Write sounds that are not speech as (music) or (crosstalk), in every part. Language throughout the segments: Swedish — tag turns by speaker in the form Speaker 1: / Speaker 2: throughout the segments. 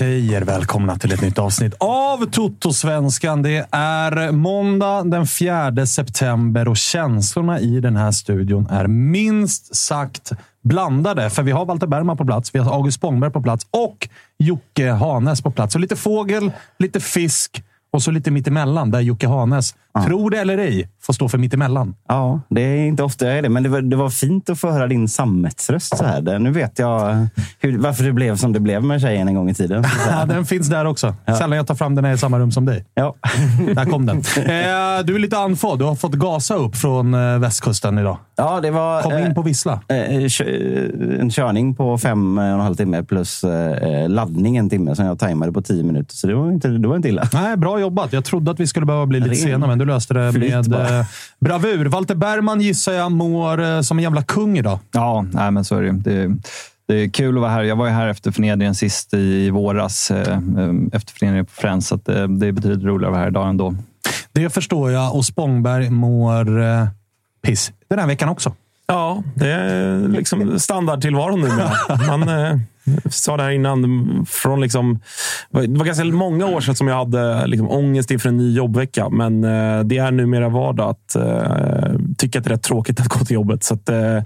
Speaker 1: Säger välkomna till ett nytt avsnitt av Toto-svenskan. Det är måndag den 4 september och känslorna i den här studion är minst sagt blandade. För vi har Walter Bergman på plats, vi har August Spångberg på plats och Jocke Hanes på plats. Så lite fågel, lite fisk och så lite mittemellan där Jocke Hanes, tror det eller ej, får stå för mittemellan.
Speaker 2: Ja, det är inte ofta jag är det, men det var, det var fint att få höra din sammetsröst så här. Nu vet jag hur, varför det blev som det blev med tjejen en gång i tiden. (laughs)
Speaker 1: Ja, den finns där också. Sällan jag tar fram den när jag är i samma rum som dig.
Speaker 2: Ja. (laughs)
Speaker 1: Där kom den. Eh, du är lite andfådd. Du har fått gasa upp från eh, västkusten idag.
Speaker 2: ja, det var
Speaker 1: Kom in på Vissla.
Speaker 2: eh, kö- en körning på fem och en halv timme plus eh, laddning en timme som jag tajmade på tio minuter. Så det var inte, det var inte illa.
Speaker 1: Nej, bra jobbat. Jag trodde att vi skulle behöva bli lite
Speaker 2: Ren
Speaker 1: sena, men du löste det
Speaker 2: flyt
Speaker 1: med
Speaker 2: bara.
Speaker 1: eh, bravur. Walter Bergman gissar jag mår eh, som en jävla kung idag.
Speaker 3: Ja, nej, men så är det, ju. det. Det är kul att vara här. Jag var ju här efter förnedringen sist i våras, eh, efter förnedringen på Friends, så att det, det är betydligt roligare att vara här idag ändå.
Speaker 1: Det förstår jag och Spångberg mår eh, piss den här veckan också.
Speaker 4: Ja, det är liksom standardtillvaron numera. (laughs) Man eh, sa det här innan. Från liksom, det var ganska många år sedan som jag hade liksom, ångest inför en ny jobbvecka. Men eh, det är numera vardag att eh, tycka att det är rätt tråkigt att gå till jobbet. Så att, eh,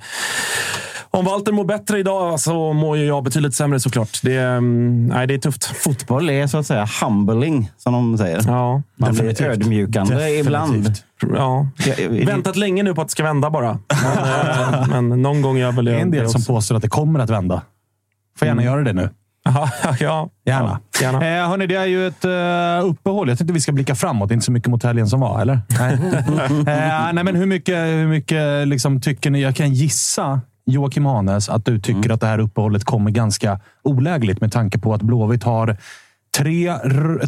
Speaker 4: om Walter mår bättre idag så mår ju jag betydligt sämre såklart. Det, är, mm, nej, det är tufft.
Speaker 2: Fotboll är så att säga humbling, som de säger.
Speaker 4: Ja,
Speaker 2: Man blir ödmjukande
Speaker 1: Definitivt.
Speaker 2: ibland.
Speaker 4: ja. Väntat länge nu på att det ska vända bara. Men, men någon gång gör väl
Speaker 1: Det är
Speaker 4: jag
Speaker 1: en del
Speaker 4: det
Speaker 1: som påstår att det kommer att vända. Får gärna göra det nu. (laughs)
Speaker 4: Ja, ja,
Speaker 1: Gärna.
Speaker 4: Gärna.
Speaker 1: Eh, hörni, det är ju ett uh, uppehåll. Jag tänkte vi ska blicka framåt. Inte så mycket mot helgen som var, eller? Nej. (laughs) eh, nej men hur mycket, hur mycket liksom, tycker ni? Jag kan gissa, Joakim Hanes, att du tycker att det här uppehållet kommer ganska olägligt med tanke på att Blåvitt har tre,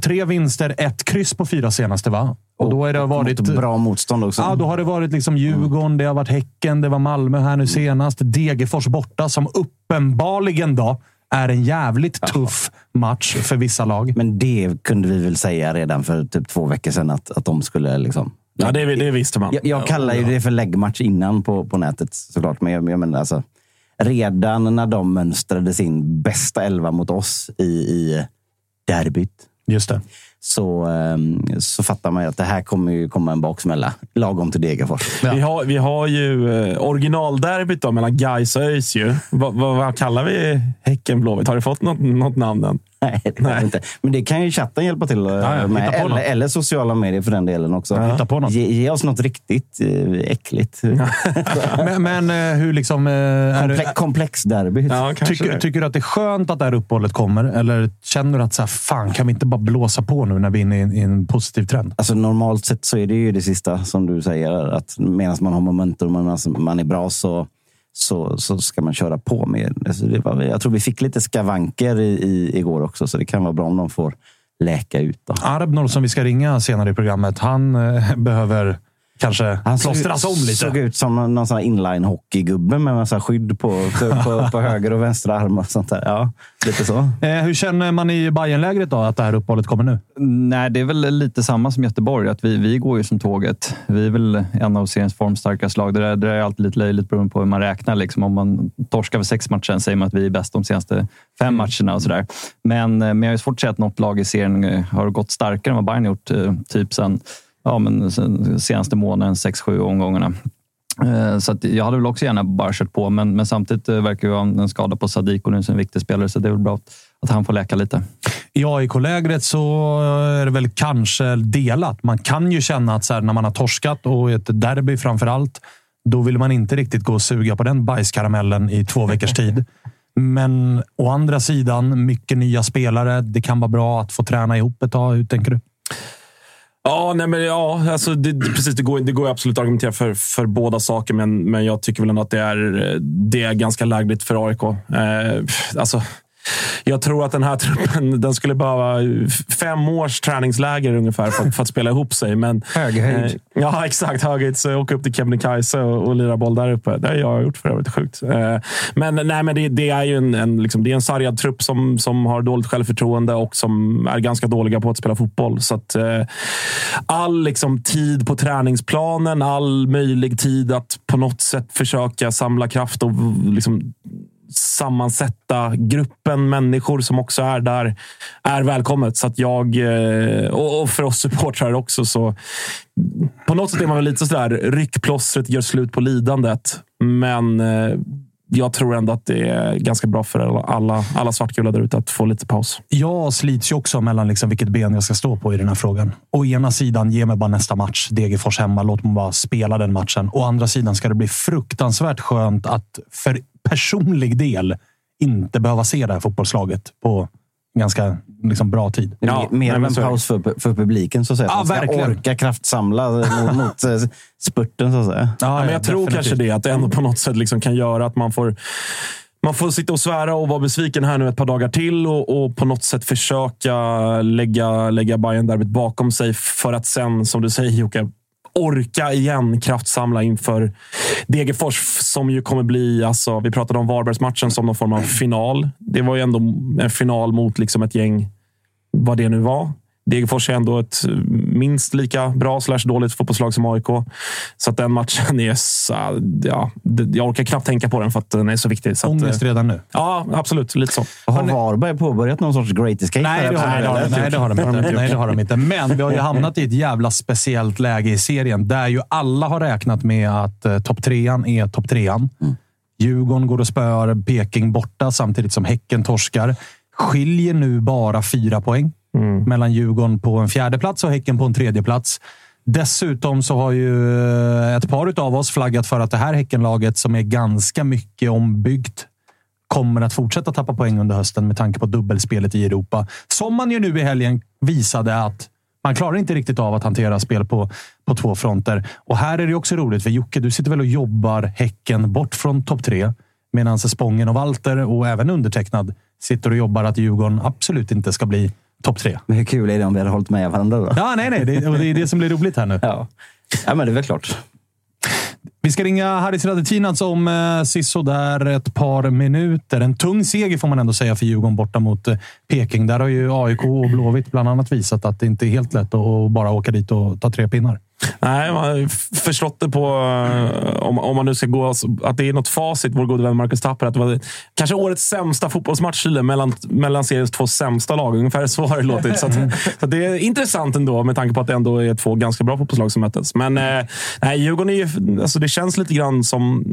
Speaker 1: tre vinster, ett kryss på fyra senaste, va? Och då har det varit...
Speaker 2: Bra motstånd också.
Speaker 1: Ja, då har det varit liksom Djurgården, det har varit Häcken, det var Malmö här nu senast. Degerfors borta, som uppenbarligen då är en jävligt tuff match för vissa lag.
Speaker 2: Men det kunde vi väl säga redan för typ två veckor sedan att, att de skulle liksom...
Speaker 4: Ja, det, det visste man.
Speaker 2: Jag, jag kallar ju det för läggmatch innan på, på nätet såklart. Men jag, jag menar alltså, redan när de mönstrade sin bästa elva mot oss i, i derbyt
Speaker 1: Just det.
Speaker 2: Så, ehm, så fattar man ju att det här kommer ju komma en baksmälla. Lagom till Degerfors.
Speaker 4: Vi, har, vi har ju eh, originalderbyt då, mellan Gais och ÖIS. Vad, vad, vad kallar vi Häcken Blåvitt? Har du fått något, något namn än? (laughs)
Speaker 2: Nej, det vi inte. Men det kan ju chatten hjälpa till eh,
Speaker 1: ja,
Speaker 2: med.
Speaker 1: hitta på
Speaker 2: Eller, eller sociala medier för den delen också.
Speaker 1: Hitta på något.
Speaker 2: Ge, ge oss något riktigt eh, äckligt. (laughs)
Speaker 1: Men, men eh, hur liksom...
Speaker 2: komplex derby.
Speaker 4: Ja, kanske
Speaker 1: tycker, tycker du att det är skönt att det här uppehållet kommer? Eller känner du att så här, fan, kan vi inte bara blåsa på nu när vi är inne i en, i en positiv trend?
Speaker 2: Alltså normalt sett så är det ju det sista som du säger. Att medan man har momentum och man, man är bra så, så, så ska man köra på med. Alltså det var, jag tror vi fick lite skavanker i, i, igår också, så det kan vara bra om de får läka ut. Då.
Speaker 1: Arbnor som vi ska ringa senare i programmet, han eh, behöver kanske
Speaker 2: Han såg,
Speaker 1: plåstras om lite.
Speaker 2: såg ut som någon sån här inline-hockeygubbe med massa skydd på, på, på höger och vänster arm och sånt där. Ja, lite så.
Speaker 1: Eh, hur känner man i Bayernlägret då, att det här uppehållet kommer nu?
Speaker 3: Nej, det är väl lite samma som Göteborg. Att vi, vi går ju som tåget. Vi är väl en av seriens formstarkaste lag. Det där, det där är alltid lite löjligt beroende på hur man räknar. Liksom. Om man torskar för sex matcher säger man att vi är bäst de senaste fem matcherna. och sådär. Men, eh, men jag har ju svårt att säga att något lag i serien eh, har gått starkare än vad Bayern gjort. eh, Typ sen, ja, men sen senaste månaden, sex, sju omgångarna. Eh, Så att jag hade väl också gärna bara kört på, men, men samtidigt eh, verkar vi ha en skada på Sadiko nu som en viktig spelare, så det är väl bra att, han får läka lite.
Speaker 1: I AIK-lägret så är det väl kanske delat. Man kan ju känna att så här, när man har torskat och ett derby framför allt, då vill man inte riktigt gå och suga på den bajskaramellen i två veckors (laughs) tid. Men å andra sidan, mycket nya spelare. Det kan vara bra att få träna ihop ett tag. Hur tänker du?
Speaker 4: Ja, nej, men ja alltså det, det- precis, det, går, det går ju absolut att argumentera för, för båda saker, men, men jag tycker väl ändå att det är, eh, det är ganska lägligt för AIK. Eh, alltså, jag tror att den här truppen den skulle behöva fem års träningsläger ungefär för, att- för att spela ihop sig. Men,
Speaker 3: Höghöjd.
Speaker 4: Eh, ja, exakt. Höghöjd. Så åka upp till Kebnekaise och, och lira boll där uppe. Det har jag gjort för övrigt. Sjukt. Eh, men nej, men det, det är ju en, en, liksom, det är en sargad trupp som, som har dåligt självförtroende och som är ganska dåliga på att spela fotboll. Så att, eh, all liksom, tid på träningsplanen, all möjlig tid att på något sätt försöka samla kraft och liksom, sammansätta gruppen människor som också är där är välkommet. Så att jag, eh, och för oss supportrar också, så på något sätt är man väl lite sådär, ryckplåstret gör slut på lidandet. Men eh, jag tror ändå att det är ganska bra för alla, alla, svartgula där ute att få lite paus.
Speaker 1: Jag slits ju också mellan liksom vilket ben jag ska stå på i den här frågan. Å ena sidan, ge mig bara nästa match. Degerfors hemma, låt mig bara spela den matchen. Å andra sidan ska det bli fruktansvärt skönt att för personlig del inte behöva se det här fotbollslaget på ganska liksom, bra tid.
Speaker 4: Ja,
Speaker 2: mer av
Speaker 4: men
Speaker 2: en paus för, för publiken, så att säga.
Speaker 1: Ja,
Speaker 2: Man ska
Speaker 1: verkligen.
Speaker 2: orka kraftsamla mot, mot eh, spurten, så att säga.
Speaker 4: Ja, men jag tror kanske det, att det ändå på något sätt liksom kan göra att man får man får sitta och svära och vara besviken här nu ett par dagar till och, och på något sätt försöka lägga, lägga bayern derbyt bakom sig för att sen, som du säger Jocke, orka igen kraftsamla inför Degerfors som ju kommer bli, alltså, vi pratade om Varbergsmatchen som någon form av final. Det var ju ändå en final mot liksom ett gäng, vad det nu var. Degerfors är ändå ett minst lika bra slash dåligt fotbollslag som AIK. Så att den matchen är... Så, ja, jag orkar knappt tänka på den för att den är så viktig. Så
Speaker 1: Ångest
Speaker 4: eh,
Speaker 1: redan nu.
Speaker 4: ja, absolut. Lite så.
Speaker 2: Har Varberg påbörjat någon sorts great escape?
Speaker 1: Nej, det har, nej, det har, nej, det har de inte. Nej, det har de inte. Men vi har ju (laughs) hamnat i ett jävla speciellt läge i serien där ju alla har räknat med att eh, topp trean är topp trean. Djurgården går och spöar Peking borta samtidigt som Häcken torskar. Skiljer nu bara fyra poäng Mm. mellan Djurgården på en fjärde plats och Häcken på en tredje plats. Dessutom så har ju eh, ett par av oss flaggat för att det här Häckenlaget som är ganska mycket ombyggt kommer att fortsätta tappa poäng under hösten med tanke på dubbelspelet i Europa. Som man ju nu i helgen visade att man klarar inte riktigt av att hantera spel på, på två fronter. Och här är det också roligt, för Jocke, du sitter väl och jobbar Häcken bort från topp tre. Medan Spången och Walter och även undertecknad sitter och jobbar att Djurgården absolut inte ska bli topp tre.
Speaker 2: Men hur kul är det om vi hade hållit med varandra då?
Speaker 1: Ja, nej, nej. Det, det är det som blir roligt här nu.
Speaker 2: Ja. ja, men det är väl klart.
Speaker 1: Vi ska ringa Haris Radetinac om eh, sisådär ett par minuter. En tung seger får man ändå säga för Djurgården borta mot eh, Peking. Där har ju AIK och Blåvitt bland annat visat att det inte är helt lätt att bara åka dit och ta tre pinnar.
Speaker 4: Nej, man har förstått det på, eh, om, om man nu ska gå, alltså, att det är något facit, vår gode vän Marcus Tapper, att det var kanske årets sämsta fotbollsmatch Chile, mellan, mellan seriens två sämsta lag. Ungefär så har det låtit. Så, att, så att det är intressant ändå, med tanke på att det ändå är två ganska bra fotbollslag som möttes. Men eh, nej, Djurgården är ju, alltså det känns lite grann som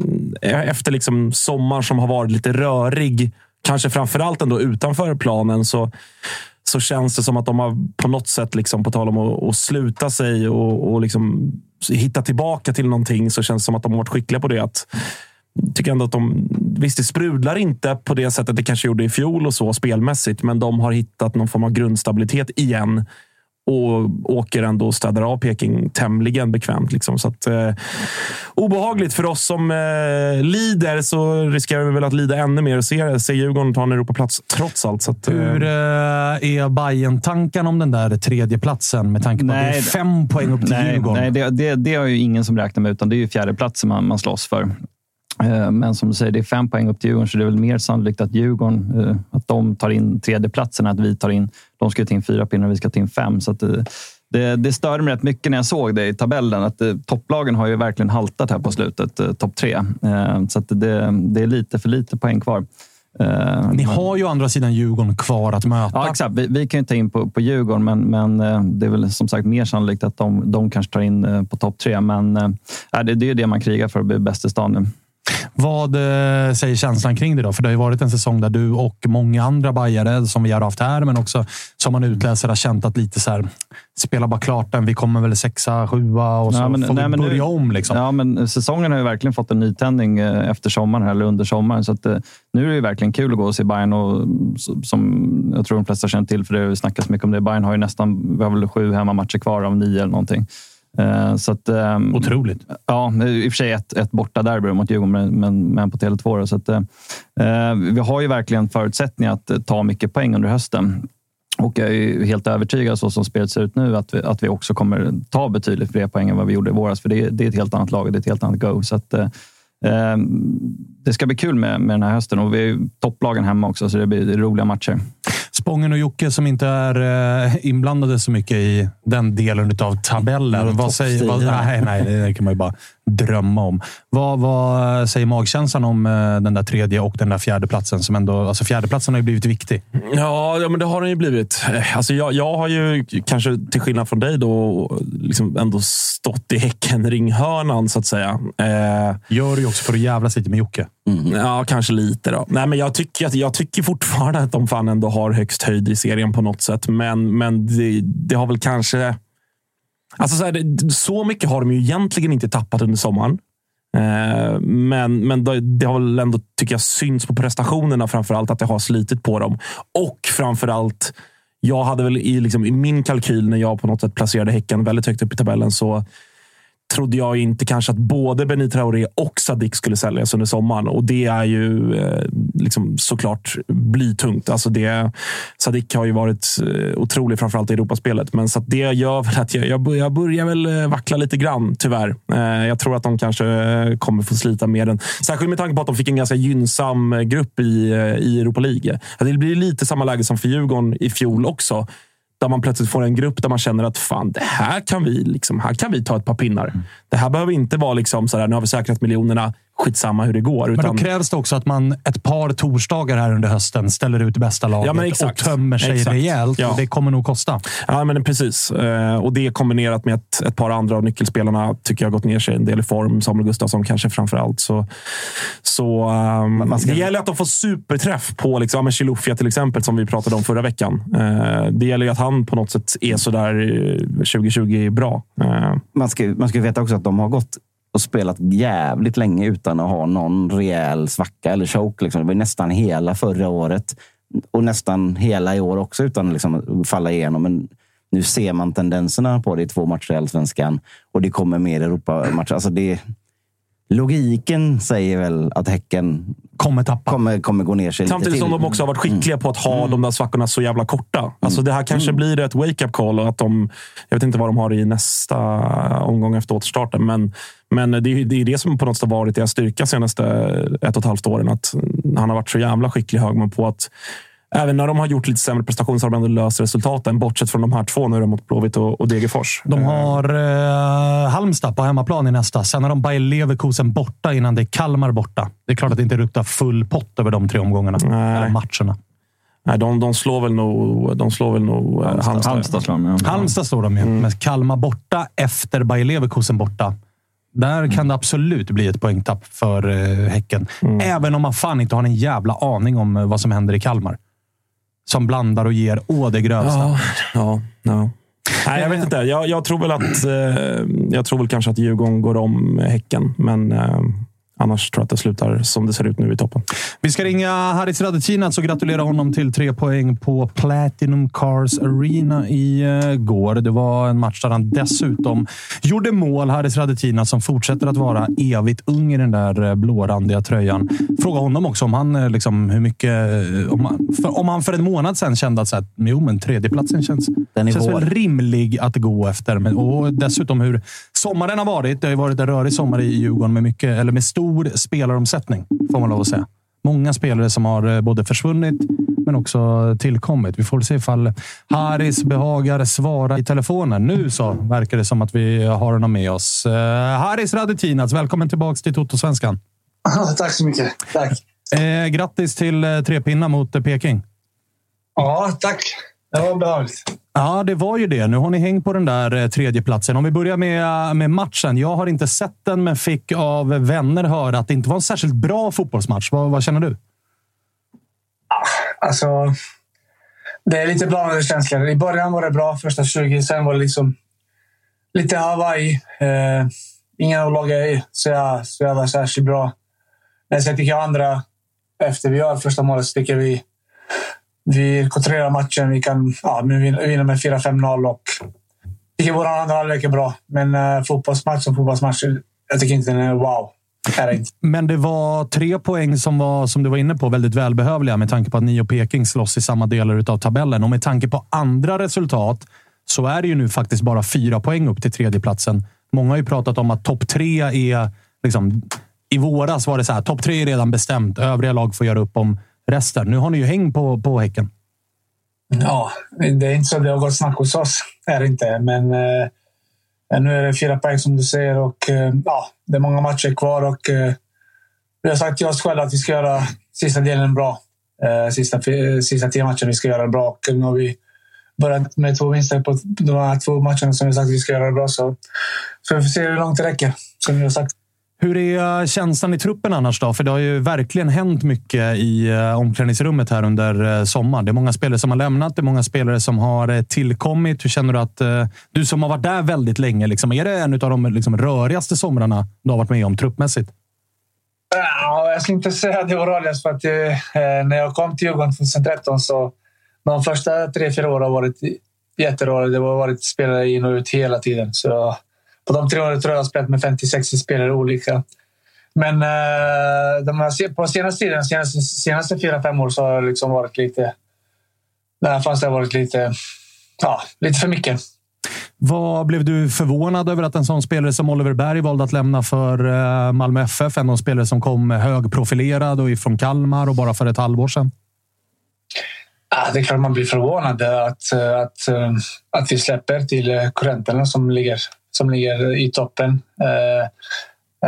Speaker 4: eh, efter liksom sommar som har varit lite rörig, kanske framförallt ändå utanför planen, så så känns det som att de har på något sätt, liksom, på tal om att, att sluta sig och, och liksom hitta tillbaka till någonting, så känns det som att de har varit skickliga på det. Att, tycker ändå att de, visst, det sprudlar inte på det sättet det kanske gjorde i fjol och så spelmässigt, men de har hittat någon form av grundstabilitet igen och åker ändå och städar av Peking tämligen bekvämt. Liksom. Så att, eh, obehagligt för oss som eh, lider, så riskerar vi väl att lida ännu mer och se, se Djurgården ta en Europaplats trots allt. Så att, eh,
Speaker 1: Hur eh, är bayern tanken om den där tredje platsen med tanke på att det är
Speaker 3: Nej,
Speaker 1: fem poäng upp till
Speaker 3: Nej,
Speaker 1: Djurgården?
Speaker 3: nej det, det, det har ju ingen som räknar med, utan det är ju fjärdeplatsen man, man slåss för. Eh, Men som du säger, det är fem poäng upp till Djurgården, så det är väl mer sannolikt att Djurgården eh, att de tar in tredjeplatsen, att vi tar in... De ska ta in fyra pinnar och vi ska ta in fem. Så eh, det, det störde mig rätt mycket när jag såg det i tabellen. Att topplagen har ju verkligen haltat här på slutet, topp tre. Så det, det är lite för lite poäng kvar.
Speaker 1: Ni har ju å andra sidan Djurgården kvar att möta.
Speaker 3: Ja, exakt. Vi, vi kan ju ta in på, på Djurgården, men, men det är väl som sagt mer sannolikt att de, de kanske tar in på topp tre. Men eh, det, det är ju det man krigar för, att bli bäst i stan nu.
Speaker 1: Vad eh, säger känslan kring det då? För det har ju varit en säsong där du och många andra bajare som vi har haft här, men också som man utläser har känt att lite så här, spela bara klart den. Vi kommer väl sexa, sjua och så
Speaker 3: Ja, men-
Speaker 1: får
Speaker 3: nej,
Speaker 1: vi
Speaker 3: men nu-
Speaker 1: börja om. Liksom.
Speaker 3: Ja, men säsongen har ju verkligen fått en nytändning eh, efter sommaren, eller under sommaren. Så att, eh, nu är det ju verkligen kul att gå och se Bayern och som jag tror de flesta känner till, för det har snackats mycket om det. Bayern har ju nästan, vi har väl sju hemmamatcher kvar av nio eller någonting. Eh, Så att, ehm,
Speaker 1: Otroligt.
Speaker 3: Ja, i och för sig ett, ett borta derby mot Djurgården, men, men, på Tele2. då. Så att, eh, vi har ju verkligen förutsättningar att eh, ta mycket poäng under hösten. Och jag är ju helt övertygad, så som spelet ser ut nu, att vi, att vi också kommer ta betydligt fler poäng än vad vi gjorde i våras. För det, det är ett helt annat lag, det är ett helt annat go. Så att, eh, eh, det ska bli kul med, med den här hösten och vi är ju topplagen hemma också, så det blir roliga matcher.
Speaker 1: Spången och Jocke som inte är eh, inblandade så mycket i den delen av tabellen. Vad säger, vad, nej, nej, det kan man ju bara drömma om. Vad, vad säger magkänslan om eh, den där tredje och den där fjärde platsen som ändå... Alltså fjärdeplatsen har ju blivit viktig.
Speaker 4: Ja, ja men det har den ju blivit. Eh, Alltså jag, jag har ju, kanske till skillnad från dig, då, liksom ändå stått i Häcken-ringhörnan, så att säga. Eh,
Speaker 1: Gör ju också för att jävlas lite med Jocke.
Speaker 4: Ja, kanske lite. då. Nej, men jag, tycker, att- jag tycker fortfarande att de fan ändå har högst höjd i serien på något sätt. Men, men det, det har väl kanske... Alltså så, här, så mycket har de ju egentligen inte tappat under sommaren. Eh, men men det, har väl ändå, tycker jag, synts på prestationerna framför allt att det har slitit på dem. Och framför allt, jag hade väl i, liksom, i min kalkyl när jag på något sätt placerade Häcken väldigt högt upp i tabellen så trodde jag inte kanske att både Benny Traoré och Sadik skulle säljas under sommaren. Och det är ju eh, liksom såklart blytungt. Alltså det, Sadik har ju varit eh, otrolig, framförallt i Europaspelet. Men så att det gör väl att jag, jag, jag börjar väl eh, vackla lite grann, tyvärr. Eh, jag tror att de kanske eh, kommer få slita med den. Särskilt med tanke på att de fick en ganska gynnsam grupp i, i Europa League. Det blir lite samma läge som för Djurgården i fjol också där man plötsligt får en grupp där man känner att fan, det här kan vi, liksom, här kan vi ta ett par pinnar. Det här behöver inte vara liksom sådär, nu har vi säkrat miljonerna, skitsamma hur det går.
Speaker 1: Men
Speaker 4: Utan,
Speaker 1: då krävs det också att man ett par torsdagar här under hösten ställer ut bästa laget
Speaker 4: Ja, men
Speaker 1: och tömmer sig
Speaker 4: Exakt.
Speaker 1: rejält.
Speaker 4: Ja.
Speaker 1: Det kommer nog kosta.
Speaker 4: ja, men precis. Eh, Och det kombinerat med att ett par andra av nyckelspelarna tycker jag har gått ner sig en del i form. Samuel Gustafsson kanske framför allt. Så, så um,
Speaker 2: ska-
Speaker 4: Det gäller att de får superträff på liksom, men Chilufya till exempel, som vi pratade om förra veckan. Eh, Det gäller ju att han på något sätt är sådär eh, 2020 bra. Eh,
Speaker 2: man ska, man ska veta också att de har gått och spelat jävligt länge utan att ha någon rejäl svacka eller choke. Liksom. Det var nästan hela förra året och nästan hela i år också utan att liksom falla igenom. Men nu ser man tendenserna på det i två matcher i Allsvenskan och det kommer mer Europamatcher. Alltså det, logiken säger väl att Häcken
Speaker 1: Kommer tappa.
Speaker 2: kommer, kommer gå ner sig
Speaker 4: Samtidigt som de också har varit skickliga på att ha de där svackorna så jävla korta. Alltså det här kanske blir ett wake-up call. Och att de, jag vet inte vad de har i nästa omgång efter återstarten. Men, men det, är, det är det som på något sätt har varit deras styrka senaste ett och ett halvt åren. Att han har varit så jävla skicklig Högman på att Även när de har gjort lite sämre prestation så har de ändå löst resultaten. Bortsett från de här två nu mot Blåvitt och, och Degerfors.
Speaker 1: De har eh, Halmstad på hemmaplan i nästa. Sen har de Bayer Leverkusen borta innan det är Kalmar borta. Det är klart att det inte ruktar full pott över de tre omgångarna.
Speaker 4: Nej.
Speaker 1: Eller matcherna.
Speaker 4: Nej, de, de slår väl nog, de slår väl nog eh, Halmstad.
Speaker 3: Halmstad slår de, ja.
Speaker 1: Halmstad står de ju. Men Kalmar borta efter Bayer Leverkusen borta. Där kan det absolut bli ett poängtapp för eh, Häcken. Även om man fan inte har en jävla aning om eh, vad som händer i Kalmar. Som blandar och ger å det grövsta.
Speaker 4: Ja, ja. Nej, jag vet inte. Jag, jag tror väl att eh, jag tror väl kanske att Djurgården går om Häcken, men eh, Annars tror jag att det slutar som det ser ut nu i toppen.
Speaker 1: Vi ska ringa Haris Radetinac och gratulera honom till tre poäng på Platinum Cars Arena igår. Det var en match där han dessutom gjorde mål. Haris Radetinac som fortsätter att vara evigt ung i den där blårandiga tröjan. Fråga honom också om han liksom hur mycket... Om han för, om han för en månad sedan kände att så här, jo, men tredjeplatsen känns,
Speaker 2: Den är
Speaker 1: känns väl rimlig att gå efter. Men, och dessutom hur sommaren har varit. Det har ju varit en rörig sommar i Djurgården med, mycket, eller med stor spelaromsättning, får man lov att säga. Många spelare som har eh, både försvunnit men också tillkommit. Vi får se ifall Haris behagar svara i telefonen. Nu så verkar det som att vi har honom med oss. Eh, Haris Radetinac, välkommen tillbaka till Toto-svenskan. (laughs)
Speaker 5: Tack så mycket. Tack.
Speaker 1: Eh, grattis till eh, tre pinnar mot Peking.
Speaker 5: Ja, tack. Det var behagligt.
Speaker 1: Ja, det var ju det. Nu har ni hängt på den där eh, tredjeplatsen. Om vi börjar med, eh, med matchen. Jag har inte sett den, men fick av vänner höra att det inte var en särskilt bra fotbollsmatch. Vad, vad känner du?
Speaker 5: Ah, alltså, det är lite blandade känslor. I början var det bra, första 20. Sen var det liksom lite Hawaii. Eh, ingen av lagen är så jag, så jag var särskilt bra. Men sen tycker jag andra, efter vi gör första målet, så tycker vi vi kontrollerar matchen. Vi kan ja, vinna med 4-5-0 och tycker vår andra halvlek är bra. Men uh, fotbollsmatch som fotbollsmatch, jag tycker inte den är wow.
Speaker 1: Men det var tre poäng som var, som du var inne på, väldigt välbehövliga med tanke på att ni och Peking slåss i samma delar av tabellen. Och med tanke på andra resultat så är det ju nu faktiskt bara fyra poäng upp till tredjeplatsen. Många har ju pratat om att topp tre är... Liksom, I våras var det så här, topp tre är redan bestämt. Övriga lag får göra upp om resten. Nu har ni ju häng på, på Häcken.
Speaker 5: Ja, det är inte så det har gått snack hos oss. Är det inte. Men eh, nu är det fyra poäng som du säger och eh, ja, det är många matcher kvar. Och, eh, vi har sagt till oss själva att vi ska göra sista delen bra. Eh, sista, eh, sista tio matcherna vi ska göra bra. Och nu har vi börjat med två vinster på de här två matcherna som vi sagt att vi ska göra bra. Så, så vi får se hur långt det räcker, som vi har sagt.
Speaker 1: Hur är eh, känslan i truppen annars då? För det har ju verkligen hänt mycket i eh, omklädningsrummet här under eh, sommaren. Det är många spelare som har lämnat. Det är många spelare som har tillkommit. Hur känner du att du som har varit där väldigt länge, liksom, är det en av de liksom, rörigaste somrarna du har varit med om truppmässigt?
Speaker 5: Ja, jag ska inte säga att det var rörigast för att när jag kom till Djurgården 2013 så de första tre, fyra åren har varit jätteroliga. Det har varit spelare in och ut hela tiden. Så på de tre åren tror jag har spelat med 50-60 spelare olika. Men eh, de här, på senaste tiden, senaste, senaste fyra, fem år, så har det liksom varit lite... Där fanns det varit lite, ja, lite för mycket.
Speaker 1: Vad blev du förvånad över att en sån spelare som Oliver Berg valde att lämna för eh, Malmö FF? En av de spelare som kom högprofilerad och ifrån Kalmar och bara för ett halvår sedan.
Speaker 5: Ja, det är klart man blir förvånad att, att, att vi släpper till kurrenterna som ligger som ligger i toppen. Eh,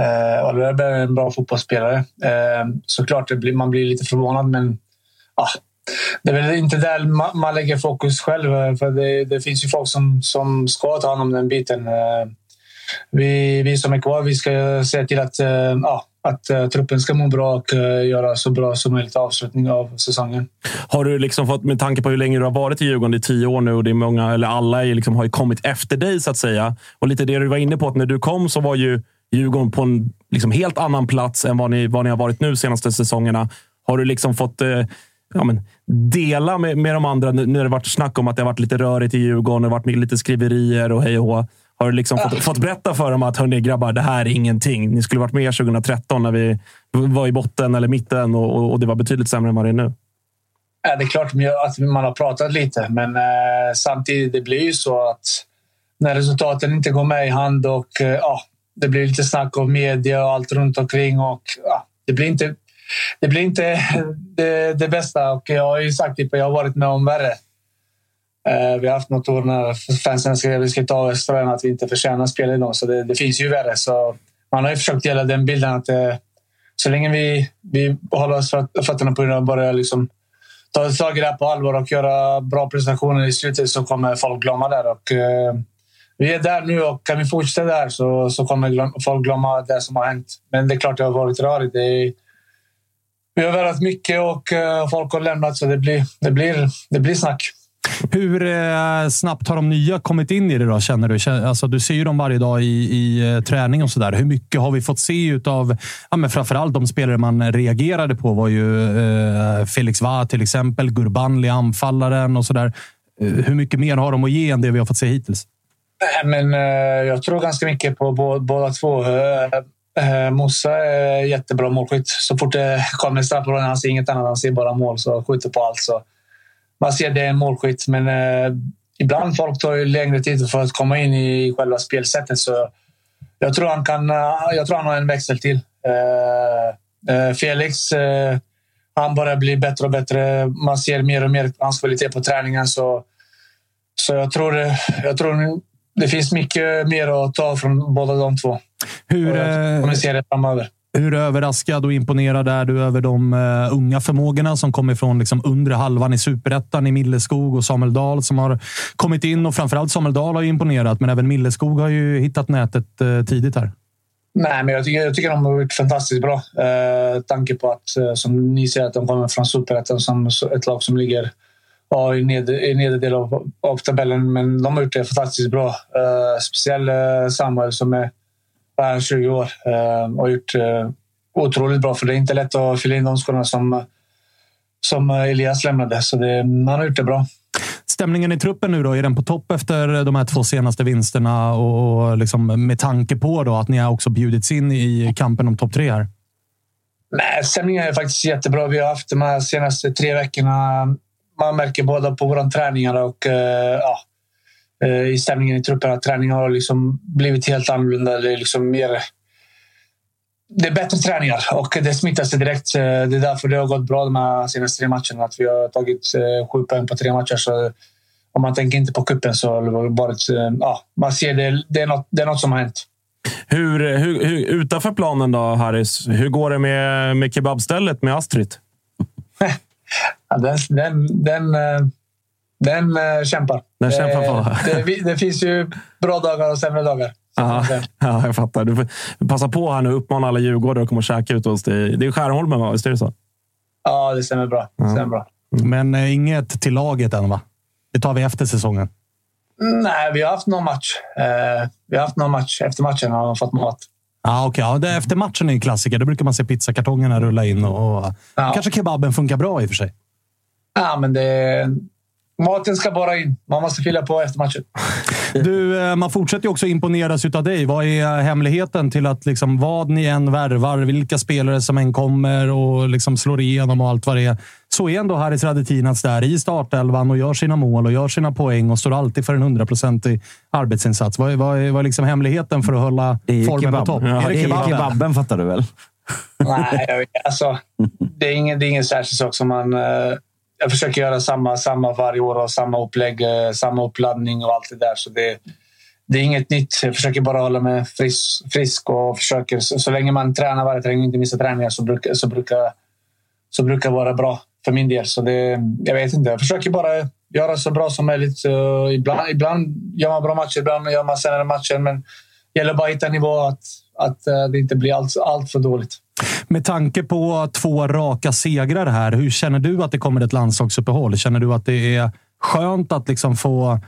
Speaker 5: eh, Oliver är en bra fotbollsspelare. Eh, såklart det blir, man blir lite förvånad, men ah, det är väl inte där man, man lägger fokus själv. Eh, för det, det, finns ju folk som, som ska ta hand om den biten. Eh, vi, vi som är kvar vi ska se till att, eh, ah, att uh, truppen ska må bra och uh, göra så bra som möjligt avslutning av säsongen.
Speaker 4: Har du liksom fått, med tanke på hur länge du har varit i Djurgården, det är tio år nu och det är många, eller alla är liksom, har ju kommit efter dig så att säga. Och lite det du var inne på, att när du kom så var ju Djurgården på en liksom, helt annan plats än vad ni, vad ni har varit nu de senaste säsongerna. Har du liksom fått uh, ja, men, dela med, med de andra? Nu, nu har det varit snack om att det har varit lite rörigt i Djurgården, det har varit lite skriverier och hej och hå. Har du liksom fått, fått, berätta för dem att hörni grabbar, det här är ingenting. Ni skulle varit med 2013 när vi var i botten eller mitten och, och det var betydligt sämre än vad det är nu.
Speaker 5: Ja, det är klart att man har pratat lite, men eh, samtidigt det blir ju så att när resultaten inte går med i hand och eh, ja, det blir lite snack om media och allt runt omkring och ja, det blir inte det blir inte (laughs) det, det bästa. Och jag har ju sagt att jag har varit med om värre. Eh, vi har haft något år när fansen skrev att vi ska ta Östra att vi inte förtjänar spel i dem. Så det, det, finns ju värre. Så man har ju försökt dela den bilden att eh, så länge vi, vi håller oss fötterna på jorden och börjar liksom ta tag i det här på allvar och göra bra prestationer i slutet så kommer folk glömma det. Och, eh, vi är där nu och kan vi fortsätta där så, så kommer glöm, folk glömma det som har hänt. Men det är klart det har varit rörigt. Det är, vi har värvat mycket och eh, folk har lämnat så det blir, det blir, det blir snack.
Speaker 1: Hur eh, snabbt har de nya kommit in i det då, känner du? Alltså, du ser ju dem varje dag i, i eh, träning och sådär. Hur mycket har vi fått se av, ja, men framförallt de spelare man reagerade på var ju eh, Felix Va till exempel, Gurbanli, anfallaren och sådär. Eh, hur mycket mer har de att ge än det vi har fått se hittills?
Speaker 5: men, eh, jag tror ganska mycket på båda två. Eh, eh, Mossa är jättebra målskytt. Så fort det kommer straff han ser inget annat. Han ser bara mål, så skjuter på allt. Så man ser det är en målskytt, men eh, ibland folk tar ju längre tid för att komma in i själva spelsättet. Så jag tror han kan. Eh, jag tror han har en växel till. Eh, eh Felix, eh, han börjar bli bättre och bättre. Man ser mer och mer hans kvalitet på träningen. Så, så jag tror, jag tror det finns mycket mer att ta från båda de två.
Speaker 1: Hur, kommer
Speaker 5: se det framöver.
Speaker 1: Hur överraskad och imponerad är du över de uh, unga förmågorna som kommer från liksom, undre halvan i superettan i Milleskog och Samuel Dahl som har kommit in och framförallt Samuel Dahl har ju imponerat, men även Milleskog har ju hittat nätet uh, tidigt här.
Speaker 5: Nej, men jag tycker, jag tycker de har gjort fantastiskt bra. Uh, tanke på att, uh, som ni säger, att de kommer från superettan som ett lag som ligger ja, i nedre, i nedre del av, av, tabellen. Men de har gjort det fantastiskt bra. Uh, speciellt Samuel som är här 20 år uh, och gjort uh, otroligt bra. För det är inte lätt att fylla in de skorna som, som Elias lämnade. Så det, han har gjort det bra.
Speaker 1: Stämningen i truppen nu då, är den på topp efter de här två senaste vinsterna och, och liksom med tanke på då att ni har också bjudits in i kampen om topp tre här?
Speaker 5: Nej, stämningen är faktiskt jättebra. Vi har haft de här senaste tre veckorna. Man märker båda på våra träningar och ja, Eh, i stämningen i truppen. Att träningen har liksom blivit helt annorlunda. Det är liksom mer... Det är bättre träningar och det smittar sig direkt. Eh, det är därför det har gått bra de här senaste tre matcherna. Att vi har tagit eh, sju poäng på tre matcher. Så om man tänker inte på kuppen så har det varit... Ja, man ser det. Det är något, det är något som har hänt.
Speaker 4: Hur, hur, hur, utanför planen då, Harris? Hur går det med, med kebabstället med Astrid? (laughs)
Speaker 5: den, den, den, den äh, kämpar.
Speaker 4: Den kämpar på.
Speaker 5: Det, det, det, finns ju bra dagar och sämre dagar.
Speaker 4: Aha, (laughs) ja, jag fattar. Du får passa på här nu och uppmana alla djurgårdare att komma och käka ut hos dig. Det är Skärholmen, va? Visst är det så?
Speaker 5: Ja, det stämmer bra. Det stämmer bra.
Speaker 1: Men äh, inget till laget än, va? Det tar vi efter säsongen.
Speaker 5: Nej, vi har haft någon match. Eh, vi har haft någon match. Efter matchen har de fått mat.
Speaker 1: Ah, okay. ja, efter matchen är en klassiker. Då brukar man se pizzakartongerna rulla in. Och, och ja. Kanske kebaben funkar bra i och för sig.
Speaker 5: Ja, men det, Maten ska bara in. Man måste fylla på efter matchen. (laughs)
Speaker 1: Du, eh, man fortsätter ju också imponeras av dig. Vad är hemligheten till att liksom, vad ni än värvar, vilka spelare som än kommer och liksom slår igenom och allt vad det är, så är ändå Haris Radetinac där i startelvan och gör sina mål och gör sina poäng och står alltid för en hundraprocentig arbetsinsats. Vad är, vad är, vad är liksom hemligheten för att hålla formen kebab. på topp?
Speaker 2: Ja, är det kebaben? kebaben fattar du väl?
Speaker 5: Nej, alltså, det är ingen, det är ingen särskild sak som man... Uh, jag försöker göra samma, samma varje år och samma upplägg, eh, samma uppladdning och allt det där. Så det, det är inget nytt. Jag försöker bara hålla mig frisk, frisk och försöker så, så länge man tränar varje träning och inte missar träningar så brukar så brukar så brukar vara bra för min del. Så det, jag vet inte. Jag försöker bara göra så bra som möjligt. Uh, ibland, ibland gör man bra matcher, ibland gör man sämre matcher. Men det gäller bara att hitta nivå att, att eh, det inte blir allt, allt för dåligt.
Speaker 1: Med tanke på två raka segrar här, hur känner du att det kommer ett landslagsuppehåll? Känner du att det är skönt att liksom få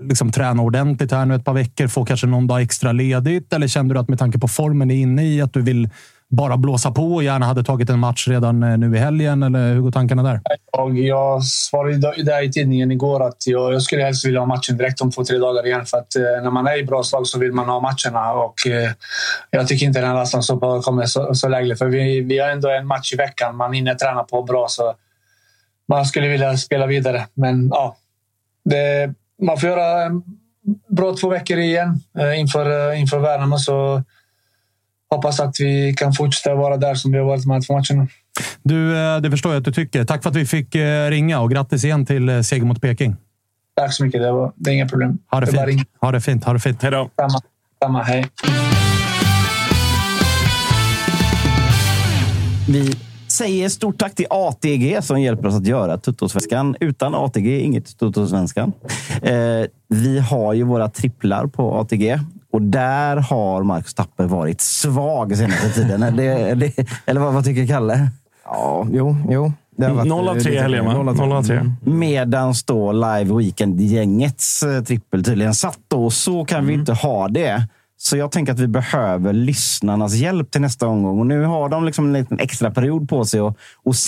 Speaker 1: liksom träna ordentligt här nu ett par veckor, få kanske någon dag extra ledigt? Eller känner du att med tanke på formen ni är inne i, att du vill bara blåsa på och gärna hade tagit en match redan eh, nu i helgen? Eller hur går tankarna där?
Speaker 5: Jag, jag svarade där i tidningen igår att jag, jag skulle helst vilja ha matchen direkt om två, tre dagar igen. För att eh, när man är i bra slag så vill man ha matcherna. Och, eh, jag tycker inte den här landslagsfotbollen kommer så, så lägligt. För vi, vi har ändå en match i veckan. Man hinner träna på bra. Så man skulle vilja spela vidare. Men ja, det, man får göra en bra två veckor igen eh, inför, eh, inför Värnamo. Så hoppas att vi kan fortsätta vara där som vi har varit med två matcherna.
Speaker 1: Du, eh, det förstår jag att du tycker. Tack för att vi fick eh, ringa och grattis igen till eh, seger mot Peking.
Speaker 5: Tack så mycket. Det, var, det är inga problem.
Speaker 1: Ha det, det fint. Ha det fint. Ha det fint.
Speaker 4: Hej då.
Speaker 5: Samma. Samma. Hej.
Speaker 2: Vi säger stort tack till ATG som hjälper oss att göra Tuttosvenskan. Utan ATG inget Tuttosvenskan. Eh, vi har ju våra tripplar på ATG. Och där har Marcus Tapper varit svag senaste tiden. det, det, eller vad, vad tycker Kalle?
Speaker 6: Ja, jo, jo.
Speaker 2: Det har varit,
Speaker 4: 0 av
Speaker 2: eh,
Speaker 4: 3
Speaker 2: lite-
Speaker 4: helgen, va?
Speaker 2: noll av tre.
Speaker 4: 0 av 3.
Speaker 2: Medans då Live Weekend-gängets eh, trippel tydligen satt då. Så kan vi inte ha det. Så jag tänker att vi behöver lyssnarnas hjälp till nästa omgång. Och nu har de liksom en liten extra period på sig att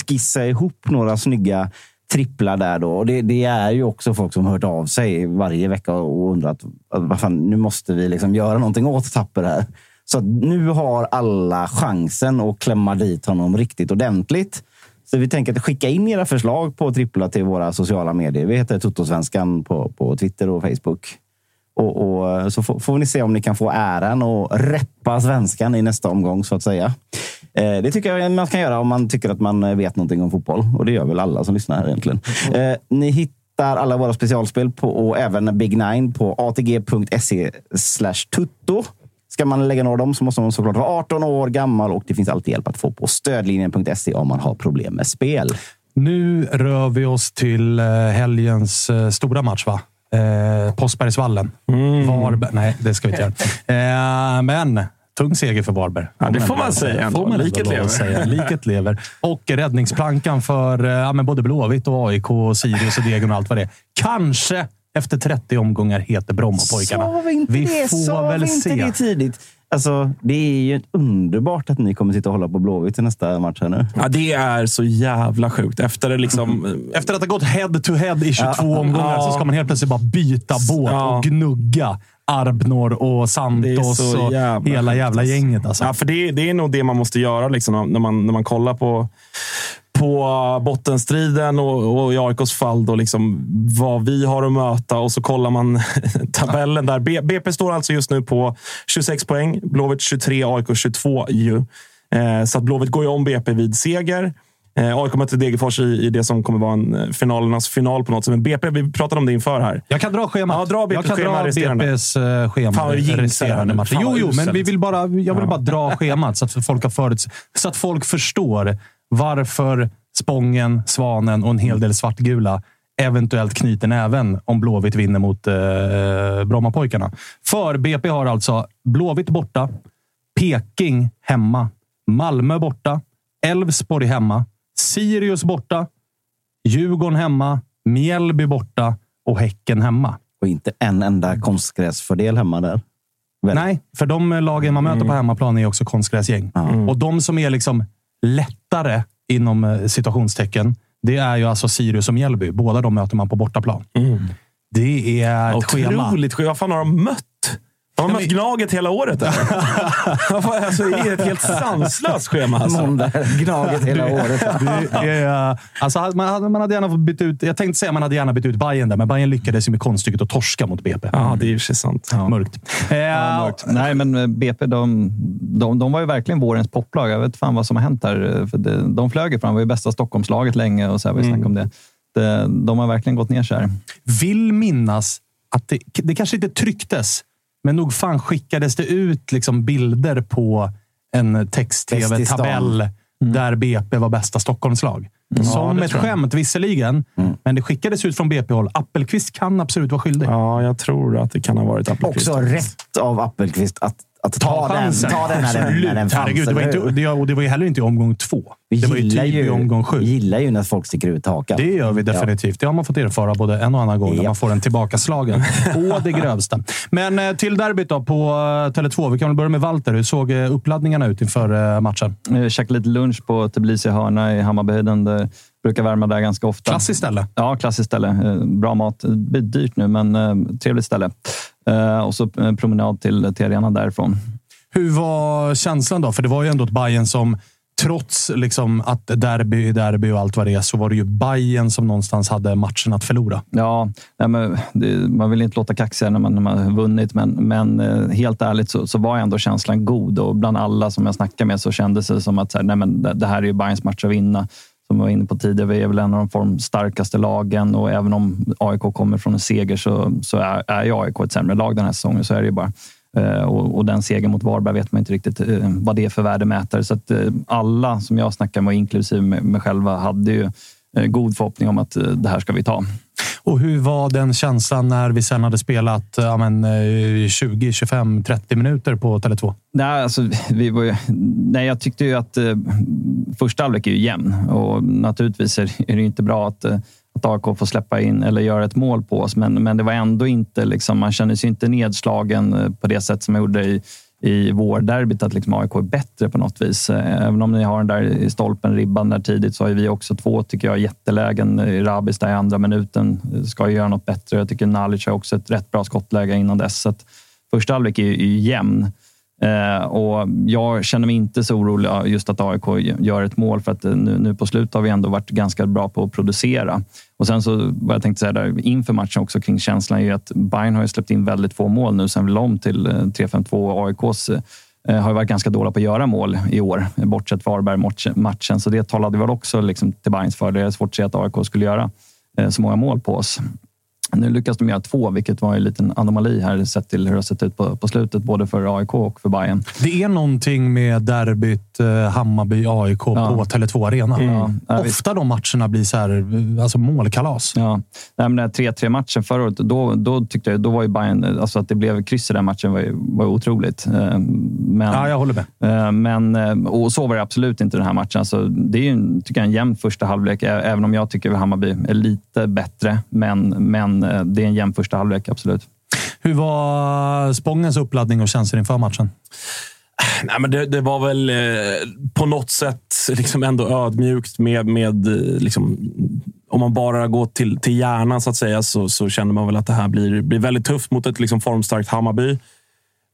Speaker 2: skissa ihop några snygga tripplar där. Då. Och det, det är ju också folk som har hört av sig varje vecka och undrat att, vad fan, nu måste vi liksom göra någonting åt Tapper här. Så att nu har alla chansen att klämma dit honom riktigt ordentligt. Så vi tänker att skicka in era förslag på tripplar till våra sociala medier. Vi heter Totosvenskan på, på Twitter och Facebook. Och, och så får, får ni se om ni kan få äran att reppa svenskan i nästa omgång så att säga. Eh, det tycker jag man kan göra om man tycker att man vet någonting om fotboll. Och det gör väl alla som lyssnar här egentligen. Eh, ni hittar alla våra specialspel på, och även Big Nine på atg.se tutto. Ska man lägga några av dem så måste man såklart vara 18 år gammal och det finns alltid hjälp att få på stödlinjen.se om man har problem med spel.
Speaker 1: Nu rör vi oss till eh, helgens eh, stora match, va? Eh, Påsbergsvallen. Varberg. Nej, det ska vi inte göra. (laughs) Eh, men tung seger för Varberg.
Speaker 4: Ja, det får man säga ändå.
Speaker 1: Får man
Speaker 4: Liket lever.
Speaker 1: Säga. Liket lever. (laughs) Och räddningsplankan för eh, ja, men både Blåvitt och AIK, och Sirius och Degen och allt vad det är. Kanske efter 30 omgångar heter Brommapojkarna.
Speaker 2: Sa vi inte det?
Speaker 1: får
Speaker 2: Sa
Speaker 1: väl
Speaker 2: vi inte
Speaker 1: se.
Speaker 2: det tidigt? Alltså, det är ju underbart att ni kommer sitta och hålla på Blåvitt i nästa match här nu.
Speaker 4: Ja, det är så jävla sjukt. Efter det liksom... (laughs)
Speaker 1: Efter att ha gått head to head i 22
Speaker 2: Ja.
Speaker 1: omgångar så ska man helt plötsligt bara byta båt
Speaker 4: Ja.
Speaker 1: och gnugga Arbnor och Santos och
Speaker 4: jävla
Speaker 1: hela jävla
Speaker 4: alltså.
Speaker 1: gänget. Alltså.
Speaker 4: Ja, för det, det är nog det man måste göra liksom, när, man, när man kollar på, på bottenstriden och, och i AIKs fall då, liksom, vad vi har att möta och så kollar man (laughs) tabellen där. B, BP står alltså just nu på 26 poäng. Blåvitt 23, AIK 22 ju. Eh, så att Blåvitt går ju om BP vid seger. Eh, AIK möter Degerfors i, i det som kommer vara en eh, finalernas final på något sätt. Men BP, vi pratade om det inför här.
Speaker 1: Jag kan dra schemat.
Speaker 4: Ja, dra BP's
Speaker 1: jag kan
Speaker 4: schema
Speaker 1: dra
Speaker 4: resterande.
Speaker 1: BP's schema
Speaker 4: Fan,
Speaker 1: resterande matcher. Jo, jo, men vi vill bara, jag vill bara dra schemat så att folk, har förut, så att folk förstår varför Spången, Svanen och en hel del svartgula eventuellt knyter näven om Blåvitt vinner mot eh, Brommapojkarna. För BP har alltså Blåvitt borta, Peking hemma, Malmö borta, Elfsborg hemma, Sirius borta, Djurgården hemma, Mjällby borta och Häcken hemma.
Speaker 2: Och inte en enda konstgräsfördel hemma där. Väl?
Speaker 1: Nej, för de lagen man möter på hemmaplan är också konstgräsgäng. Och de som är liksom lättare inom eh, situationstecken, det är ju alltså Sirius och Mjällby. Båda de möter man på bortaplan. Det är ett schema.
Speaker 4: Otroligt schema. Vad fan har de mött? De har mött Gnaget hela året. (laughs) alltså, det är ett helt sanslöst schema. Alltså.
Speaker 2: Måndag, Gnaget hela året.
Speaker 1: Är, alltså, man, hade, man hade gärna fått byta ut, jag tänkte säga att man hade gärna bytt ut Bayern där, men Bayern lyckades ju med konststycket att torska mot BP.
Speaker 4: Ja, det är ju sant.
Speaker 1: Mörkt. Eh,
Speaker 3: Ja, mörkt. Nej, men eh, BP de, de, de var ju verkligen vårens poplag. Jag vet fan vad som har hänt här. eh, För det, de flög ju fram. De var ju bästa Stockholmslaget länge och så här, vi snackade om det. det. De har verkligen gått ner sig här.
Speaker 1: vill minnas att det, det kanske inte trycktes, men nog fan skickades det ut liksom bilder på en text-tv-tabell där BP var bästa Stockholmslag. Som
Speaker 4: det
Speaker 1: ett skämt visserligen, men det skickades ut från BP-håll. Appelqvist kan absolut vara skyldig.
Speaker 4: Ja, jag tror att det kan ha varit Appelqvist.
Speaker 2: Också rätt av Appelqvist att, att ta,
Speaker 1: Ta
Speaker 2: den, ta den när den, när den fanns.
Speaker 1: Herregud, det var, inte, det, och det var ju heller inte i omgång två.
Speaker 2: Vi
Speaker 1: Det var ju typ i omgång sju.
Speaker 2: gillar ju när folk sticker ut hakan.
Speaker 1: Det gör vi definitivt. Det har man fått erfara både en och annan gång när
Speaker 2: Ja.
Speaker 1: man får en tillbakaslagen. (laughs) Å det grövsta. Men eh, till derbyt då på eh, Tele2. Vi kan väl börja med Walter. Hur såg eh, uppladdningarna ut inför matchen?
Speaker 3: Eh, Käkade lite lunch på Tbilisi hörna i Hammarbyhöjden. Det brukar värma där ganska ofta.
Speaker 1: Klassiskt ställe.
Speaker 3: Ja, klassiskt ställe. Bra mat. Det blir dyrt nu, men trevligt ställe. Eh, Och så eh, promenad till, till arenan därifrån.
Speaker 1: Hur var känslan då? För det var ju ändå ett Bayern som, trots liksom att derby är derby och allt vad det är, så var det ju Bayern som någonstans hade matchen att förlora.
Speaker 3: Ja, nej, men det, man vill inte låta kaxig när man, när man har vunnit, men, men eh, helt ärligt så, så var ändå känslan god och bland alla som jag snackade med så kändes det som att så här, nej, men det, det här är ju Bayerns match att vinna. Som jag var inne på tidigare, vi är väl en av de formstarkaste lagen och även om AIK kommer från en seger så, så är, är ju AIK ett sämre lag den här säsongen. Så är det ju bara. Eh, och, och den segern mot Varberg vet man inte riktigt eh, vad det är för värdemätare. Så att eh, alla som jag snackade med, inklusive mig själva, hade ju god förhoppning om att det här ska vi ta.
Speaker 1: Och hur var den känslan när vi sen hade spelat eh, ja, men, 20, 25, 30 minuter på Tele2?
Speaker 3: Nej, alltså, vi var ju, nej, jag tyckte ju att eh, första halvlek är ju jämn och naturligtvis är, är det inte bra att, eh, att AIK får släppa in eller göra ett mål på oss. Men, men det var ändå inte, liksom, man kände sig inte nedslagen eh, på det sätt som jag gjorde i, i vårderbyt att liksom AIK är bättre på något vis. Eh, även om ni har den där i stolpen, ribban där tidigt, så har vi också två, tycker jag, jättelägen. Rabis där i andra minuten eh, ska ju göra något bättre. Jag tycker Nalic har också ett rätt bra skottläge innan dess. Så första halvlek är ju jämn. Eh, och jag känner mig inte så orolig just att AIK gör ett mål för att eh, nu, nu på slutet har vi ändå varit ganska bra på att producera. Och sen så vad jag tänkte säga där inför matchen också kring känslan är ju att Bayern har släppt in väldigt få mål nu sen vi om till eh, 3-5-2 och AIKs eh, har varit ganska dåliga på att göra mål i år, bortsett Varberg-matchen. Så det talade väl också liksom till Bayerns fördel. Det är svårt att se att AIK skulle göra så många mål på oss. Nu lyckas de göra två, vilket var en liten anomali här sett till hur det har sett ut på, på slutet, både för AIK och för Bayern.
Speaker 1: Det är någonting med derbyt eh, Hammarby-AIK ja. på Tele2 Arena. Mm. Ja, Ofta de matcherna blir så här, alltså målkalas.
Speaker 3: Ja. Nej, men 3-3 matchen förra året, då, då tyckte jag då var ju Bayern, alltså att det blev kryss i den matchen var, var otroligt. Eh,
Speaker 1: men, ja, jag håller med.
Speaker 3: Eh, men, eh, och så var det absolut inte den här matchen. Alltså, det är ju, tycker jag, en jämn första halvlek, även om jag tycker att Hammarby är lite bättre. Men, men Eh, det är en jämn första halvlek, absolut.
Speaker 1: Hur var Spångens uppladdning och känslor inför matchen?
Speaker 4: Nej, men det, det, var väl eh, på något sätt liksom ändå ödmjukt med, med eh, liksom, om man bara går till, till hjärnan så att säga så, så känner man väl att det här blir, blir väldigt tufft mot ett liksom, formstarkt Hammarby.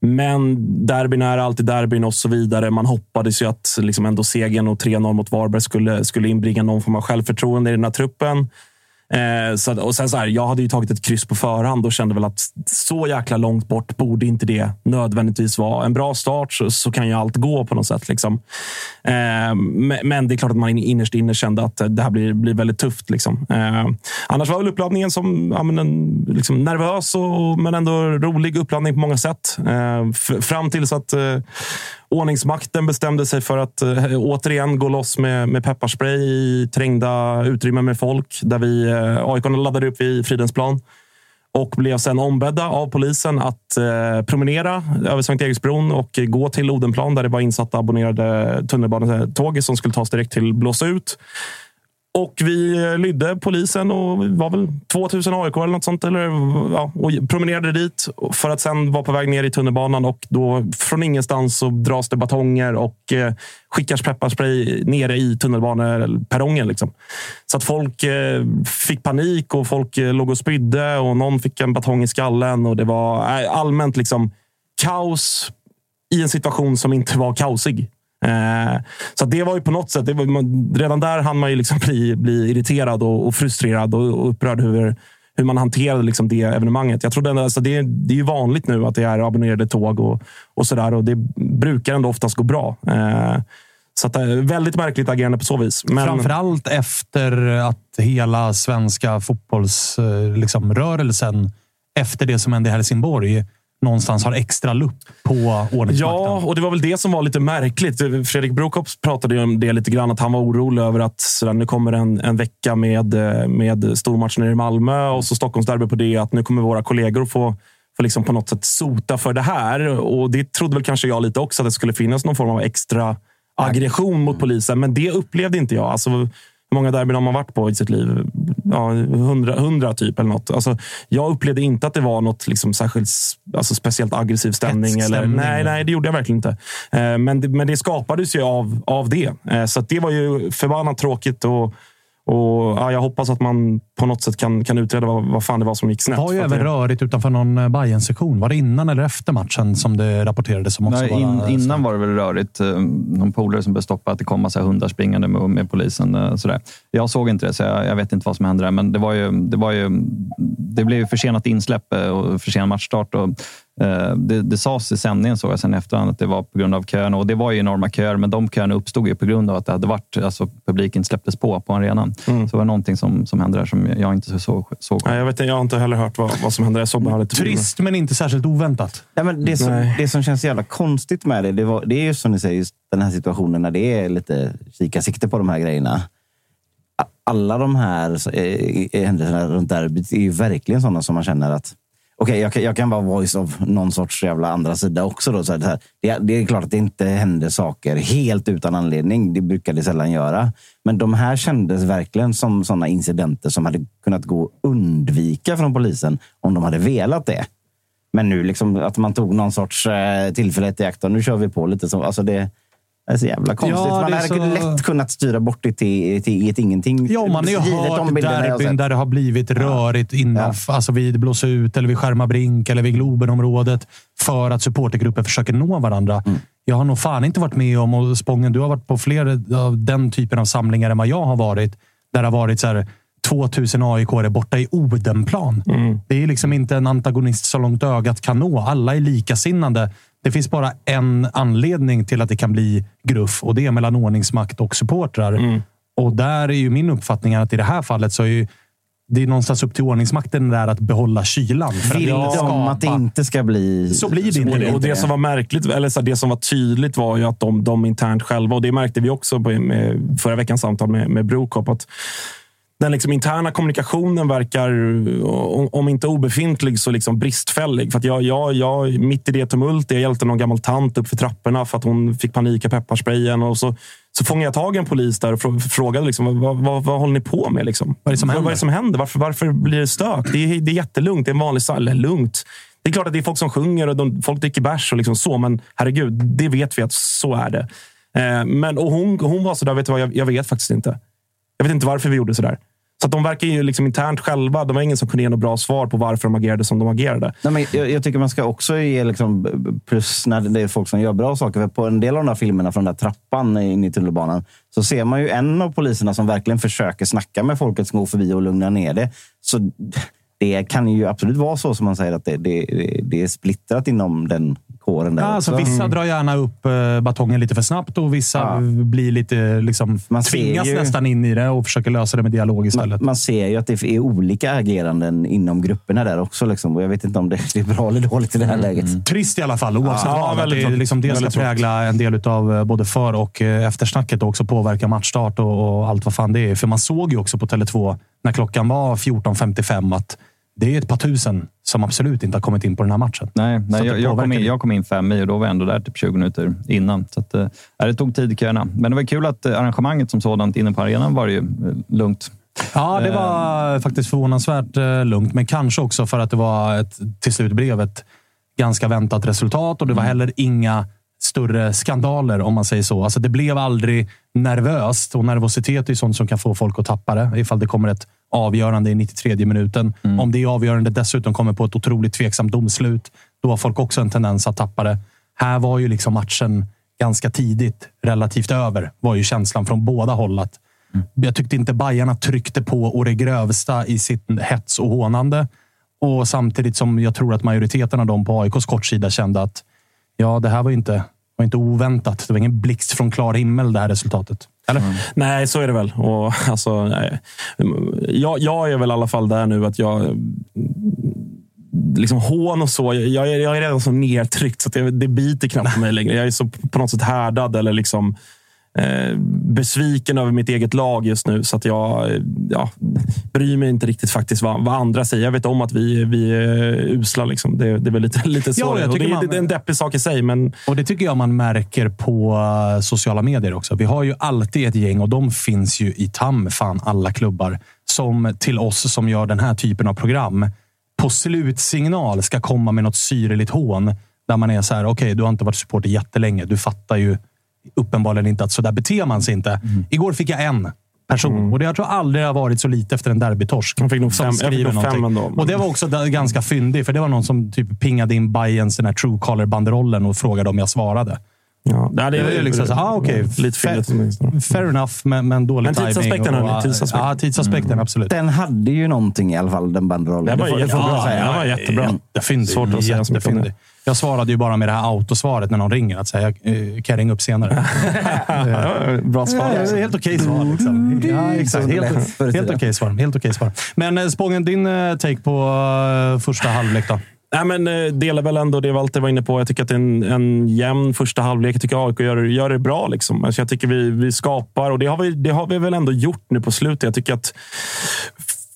Speaker 4: Men derbyn är alltid derbyn och så vidare. Man hoppades ju att liksom ändå segern och 3-0 mot Varberg skulle, skulle inbringa någon form av självförtroende i den här truppen. Eh, så, och sen så här, jag hade ju tagit ett kryss på förhand och kände väl att så jäkla långt bort borde inte det nödvändigtvis vara. En bra start så, så kan ju allt gå på något sätt. Liksom. Eh, men det är klart att man innerst inne kände att det här blir, blir väldigt tufft. Liksom. Eh, annars var väl uppladdningen som ja, men en, liksom nervös och, men ändå rolig uppladdning på många sätt. Eh, fram tills att eh, ordningsmakten bestämde sig för att eh, återigen gå loss med, med pepparspray i trängda utrymmen med folk. Där vi, eh, AIK laddade upp vid Fridhemsplan och blev sen ombedda av polisen att eh, promenera över Sankt Eriksbron och gå till Odenplan där det var insatta abonnerade tunnelbanetåg som skulle tas direkt till Blåsa ut. Och vi eh, lydde polisen och var väl 2000 AIK eller något sånt. Eller, ja, och promenerade dit för att sen vara på väg ner i tunnelbanan. Och då från ingenstans så dras det batonger och eh, skickas pepparspray nere i tunnelbaneperrongen. Liksom. Så att folk eh, fick panik och folk eh, låg och spydde och någon fick en batong i skallen. Och det var eh, allmänt liksom kaos i en situation som inte var kaosig. Eh, så det var ju på något sätt, det var, redan där hann man ju liksom (laughs) bli, bli irriterad och, och frustrerad och, och upprörd över hur man hanterade liksom det evenemanget. Jag trodde, alltså det, det är ju vanligt nu att det är abonnerade tåg och, och sådär och det brukar ändå oftast gå bra. Eh, så att, eh, väldigt märkligt agerande på så vis.
Speaker 1: Men... Framförallt efter att hela svenska fotbollsrörelsen liksom, efter det som hände i Helsingborg någonstans har extra lupp på ordningsmakten.
Speaker 4: Ja, och det var väl det som var lite märkligt. Fredrik Brokops pratade ju om det lite grann, att han var orolig över att sådär, nu kommer en, en vecka med, eh, med nere i Malmö och så Stockholmsderby på det. Att nu kommer våra kollegor få få liksom på något sätt sota för det här. Och Det trodde väl kanske jag lite också, att det skulle finnas någon form av extra aggression mot polisen. Men det upplevde inte jag. Alltså, hur många derbyn har man varit på i sitt liv? Ja, hundra, hundra typ eller något. Alltså, jag upplevde inte att det var något liksom särskilt alltså, speciellt aggressiv stämning. Eller, nej, nej, det gjorde jag verkligen inte. Eh, men, det, men det skapades ju av, av det. Eh, så det var ju förbannat tråkigt. Och, och, ja, jag hoppas att man på något sätt kan, kan utreda vad, vad fan det var som gick snett.
Speaker 1: Det var ju även det... rörigt utanför någon eh, bayern sektion Var det innan eller efter matchen som det rapporterades? Som också
Speaker 3: Nej, in, innan var det väl rörigt. Eh, någon polare som blev stoppad att det kom massa hundar springande med, med polisen. Eh, sådär. Jag såg inte det, så jag, jag, vet inte vad som hände där. Men det, var ju, det, var ju, det blev försenat insläpp och försenad matchstart. Och det, det sades i sändningen såg jag sen efterhand att det var på grund av köerna och det var ju enorma köer, men de köerna uppstod ju på grund av att det hade varit, alltså publiken släpptes på på arenan. Mm. Så det var någonting som, som hände där som jag inte såg. såg.
Speaker 4: Nej, jag, vet, jag har inte heller hört vad, vad som hände. Jag såg bara lite
Speaker 1: Trist, men inte särskilt oväntat.
Speaker 2: Ja, men det, som, det som känns jävla konstigt med det, det, var, det är ju som ni säger, just den här situationen när det är lite kikarsikte på de här grejerna. alla de här eh, händelserna runt derbyt är ju verkligen sådana som man känner att Okej, okay, jag, kan, jag kan vara voice of någon sorts jävla andra sida också. Då, så här, det, det, är klart att det inte händer saker helt utan anledning. Det brukar det sällan göra. Men de här kändes verkligen som sådana incidenter som hade kunnat gå att undvika från polisen om de hade velat det. Men nu liksom att man tog någon sorts eh, i akt och nu kör vi på lite. Så, alltså det, det är så jävla konstigt. Ja, man hade så... lätt kunnat styra bort det till, till ett ingenting.
Speaker 1: Ja, man har ju hört derbyn där det har blivit rörigt innan, ja. alltså vid Blåsa ut eller vid Skärma Brink eller vid Globenområdet för att supportergrupper försöker nå varandra. Mm. Jag har nog fan inte varit med om, och Spången, du har varit på fler av den typen av samlingar än vad jag har varit. Där det har varit så här, 2000 aik är borta i Odenplan. Mm. Det är liksom inte en antagonist så långt ögat kan nå. Alla är likasinnande. Det finns bara en anledning till att det kan bli gruff och det är mellan ordningsmakt och supportrar. Mm. Och där är ju min uppfattning att i det här fallet så är ju det är någonstans upp till ordningsmakten där att behålla kylan.
Speaker 2: För Vill att de att det inte ska bli...
Speaker 1: Så blir det inte.
Speaker 4: Och det som var märkligt, eller så det som var tydligt var ju att de, de internt själva, och det märkte vi också på, med förra veckans samtal med, med Brokop, att den liksom interna kommunikationen verkar, om inte obefintlig, så liksom bristfällig. För jag, jag, jag, mitt i det tumultet, jag hjälpte någon gammal tant upp för trapporna för att hon fick panik av pepparsprayen. Och så, så fångade jag tag i en polis där och frågade liksom, vad, vad, vad håller ni på med? Liksom?
Speaker 1: Vad är det som händer?
Speaker 4: Vad är det som händer? Varför, varför blir det stök? Det är, det är jättelugnt. Det är en vanlig eller lugnt. Det är klart att det är folk som sjunger och de, folk dricker bärs och liksom så, men herregud, det vet vi att så är det. Eh, men, och hon, hon var sådär, vet du vad, jag, jag vet faktiskt inte. Jag vet inte varför vi gjorde sådär. Så de verkar ju liksom internt själva. Det var ingen som kunde ge något bra svar på varför de agerade som de agerade.
Speaker 2: Nej, men jag, jag tycker man ska också ge liksom, plus när det är folk som gör bra saker. För på en del av de där filmerna från den där trappan in i tunnelbanan så ser man ju en av poliserna som verkligen försöker snacka med folket som går förbi och lugna ner det. Så (laughs) det kan ju absolut vara så som man säger att det, det, det är splittrat inom den kåren. Där
Speaker 1: ja, alltså, vissa mm. drar gärna upp eh, batongen lite för snabbt och vissa ja. blir lite, liksom, man tvingas ju, nästan in i det och försöker lösa det med dialog istället.
Speaker 2: Man, man, ser ju att det är olika ageranden inom grupperna där också. Liksom. Och jag vet inte om det är bra eller dåligt i det här mm. läget.
Speaker 1: Trist i alla fall, oavsett ja, vad. det, liksom, det ska prägla en del av eh, både för och eh, eftersnacket och också påverka matchstart och, och allt vad fan det är. För man såg ju också på Tele2 när klockan var 14.55 att det är ett par tusen som absolut inte har kommit in på den här matchen.
Speaker 3: Nej, nej jag, jag, kom in, jag kom in fem i och då var jag ändå där typ 20 minuter innan. Så att, äh, det tog tid i köerna. Men det var kul att äh, arrangemanget som sådant inne på arenan var ju äh, lugnt.
Speaker 1: Ja, det var äh, faktiskt förvånansvärt äh, lugnt. Men kanske också för att det var ett, till slut blev ett ganska väntat resultat och det var mm. heller inga större skandaler om man säger så. Alltså, det blev aldrig nervöst och nervositet är sånt som kan få folk att tappa det ifall det kommer ett avgörande i 93 minuten. Mm. Om det avgörande dessutom kommer på ett otroligt tveksamt domslut, då har folk också en tendens att tappa det. Här var ju liksom matchen ganska tidigt relativt över, var ju känslan från båda håll. Att mm. Jag tyckte inte Bajarna tryckte på och det grövsta i sitt hets och hånande. Och samtidigt som jag tror att majoriteten av dem på AIKs kortsida kände att ja, det här var inte, var inte oväntat. Det var ingen blixt från klar himmel det här resultatet. Mm.
Speaker 4: Nej, så är det väl. Och, (laughs) alltså, nej. Jag, jag är väl i alla fall där nu att jag liksom hån och så. Jag jag är redan så nedtryckt så att det, det biter knappt på mig längre. Jag är så på något sätt härdad eller liksom besviken över mitt eget lag just nu. Så att jag ja, bryr mig inte riktigt faktiskt vad, vad, andra säger. Jag vet om att vi, vi är usla. Liksom. Det, det är väl lite, (laughs) lite så. Ja, det, man, det, är en deppig sak i sig. Men...
Speaker 1: Och Det tycker jag man märker på eh, sociala medier också. Vi har ju alltid ett gäng och de finns ju i tam fan alla klubbar som till oss som gör den här typen av program på slutsignal ska komma med något syrligt hån. Där man är så här, okej, okay, du har inte varit supporter jättelänge. Du fattar ju uppenbarligen inte att så där beter man sig inte. Mm. Igår fick jag en person. Mm. Och det jag tror aldrig har varit så lite efter en derbytorsk.
Speaker 4: Han fick nog fem, jag fick nog fem ändå.
Speaker 1: Och det var också ganska fyndig, för det var någon som typ pingade in Bayerns den här Truecaller-banderollen och frågade om jag svarade.
Speaker 4: Ja, det, är,
Speaker 1: det är liksom så, ah, okay, lite fair, fair enough, men, men dålig
Speaker 4: timing. Men tidsaspekten,
Speaker 1: och,
Speaker 4: och, tidsaspekten.
Speaker 1: Ja, tidsaspekten mm. absolut.
Speaker 2: Den hade ju någonting i alla fall, den banderollen.
Speaker 4: Det var, det får, ja, säga. Det var jättebra.
Speaker 1: Jättefyndig. Svårt att säga jättefyndig. Jag svarade ju bara med det här autosvaret när någon ringer. Att säga, jag kan ringa upp senare. (laughs)
Speaker 4: Bra svar.
Speaker 1: Ja, helt okej okay svar. Liksom. Ja, exakt. Helt, helt okej okay svar. Helt okay svar. Men eh, Spången, din eh, take på första halvlek då?
Speaker 4: Nej, men, eh, delar väl ändå det Walter var inne på. Jag tycker att det är en, en jämn första halvlek. Jag tycker AIK gör, gör det bra. Liksom. Alltså, jag tycker vi, vi skapar och det har vi, det har vi väl ändå gjort nu på slutet. Jag tycker att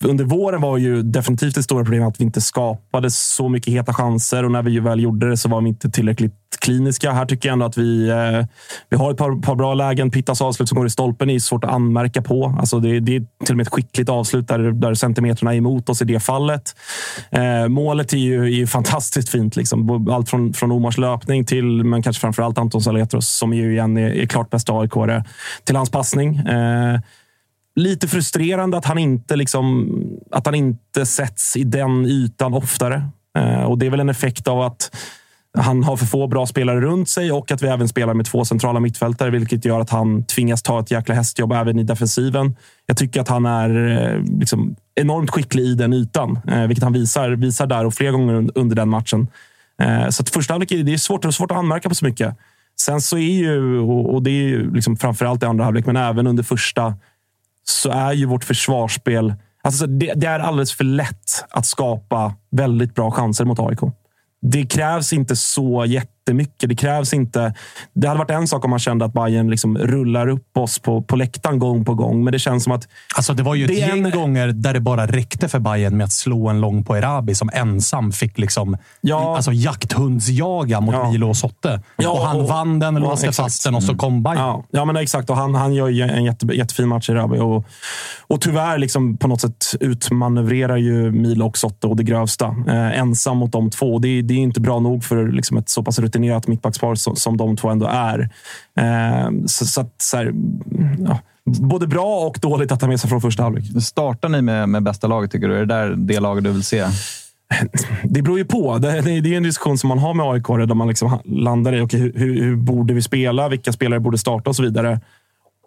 Speaker 4: under våren var ju definitivt det stora problemet att vi inte skapade så mycket heta chanser och när vi väl gjorde det så var vi inte tillräckligt kliniska. Här tycker jag ändå att vi, eh, vi har ett par, par bra lägen. Pittas avslut som går i stolpen är svårt att anmärka på. Alltså det, det är till och med ett skickligt avslut där, där centimeterna är emot oss i det fallet. Eh, målet är ju, är ju fantastiskt fint. Liksom. Allt från, från Omars löpning till, men kanske framför allt Anton Saletros som ju igen är, är klart bästa aik till hans passning. Eh, lite frustrerande att han inte, liksom, att han inte sätts i den ytan oftare. Eh, och Det är väl en effekt av att han har för få bra spelare runt sig och att vi även spelar med två centrala mittfältare, vilket gör att han tvingas ta ett jäkla hästjobb även i defensiven. Jag tycker att han är eh, liksom, enormt skicklig i den ytan, eh, vilket han visar, visar där och flera gånger under den matchen. Eh, så att första halvlek det är svårt, svårt att anmärka på så mycket. Sen så är ju, och det är ju liksom framförallt i andra halvlek, men även under första så är ju vårt försvarsspel... Alltså det, det, är alldeles för lätt att skapa väldigt bra chanser mot AIK. Det krävs inte så jättemycket. Det krävs inte... Det hade varit en sak om man kände att Bayern liksom rullar upp oss på, på läktaren gång på gång, men det känns som att...
Speaker 1: Alltså det var ju ett gäng en... gånger där det bara räckte för Bayern med att slå en lång på Erabi som ensam fick liksom ja. alltså jakthundsjaga mot ja. Milo och Sotte. Ja, och han och, vann den, låste ja, fast den och så kom Bayern.
Speaker 4: Ja, ja men exakt. Och han, han gör ju en jätte, jättefin match, Erabi. Och, och tyvärr liksom på något sätt utmanövrerar ju Milo och Sotte och det grövsta. Eh, ensam mot de två. Det, det är inte bra nog för liksom ett så pass rutinerat mittbackspar som, som de två ändå är. Eh, så, så, att, så här, ja, både bra och dåligt att ta med sig från första halvlek.
Speaker 3: Startar ni med, med bästa laget, tycker du? Är det där det laget du vill se?
Speaker 4: Det beror ju på. Det, är en diskussion som man har med AIK där man liksom landar i okay, hur, hur, borde vi spela? Vilka spelare borde starta och så vidare.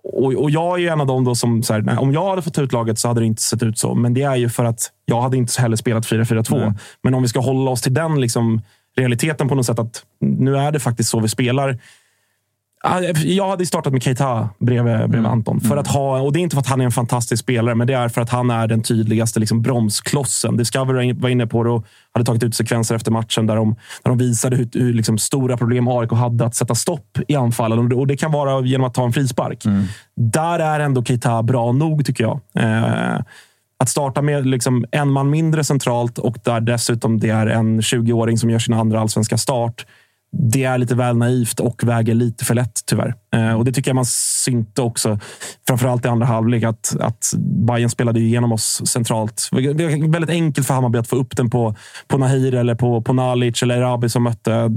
Speaker 4: Och, och jag är en av dem som, här, nej, om jag hade fått ut laget så hade det inte sett ut så. Men det är ju för att jag hade inte heller spelat 4-4-2. Men om vi ska hålla oss till den liksom, realiteten på något sätt, att nu är det faktiskt så vi spelar. Jag hade startat med Keita bredvid, bredvid mm. Anton. För att ha, och det är inte för att han är en fantastisk spelare, men det är för att han är den tydligaste liksom, bromsklossen. Discovery var inne på det och hade tagit ut sekvenser efter matchen där de, där de visade hur, hur liksom, stora problem AIK hade att sätta stopp i anfallen. Och det kan vara genom att ta en frispark. Mm. Där är ändå Keita bra nog, tycker jag. Eh, att starta med liksom en man mindre centralt och där dessutom det är en 20-åring som gör sin andra allsvenska start det är lite väl naivt och väger lite för lätt tyvärr. Eh, och det tycker jag man synte också, framförallt i andra halvlek, att, att Bayern spelade igenom oss centralt. Det var väldigt enkelt för Hammarby att få upp den på, på Nahir eller på, på Nalic eller Erabi som mötte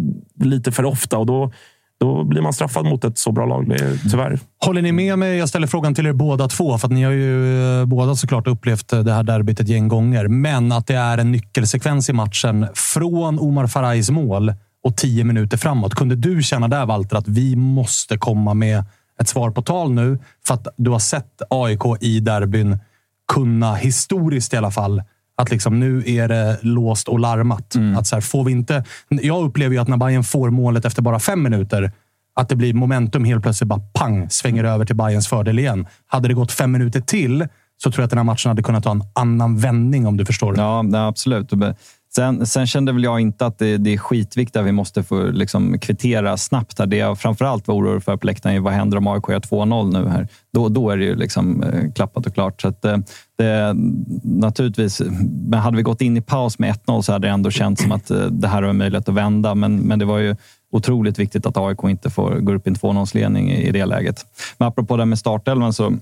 Speaker 4: lite för ofta. Och då, då blir man straffad mot ett så bra lag, tyvärr.
Speaker 1: Håller ni med mig? Jag ställer frågan till er båda två, för att ni har ju eh, båda såklart upplevt eh, det här derbyt ett gäng gånger. Men att det är en nyckelsekvens i matchen från Omar Farajs mål och tio minuter framåt. Kunde du känna där, Walter, att vi måste komma med ett svar på tal nu? För att du har sett AIK i derbyn kunna, historiskt i alla fall, att liksom nu är det låst och larmat. Mm. Att så här, får vi inte... Jag upplever ju att när Bayern får målet efter bara fem minuter, att det blir momentum helt plötsligt bara pang, svänger över till Bayerns fördel igen. Hade det gått fem minuter till så tror jag att den här matchen hade kunnat ta en annan vändning om du förstår.
Speaker 3: Ja, absolut. Sen, sen, kände väl jag inte att det, det är skitviktigt att vi måste få liksom, kvittera snabbt. Här. Det jag framförallt var orolig för på läktaren är vad händer om AIK gör 2-0 nu här? Då, då är det ju liksom, eh, klappat och klart. Så att, eh, det, naturligtvis, men hade vi gått in i paus med 1-0 så hade det ändå känts som att eh, det här har möjlighet att vända. Men, men det var ju otroligt viktigt att AIK inte får gå upp i en 2-0-ledning i, i det läget. Men apropå det med startelvan så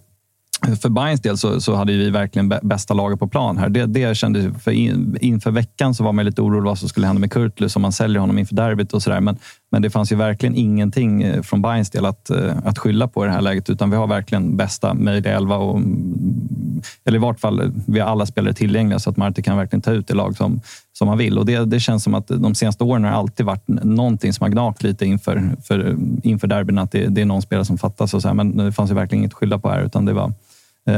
Speaker 3: för Bayerns del så, så, hade vi verkligen bästa laget på plan här. Det, det kändes för in, inför veckan så var man lite orolig vad som skulle hända med Kurtlus om man säljer honom inför derbyt och sådär. Men, men det fanns ju verkligen ingenting eh, från Bayerns del att, eh, att skylla på i det här läget, utan vi har verkligen bästa möjliga elva. Och, mm, eller i vart fall, eh, vi har alla spelare tillgängliga så att Marti kan verkligen ta ut det lag som, som han vill. Och det, det känns som att de senaste åren har alltid varit någonting som har gnagt lite inför, för, inför derbyn, att det, det, är någon spelare som fattas. Och så här. Men det fanns ju verkligen inget att skylla på här, utan det var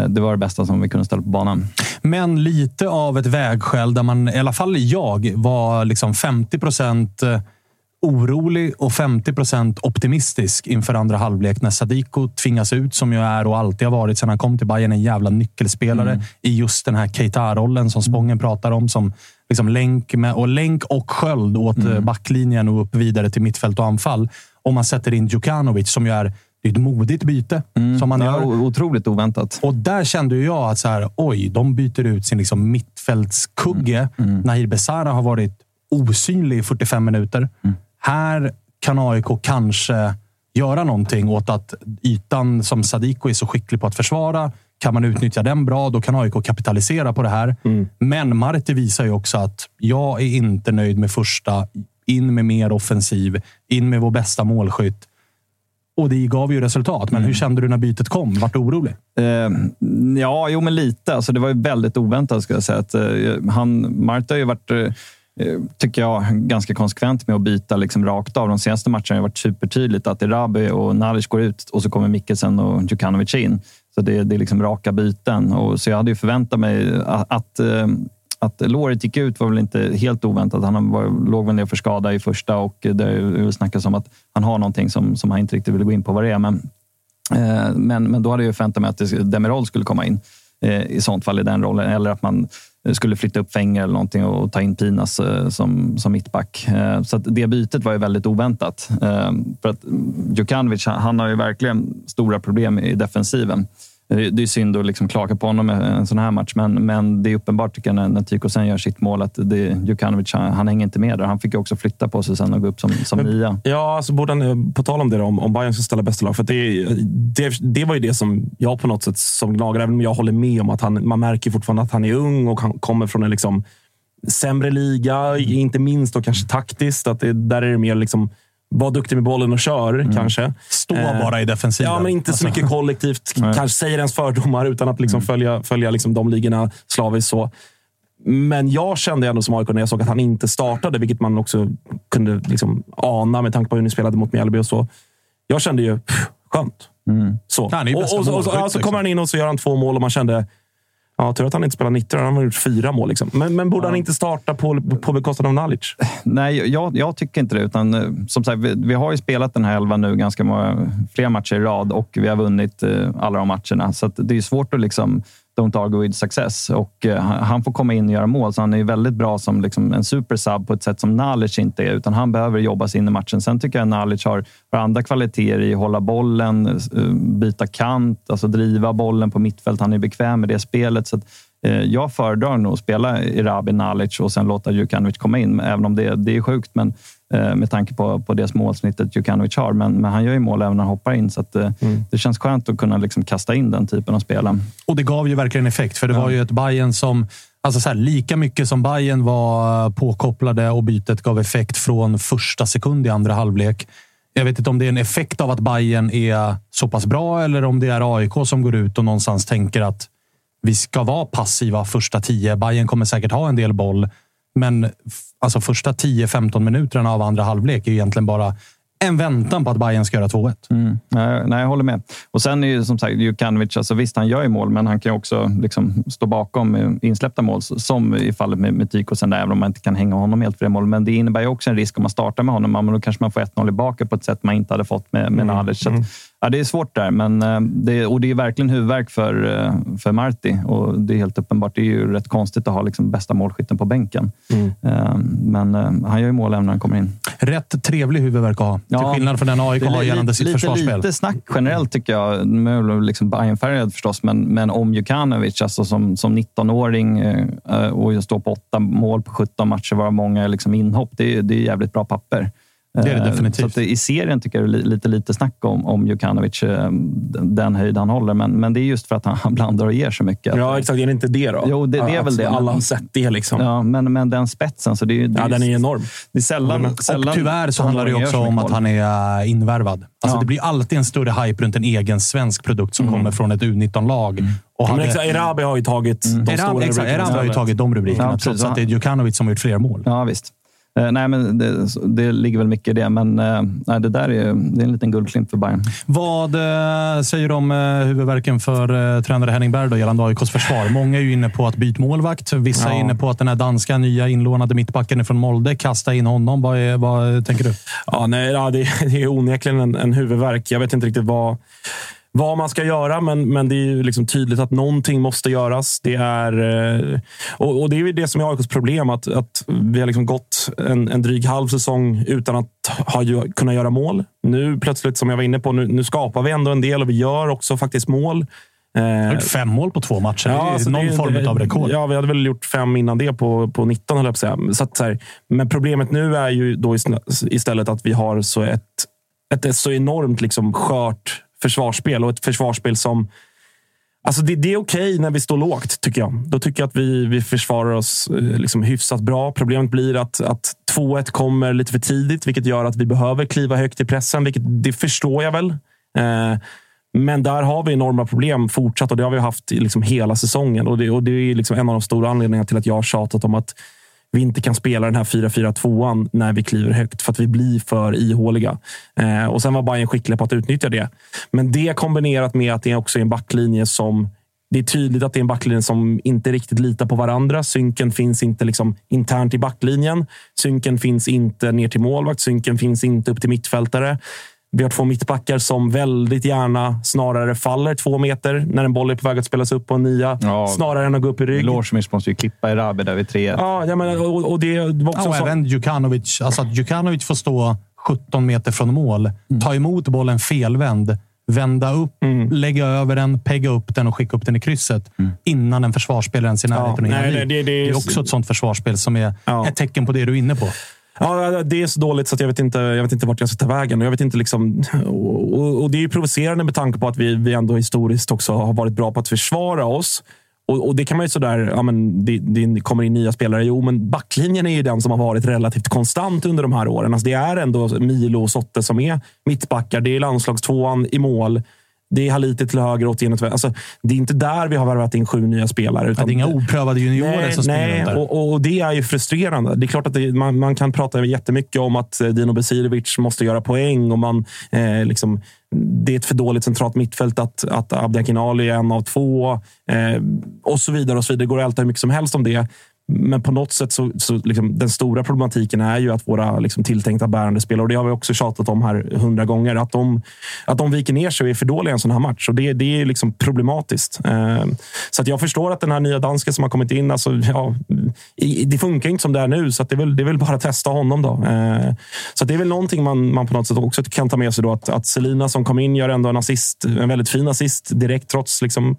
Speaker 3: det var det bästa som vi kunde ställa på banan.
Speaker 1: Men lite av ett vägskäl där man, i alla fall jag, var liksom 50 procent orolig och 50 procent optimistisk inför andra halvlek när Sadiko tvingas ut, som ju är och alltid har varit sedan han kom till Bayern en jävla nyckelspelare mm. i just den här Keita-rollen som Spången pratar om. Som liksom länk, med, och länk och sköld åt mm. backlinjen och upp vidare till mittfält och anfall. Om man sätter in Djukanovic som ju är det är ett modigt byte. Mm. Som man
Speaker 3: ja, gör. Otroligt oväntat.
Speaker 1: Och där kände jag att så här, oj, de byter ut sin liksom mittfältskugge. Mm. Mm. Nahir Besara har varit osynlig i 45 minuter. Mm. Här kan AIK kanske göra någonting åt att ytan som Sadiko är så skicklig på att försvara. Kan man utnyttja den bra, då kan AIK kapitalisera på det här. Mm. Men Marti visar ju också att jag är inte nöjd med första. In med mer offensiv. In med vår bästa målskytt. Och det gav ju resultat. Men mm. hur kände du när bytet kom? Vart du orolig?
Speaker 3: Uh, ja, jo, men lite. Alltså, det var ju väldigt oväntat. Ska jag säga. Att, uh, han, Marta har ju varit Eh, Eh, tycker jag, ganska konsekvent med att byta liksom rakt av. De senaste matcherna har det varit supertydligt att Erabi och Nalic går ut och så kommer Mikkelsen och Djukanovic in. Så det, det är liksom raka byten. Och, så jag hade ju förväntat mig att, eh, att att Loret gick ut var väl inte helt oväntat. Han var, låg väl ner för skada i första och det snackas om att han har någonting som, som han inte riktigt vill gå in på vad det är. Men, eh, men, men då hade jag förväntat mig att Demirol skulle komma in i sånt fall i den rollen. Eller att man skulle flytta upp Fenger eller någonting och ta in Pinas eh, som, som mittback. Eh, så det bytet var ju väldigt oväntat. Eh, för att Djukanovic, han har ju verkligen stora problem i defensiven. Det är synd att liksom klaga på honom en sån här match, men, men det är uppenbart tycker jag, när, när Tyko sen gör sitt mål att det, Djukanovic, han, han hänger inte med där. Han fick också flytta på sig sen och gå upp som, som men, nia.
Speaker 4: Ja, alltså borde han, på tal om det, då, om, om Bayern ska ställa bästa lag. För det, det, det var ju det som jag på något sätt som gnagare, även om jag håller med om att han, man märker fortfarande att han är ung och han kommer från en liksom sämre liga, inte minst och kanske taktiskt. Att det, där är det mer liksom var duktig med bollen och kör, mm. kanske.
Speaker 1: Stå eh, bara i defensiven.
Speaker 4: Ja, men inte så mycket kollektivt. (laughs) kanske säger ens fördomar utan att liksom mm. följa, följa liksom de ligorna slaviskt. Så. Men jag kände ändå som AIK när jag såg att han inte startade, vilket man också kunde liksom ana med tanke på hur ni spelade mot Mjällby och så. Jag kände ju, pff, skönt. Mm. Så. och, och, och, och, och, så liksom. kommer han in och så gör han två mål och man kände, Ja, tur att han inte spelar 90. Han har gjort fyra mål. Liksom. Men, men borde ja. han inte starta på, på bekostnad av Nalic?
Speaker 3: Nej, jag, jag tycker inte det. Utan, eh, som sagt, vi, vi, har ju spelat den här elvan nu ganska många, fler matcher i rad och vi har vunnit eh, alla de matcherna. Så det är svårt att liksom don't argue with success. Och uh, han får komma in och göra mål, så han är väldigt bra som liksom, en supersub på ett sätt som Nalic inte är. Utan han behöver jobba sig in i matchen. Sen tycker jag att Nalic har, har andra kvaliteter i att hålla bollen, uh, byta kant, alltså driva bollen på mittfält. Han är bekväm med det spelet. Så att, uh, jag föredrar nog att spela Irabi Nalic och sen låta Djukanovic komma in, även om det, det är sjukt. Men med tanke på, på det målsnittet Djukanovic har. Men, men, han gör ju mål även när han hoppar in, så att, eh, mm. det känns skönt att kunna liksom kasta in den typen av spel.
Speaker 1: Och det gav ju verkligen effekt, för det ja. var ju ett Bayern som Alltså så här, lika mycket som Bayern var påkopplade och bytet gav effekt från första sekund i andra halvlek. Jag vet inte om det är en effekt av att Bayern är så pass bra eller om det är AIK som går ut och någonstans tänker att vi ska vara passiva första tio. Bayern kommer säkert ha en del boll, men alltså första 10-15 minuterna av andra halvlek är egentligen bara en väntan på att Bayern ska göra 2-1.
Speaker 3: Mm. Nej, jag håller med. Och sen är ju som sagt Djukanovic, alltså visst han gör ju mål, men han kan också liksom stå bakom insläppta mål, som i fallet med, med Tykosen, även om man inte kan hänga honom helt för det målet. Men det innebär ju också en risk om man startar med honom. Men då kanske man får 1-0 ibaka på ett sätt man inte hade fått med, med mm. Nalic. Mm. Ja, det är svårt där, men eh, det, och det är verkligen huvudvärk för, eh, för Marti. Och det är helt uppenbart. Det är ju rätt konstigt att ha liksom bästa målskytten på bänken. Mm. Eh, men han gör ju mål även när han kommer in.
Speaker 1: Rätt trevlig huvudvärk att ha. Ja, till skillnad från den AIK har gällande sitt
Speaker 3: lite,
Speaker 1: försvarsspel.
Speaker 3: Lite snack generellt tycker jag. Liksom Bayern-färgad förstås, men, men om Jukanovic alltså som, som 19-åring och står på åtta mål på 17 matcher, varav många är liksom inhopp. Det är, det är jävligt bra papper.
Speaker 1: Det är det definitivt.
Speaker 3: Så I serien tycker jag det är lite, lite snack om, om Jukanovic, eh, den höjd han håller. Men, men det är just för att (laughs) han, blandar och ger så mycket.
Speaker 4: Ja, exakt. Är det inte det då?
Speaker 3: Jo, det, det är väl det.
Speaker 4: Alla har sett det. Liksom.
Speaker 3: Ja, men, men den spetsen. Så det, det
Speaker 4: ja, den är enorm.
Speaker 3: Det är sällan,
Speaker 1: och
Speaker 3: sällan
Speaker 1: tyvärr så handlar det också om att han är invärvad. Alltså, ja. Det blir alltid en större hype runt en egen svensk produkt som mm. kommer från ett U19-lag. Mm.
Speaker 4: Och hade... Erabi har ju tagit mm. de Erabi,
Speaker 1: stora
Speaker 4: exakt,
Speaker 1: Erabi har ju tagit de rubrikerna, ja, trots att det är Djukanovic som har gjort fler mål.
Speaker 3: Ja, visst. Eh, nej, men det, det, ligger väl mycket i det, men eh, nej, det där är, det är en liten guldklimp för Bayern.
Speaker 1: Vad eh, säger du om eh, huvudverken för eh, tränare Henning Berg då, gällande AIKs försvar? Många är ju inne på att byta målvakt. Vissa ja. är inne på att den här danska nya inlånade mittbacken från Molde, kasta in honom. Vad, är, vad tänker du?
Speaker 4: Ja, nej, ja, det, det är onekligen en, en huvudvärk. Jag vet inte riktigt vad vad man ska göra, men, men det är ju liksom tydligt att någonting måste göras. Det är, eh, och, och det är det som är AIKs problem, att, att vi har liksom gått en, en dryg halv säsong utan att ha, kunna göra mål. Nu plötsligt, som jag var inne på, nu, nu skapar vi ändå en del och vi gör också faktiskt mål.
Speaker 1: Har gjort fem mål på två matcher. Ja, det alltså någon det, form av rekord.
Speaker 4: Ja, vi hade väl gjort fem innan det på, på 19, höll jag på säga. Så att, så här, Men problemet nu är ju då istället att vi har så ett, ett så enormt liksom skört försvarsspel och ett försvarsspel som Alltså det, det är okej okay när vi står lågt, tycker jag. Då tycker jag att vi, vi försvarar oss eh, liksom hyfsat bra. Problemet blir att, att 2-1 kommer lite för tidigt, vilket gör att vi behöver kliva högt i pressen. Vilket, det förstår jag väl. Eh, men där har vi enorma problem fortsatt och det har vi haft liksom hela säsongen. Och det, och det är liksom en av de stora anledningarna till att jag har tjatat om att vi inte kan spela den här 4-4-2an när vi kliver högt för att vi blir för ihåliga. Eh, och sen var Bayern skickliga på att utnyttja det. Men det kombinerat med att det också är en backlinje som det är tydligt att det är en backlinje som inte riktigt litar på varandra. Synken finns inte liksom internt i backlinjen. Synken finns inte ner till målvakt. Synken finns inte upp till mittfältare. Vi har två mittbackar som väldigt gärna snarare faller två meter när en boll är på väg att spelas upp på en nia. Ja, snarare än att gå upp i rygg.
Speaker 3: Milosevic måste ju klippa i Rabi där vid 3
Speaker 4: Ja, ja men, och, och det var också
Speaker 1: ja, och så... även Djukanovic. Alltså att Djukanovic får stå 17 meter från mål, mm. ta emot bollen felvänd, vända upp, mm. lägga över den, pegga upp den och skicka upp den i krysset mm. innan en försvarsspelare ens i närheten. Ja, nej, det, det, det, är också ett sånt försvarsspel som är ja. ett tecken på det du är inne på.
Speaker 4: Ja, det är så dåligt så att jag vet inte, jag vet inte vart jag ska ta vägen. Jag vet inte liksom, och, och det är provocerande med tanke på att vi, vi ändå historiskt också har varit bra på att försvara oss. Och, och det kan man ju sådär, ja, men det, det, kommer in nya spelare. Jo, men backlinjen är ju den som har varit relativt konstant under de här åren. Alltså det är ändå Milo och Sotte som är mittbackar. Det är landslagstvåan i mål. Det är Haliti till höger, och till alltså, Det är inte där vi har värvat in sju nya spelare.
Speaker 1: Utan det är inga oprövade juniorer nej, som
Speaker 4: spelar
Speaker 1: nej,
Speaker 4: och, och, det är ju frustrerande. Det är klart att det, man, man, kan prata jättemycket om att eh, Dino Besirovic måste göra poäng och man eh, liksom, det är ett för dåligt centralt mittfält att, att Abdiakinali är en av två eh, och så vidare. och så vidare. Det går att älta hur mycket som helst om det. Men på något sätt så, så liksom, den stora problematiken är ju att våra liksom, tilltänkta bärande spelare, och det har vi också tjatat om här hundra gånger, att de, att de viker ner sig och är för dåliga i en sån här match. Och det, det är liksom problematiskt. Eh, så att jag förstår att den här nya dansken som har kommit in, alltså, ja, det funkar inte som det är nu, så det, är väl, det är väl bara att testa honom. då. Eh, så det är väl någonting man, man på något sätt också kan ta med sig. Då, att, att Selina som kom in gör ändå en assist, en väldigt fin assist direkt, trots liksom,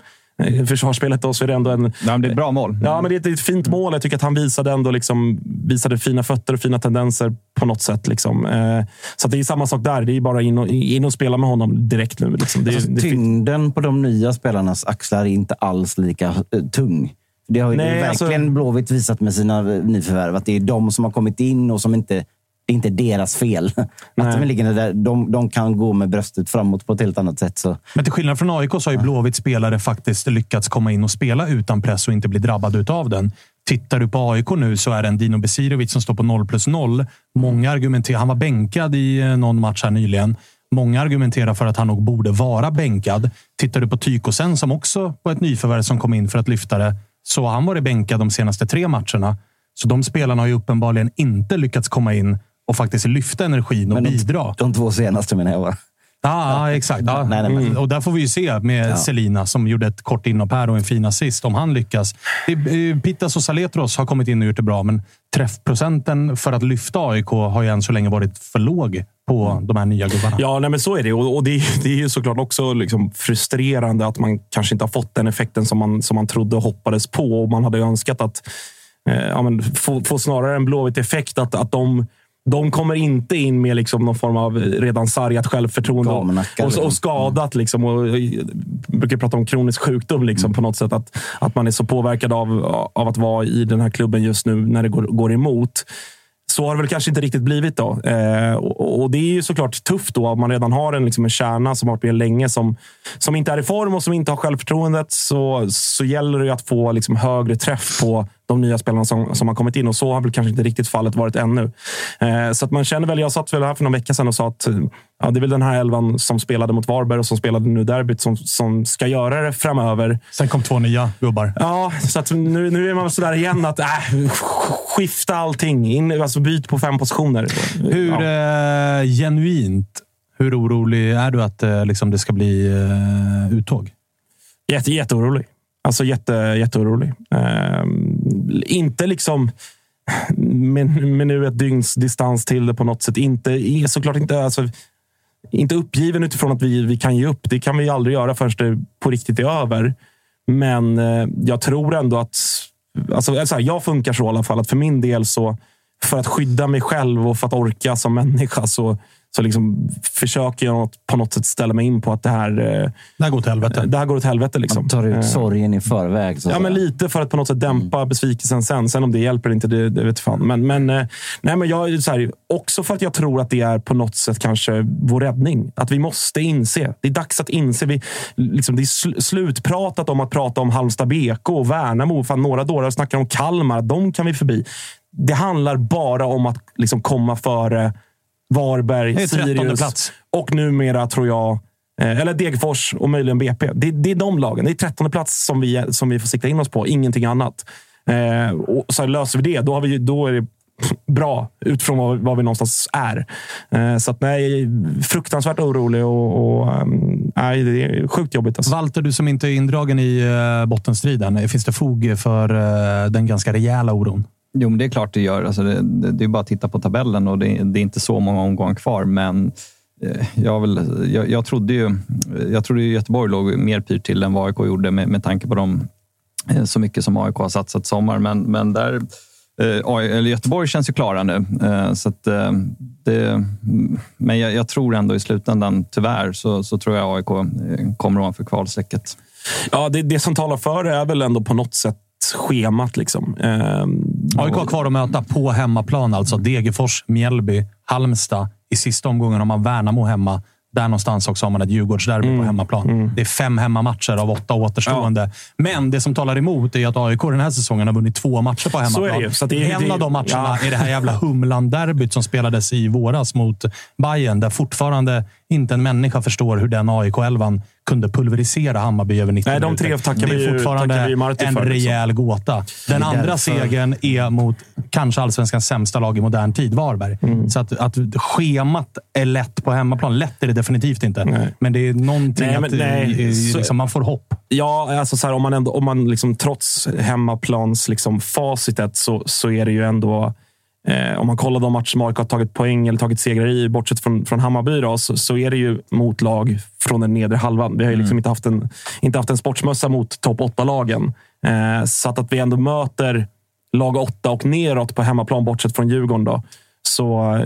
Speaker 4: försvarsspelet då, så är det ändå en...
Speaker 3: Ja, det är ett bra mål.
Speaker 4: Ja, men det är ett fint mål. Jag tycker att han visade ändå liksom, visade fina fötter och fina tendenser på något sätt. Liksom. Eh, så det är samma sak där. Det är bara in och, in och spela med honom direkt nu. Liksom. Det,
Speaker 2: alltså, det tyngden på de nya spelarnas axlar är inte alls lika eh, tung. Det har ju Nej, verkligen alltså... Blåvitt visat med sina nyförvärv. Att det är de som har kommit in och som inte det är inte deras fel. (laughs) Att de, ligger där, de, de kan gå med bröstet framåt på ett helt annat sätt. Så.
Speaker 1: Men till skillnad från AIK så har ju Blåvitt spelare faktiskt lyckats komma in och spela utan press och inte bli drabbade av den. Tittar du på AIK nu så är det en Dino Besirovic som står på 0 plus 0. Många argumenterar, han var bänkad i eh, någon match här nyligen. Många argumenterar för att han nog borde vara bänkad. Tittar du på Tykosen som också var ett nyförvärv som kom in för att lyfta det, så har han varit bänkad de senaste tre matcherna. Så de spelarna har ju uppenbarligen inte lyckats komma in och faktiskt lyfta energin och
Speaker 2: men
Speaker 1: de, bidra.
Speaker 2: De två senaste menar jag.
Speaker 1: Bara. Ja, exakt. Ja. Nej, nej, mm. Och där får vi ju se med ja. Selina som gjorde ett kort inhopp här och en fin assist. Om han lyckas. Pittas och Saletros har kommit in och gjort det bra, men träffprocenten för att lyfta AIK har ju än så länge varit för låg på de här nya gubbarna.
Speaker 4: Ja, nej, men så är det. Och, och det, det, är ju såklart också liksom frustrerande att man kanske inte har fått den effekten som man, som man trodde och hoppades på. Och man hade önskat att eh, ja, men få, få snarare en blåvit effekt. Att, att de de kommer inte in med liksom någon form av redan sargat självförtroende och, och, och, skadat. Liksom, och, jag brukar prata om kronisk sjukdom liksom, mm. på något sätt. Att, att man är så påverkad av, av att vara i den här klubben just nu när det går, går emot. Så har det väl kanske inte riktigt blivit. då. Eh, och, och, Det är ju såklart tufft då om man redan har en, liksom en kärna som har varit med länge som, som inte är i form och som inte har självförtroendet. Så, så gäller det att få liksom högre träff på de nya spelarna som, som har kommit in. Och så har väl kanske inte riktigt fallet varit ännu. Eh, så att man känner väl, jag satt väl här för någon vecka sedan och sa att ja, det är väl den här elvan som spelade mot Varberg och som spelade nu derbyt som, som ska göra det framöver.
Speaker 1: Sen kom två nya gubbar.
Speaker 4: Ja, så att nu, nu är man sådär igen att äh, skifta allting. In, alltså byt på fem positioner.
Speaker 1: Hur
Speaker 4: ja.
Speaker 1: eh, genuint, hur orolig är du att eh, liksom det ska bli eh, uttåg?
Speaker 4: Jätte, jätteorolig. Alltså jätte, jätteorolig. Eh, inte liksom med, med nu ett dygns distans till det på något sätt. Inte, såklart inte, alltså, inte uppgiven utifrån att vi, vi kan ge upp. Det kan vi aldrig göra förrän det på riktigt är över. Men eh, jag tror ändå att... Alltså, här, jag funkar så i alla fall. Att för min del, så för att skydda mig själv och för att orka som människa så så liksom försöker jag på något sätt ställa mig in på att det här... Eh,
Speaker 1: det här går åt helvete.
Speaker 4: Det här går åt helvete. Liksom.
Speaker 2: Man tar ut eh, sorgen i förväg.
Speaker 4: ja, men lite för att på något sätt dämpa mm. besvikelsen sen. Sen om det hjälper inte, det, det vet fan. Men, men, eh, nej, men jag, så här, också för att jag tror att det är på något sätt kanske vår räddning. Att vi måste inse. Det är dags att inse. Vi, liksom, det är sl slutpratat om att prata om Halmstad BK och Värnamo. Fan, några dårar snackar om Kalmar. De kan vi förbi. Det handlar bara om att liksom, komma före Varberg, Sirius plats. och numera tror jag eh, eller Degerfors och möjligen BP. Det, det är de lagen. Det är trettonde plats som vi, som vi får sikta in oss på. Ingenting annat. Eh, och så löser vi det, då, har vi, då är det bra utifrån var, var vi någonstans är. Eh, så att, nej, fruktansvärt orolig och, och um, nej, det är sjukt jobbigt. Alltså.
Speaker 1: Walter, du som inte är indragen i uh, bottenstriden. Finns det fog för uh, den ganska rejäla oron?
Speaker 3: Jo, men det är klart det gör. Alltså det, det, det är bara att titta på tabellen och det, det är inte så många omgångar kvar. Men eh, jag, väl, jag, jag, trodde ju jag trodde ju Göteborg låg mer pyrt till än vad AIK gjorde med, med tanke på dem, eh, så mycket som AIK har satsat sommar. Men, men där, eh, eller Göteborg känns ju klara nu. Så att, det, men jag, jag, tror ändå i slutändan, tyvärr, så, så tror jag AIK kommer ovanför kvalstrecket.
Speaker 4: Ja, det, det som talar för det är väl ändå på något sätt schemat. Liksom. Ehm,
Speaker 1: AIK har kvar att möta på hemmaplan. Alltså Degerfors, Mjällby, Halmstad. I sista omgången har man Värnamo hemma. Där någonstans också har man ett Djurgårdsderby mm. på hemmaplan. Mm. Det är fem hemmamatcher av åtta återstående. Ja. Men det som talar emot är att AIK den här säsongen har vunnit två matcher på hemmaplan. Så är det, så det är, en av de matcherna ja. är det här jävla Humlan-derbyt som spelades i våras mot Bayern där fortfarande inte en människa förstår hur den AIK-elvan kunde pulverisera Hammarby över 90
Speaker 4: Nej, de tre tackar
Speaker 1: Det är fortfarande vi, vi en för, rejäl liksom. gåta. Den andra segern är mot kanske allsvenskans sämsta lag i modern tid, Varberg. Mm. Så att, att schemat är lätt på hemmaplan. Lätt är det definitivt inte. Nej. Men det är någonting nej, att nej, liksom, man får hopp.
Speaker 4: Ja, alltså så här, om man, ändå, om man liksom, trots hemmaplans liksom, facitet så, så är det ju ändå Eh, om man kollar de matcher som AIK har tagit poäng eller tagit segrar i, bortsett från, från Hammarby, då, så, så, är det ju mot lag från den nedre halvan. Vi har ju liksom mm. inte, haft en, inte haft en sportsmössa mot topp 8-lagen. Eh, så att, att vi ändå möter lag 8 och neråt på hemmaplan, bortsett från Djurgården. Då, så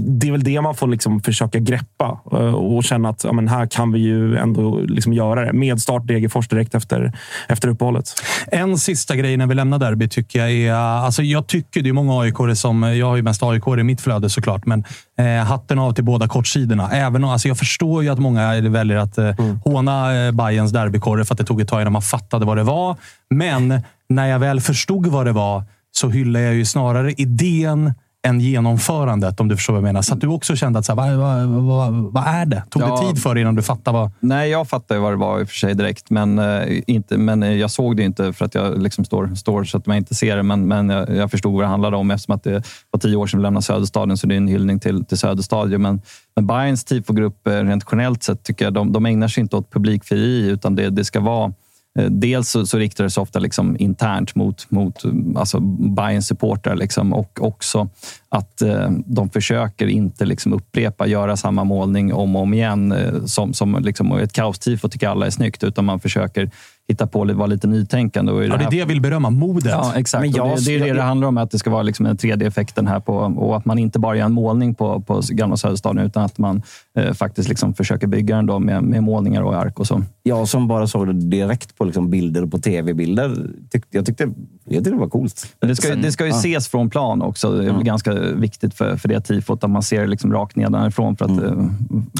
Speaker 4: det är väl det man får liksom försöka greppa eh, och känna att ja, men här kan vi ju ändå liksom göra det. Med start Degerfors direkt efter, efter uppehållet.
Speaker 1: En sista grej när vi lämnar derby tycker jag är... Alltså jag tycker det är många aik som... Jag har ju mest aik i mitt flöde såklart, men eh, hatten av till båda kortsidorna. Även, alltså jag förstår ju att många väljer att eh, mm. håna eh, Bayerns derbykorre för att det tog ett tag innan man fattade vad det var. Men när jag väl förstod vad det var så hyllar jag ju snarare idén än genomförandet, om du förstår vad jag menar. Så att du också kände att, så här, vad, vad, vad, vad, är det? Tog ja, det tid för dig innan du fattade? Vad...
Speaker 3: Nej, jag fattade vad det var i och för sig direkt. Men, äh, inte, men jag såg det inte för att jag liksom står, står så att man inte ser det. Men, men jag, jag förstod vad det handlade om eftersom att det var tio år sedan vi lämnade Söderstadion. Så det är en hyllning till, till Söderstadion. Men, men Bayerns tifogrupp rent generellt sett tycker jag de, de ägnar sig inte åt publikfrieri utan det, det ska vara Eh, Eh, dels så, så riktar det sig ofta liksom internt mot, mot eh, alltså Bayern supportrar liksom, och också att eh, de försöker inte liksom upprepa, göra samma målning om och om igen. Eh, som, som liksom, ett kaostifo tycker alla är snyggt, utan man försöker hitta på att vara lite nytänkande. Och
Speaker 1: i det, ja, det är det jag vill berömma, modet.
Speaker 3: Ja, exakt. Men jag, det, det, är det det handlar om, att det ska vara liksom en 3D-effekten här på, och att man inte bara gör en målning på, på gamla Söderstaden utan att man eh, faktiskt liksom försöker bygga den då med, med målningar och ark och så.
Speaker 2: Jag som bara såg det direkt på liksom bilder och på tv-bilder. Tyck, jag tyckte Jag tycker det var coolt.
Speaker 3: Men det ska, ju- det ska ju
Speaker 2: Ja.
Speaker 3: ses från plan också. Det är väl ganska viktigt för, för det tifot att man ser liksom rakt nedanifrån. För att, eh,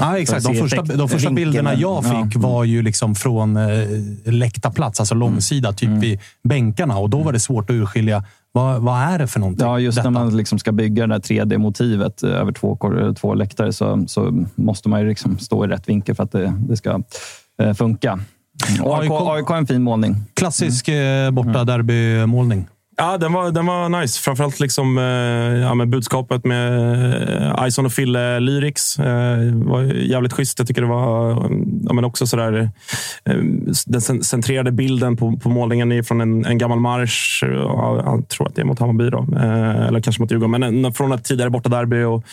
Speaker 1: Ja, exakt.
Speaker 3: för
Speaker 1: De
Speaker 3: att se
Speaker 1: första, de första bilderna jag
Speaker 3: ja.
Speaker 1: fick var ju liksom från eh, läktarplats, alltså långsida, typ vid bänkarna. Och då var det svårt att urskilja vad, vad är det för någonting.
Speaker 3: Ja, just
Speaker 1: detta?
Speaker 3: när man liksom ska bygga det där 3D-motivet eh, över två, kor- två läktare så, så måste man ju liksom stå i rätt vinkel för att det, det ska eh, funka. AIK, AIK har en fin målning.
Speaker 1: Klassisk eh, borta derbymålning.
Speaker 4: Ja, den var, den var nice. Framförallt liksom, eh, ja, med budskapet med eh, Ison och Fille Lyrics. Eh, var jävligt schysst. Jag tycker det var ja, men också sådär, eh, den cen- centrerade bilden på, på målningen är från en, en gammal marsch. Ja, jag tror att det är mot Hammarby, då. Eh, eller kanske mot Djurgården. Men en, från ett tidigare bortaderby. Och,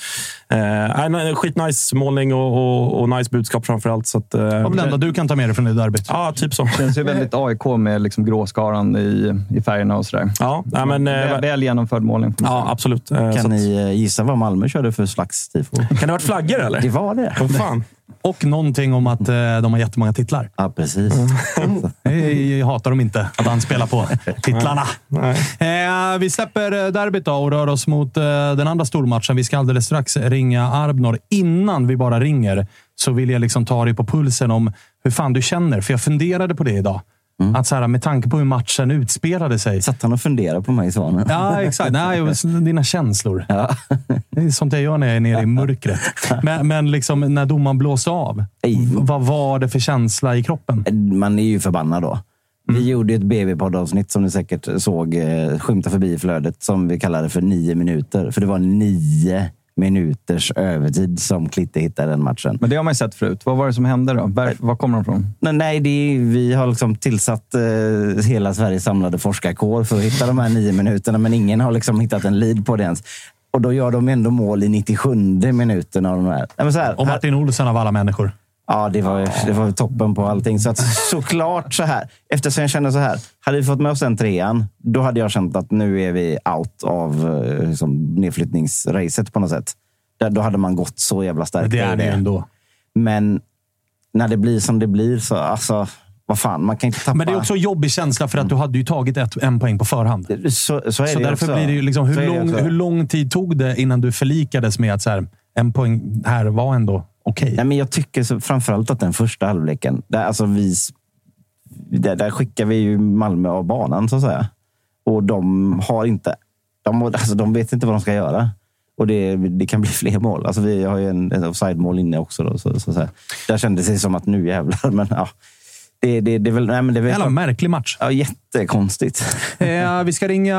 Speaker 4: eh, skitnice målning och, och, och nice budskap framförallt. Så att, eh,
Speaker 1: är det enda du kan ta med dig från det derbyt?
Speaker 4: Ja, typ så.
Speaker 3: Känns ju väldigt AIK med liksom gråskaran i, i färgerna och sådär.
Speaker 4: Ja, nej, men, eh,
Speaker 3: väl, väl genomförd målning.
Speaker 4: ja absolut. Eh,
Speaker 2: Kan
Speaker 4: att,
Speaker 2: ni eh, gissa vad Malmö körde för slags tifo?
Speaker 4: kan det ha varit flaggor eller?
Speaker 2: Det var det.
Speaker 4: Vad fan?
Speaker 1: Och någonting om att de har jättemånga titlar.
Speaker 2: Ja, precis. (laughs)
Speaker 1: Jag, jag hatar dem inte, att han spelar på titlarna.
Speaker 4: Nej.
Speaker 1: Eh, vi släpper derbyt då och rör oss mot den andra stormatchen. Vi ska alldeles strax ringa Arbnor. Innan vi bara ringer så vill jag liksom ta dig på pulsen om hur fan du känner. För jag funderade på det idag. Att så här, med tanke på hur matchen utspelade sig.
Speaker 2: Satt han och funderade på mig, Svanen?
Speaker 1: Ja, exakt. Nej, (laughs) dina känslor.
Speaker 2: Ja.
Speaker 1: Det är sånt jag gör när jag är nere i mörkret. Men, men liksom, när domaren blåste av,
Speaker 2: Nej.
Speaker 1: v- vad var det för känsla i kroppen?
Speaker 2: Man är ju förbannad då. Vi gjorde ett BB-poddavsnitt som ni säkert såg eh, skymta förbi i flödet som vi kallade för nio minuter. För det var nio minuters övertid som Klitte hittade den matchen.
Speaker 3: Men det har man ju sett förut. Vad var det som hände då? Var, var kommer de ifrån?
Speaker 2: Nej, nej det är, vi har liksom tillsatt eh, hela Sveriges samlade forskarkår för att hitta de här nio minuterna, men ingen har liksom hittat en lead på det ens. Och då gör de ändå mål i 97 minuten av de här. Nej, men så här
Speaker 1: Och Martin Olsson av alla människor.
Speaker 2: Ja, det var, det var toppen på allting. Så att, såklart så här. Eftersom jag känner så här. Hade vi fått med oss den trean, då hade jag känt att nu är vi out av eh, liksom, nedflyttningsracet på något sätt. Där, då hade man gått så jävla starkt.
Speaker 1: Det är det ändå.
Speaker 2: Men när det blir som det blir, så alltså, vad fan, man kan inte tappa...
Speaker 1: Men det är också en jobbig känsla för att du hade ju tagit ett, en poäng på förhand.
Speaker 2: Så, så är
Speaker 1: Så
Speaker 2: det
Speaker 1: därför
Speaker 2: också.
Speaker 1: blir det ju liksom,
Speaker 2: Så
Speaker 1: hur, lång, hur lång tid tog det innan du förlikades med att så här, en poäng här var ändå okej?
Speaker 2: Men jag tycker så, framförallt att den första halvleken, där, alltså vi, där, där skickar vi ju Malmö av banan så att säga. Och de har inte, de, alltså, de vet inte vad de ska göra. Och det, det kan bli (laughs) fler mål. Alltså, vi har ju en, ett offside-mål inne också. Då, så, så, så. Där kändes det som att nu jävlar. (laughs) Men ja, det, det, det är väl... Nej, men det är väl
Speaker 1: Jävla märklig match.
Speaker 2: ja, jättekonstigt. (laughs)
Speaker 1: Eh, vi ska ringa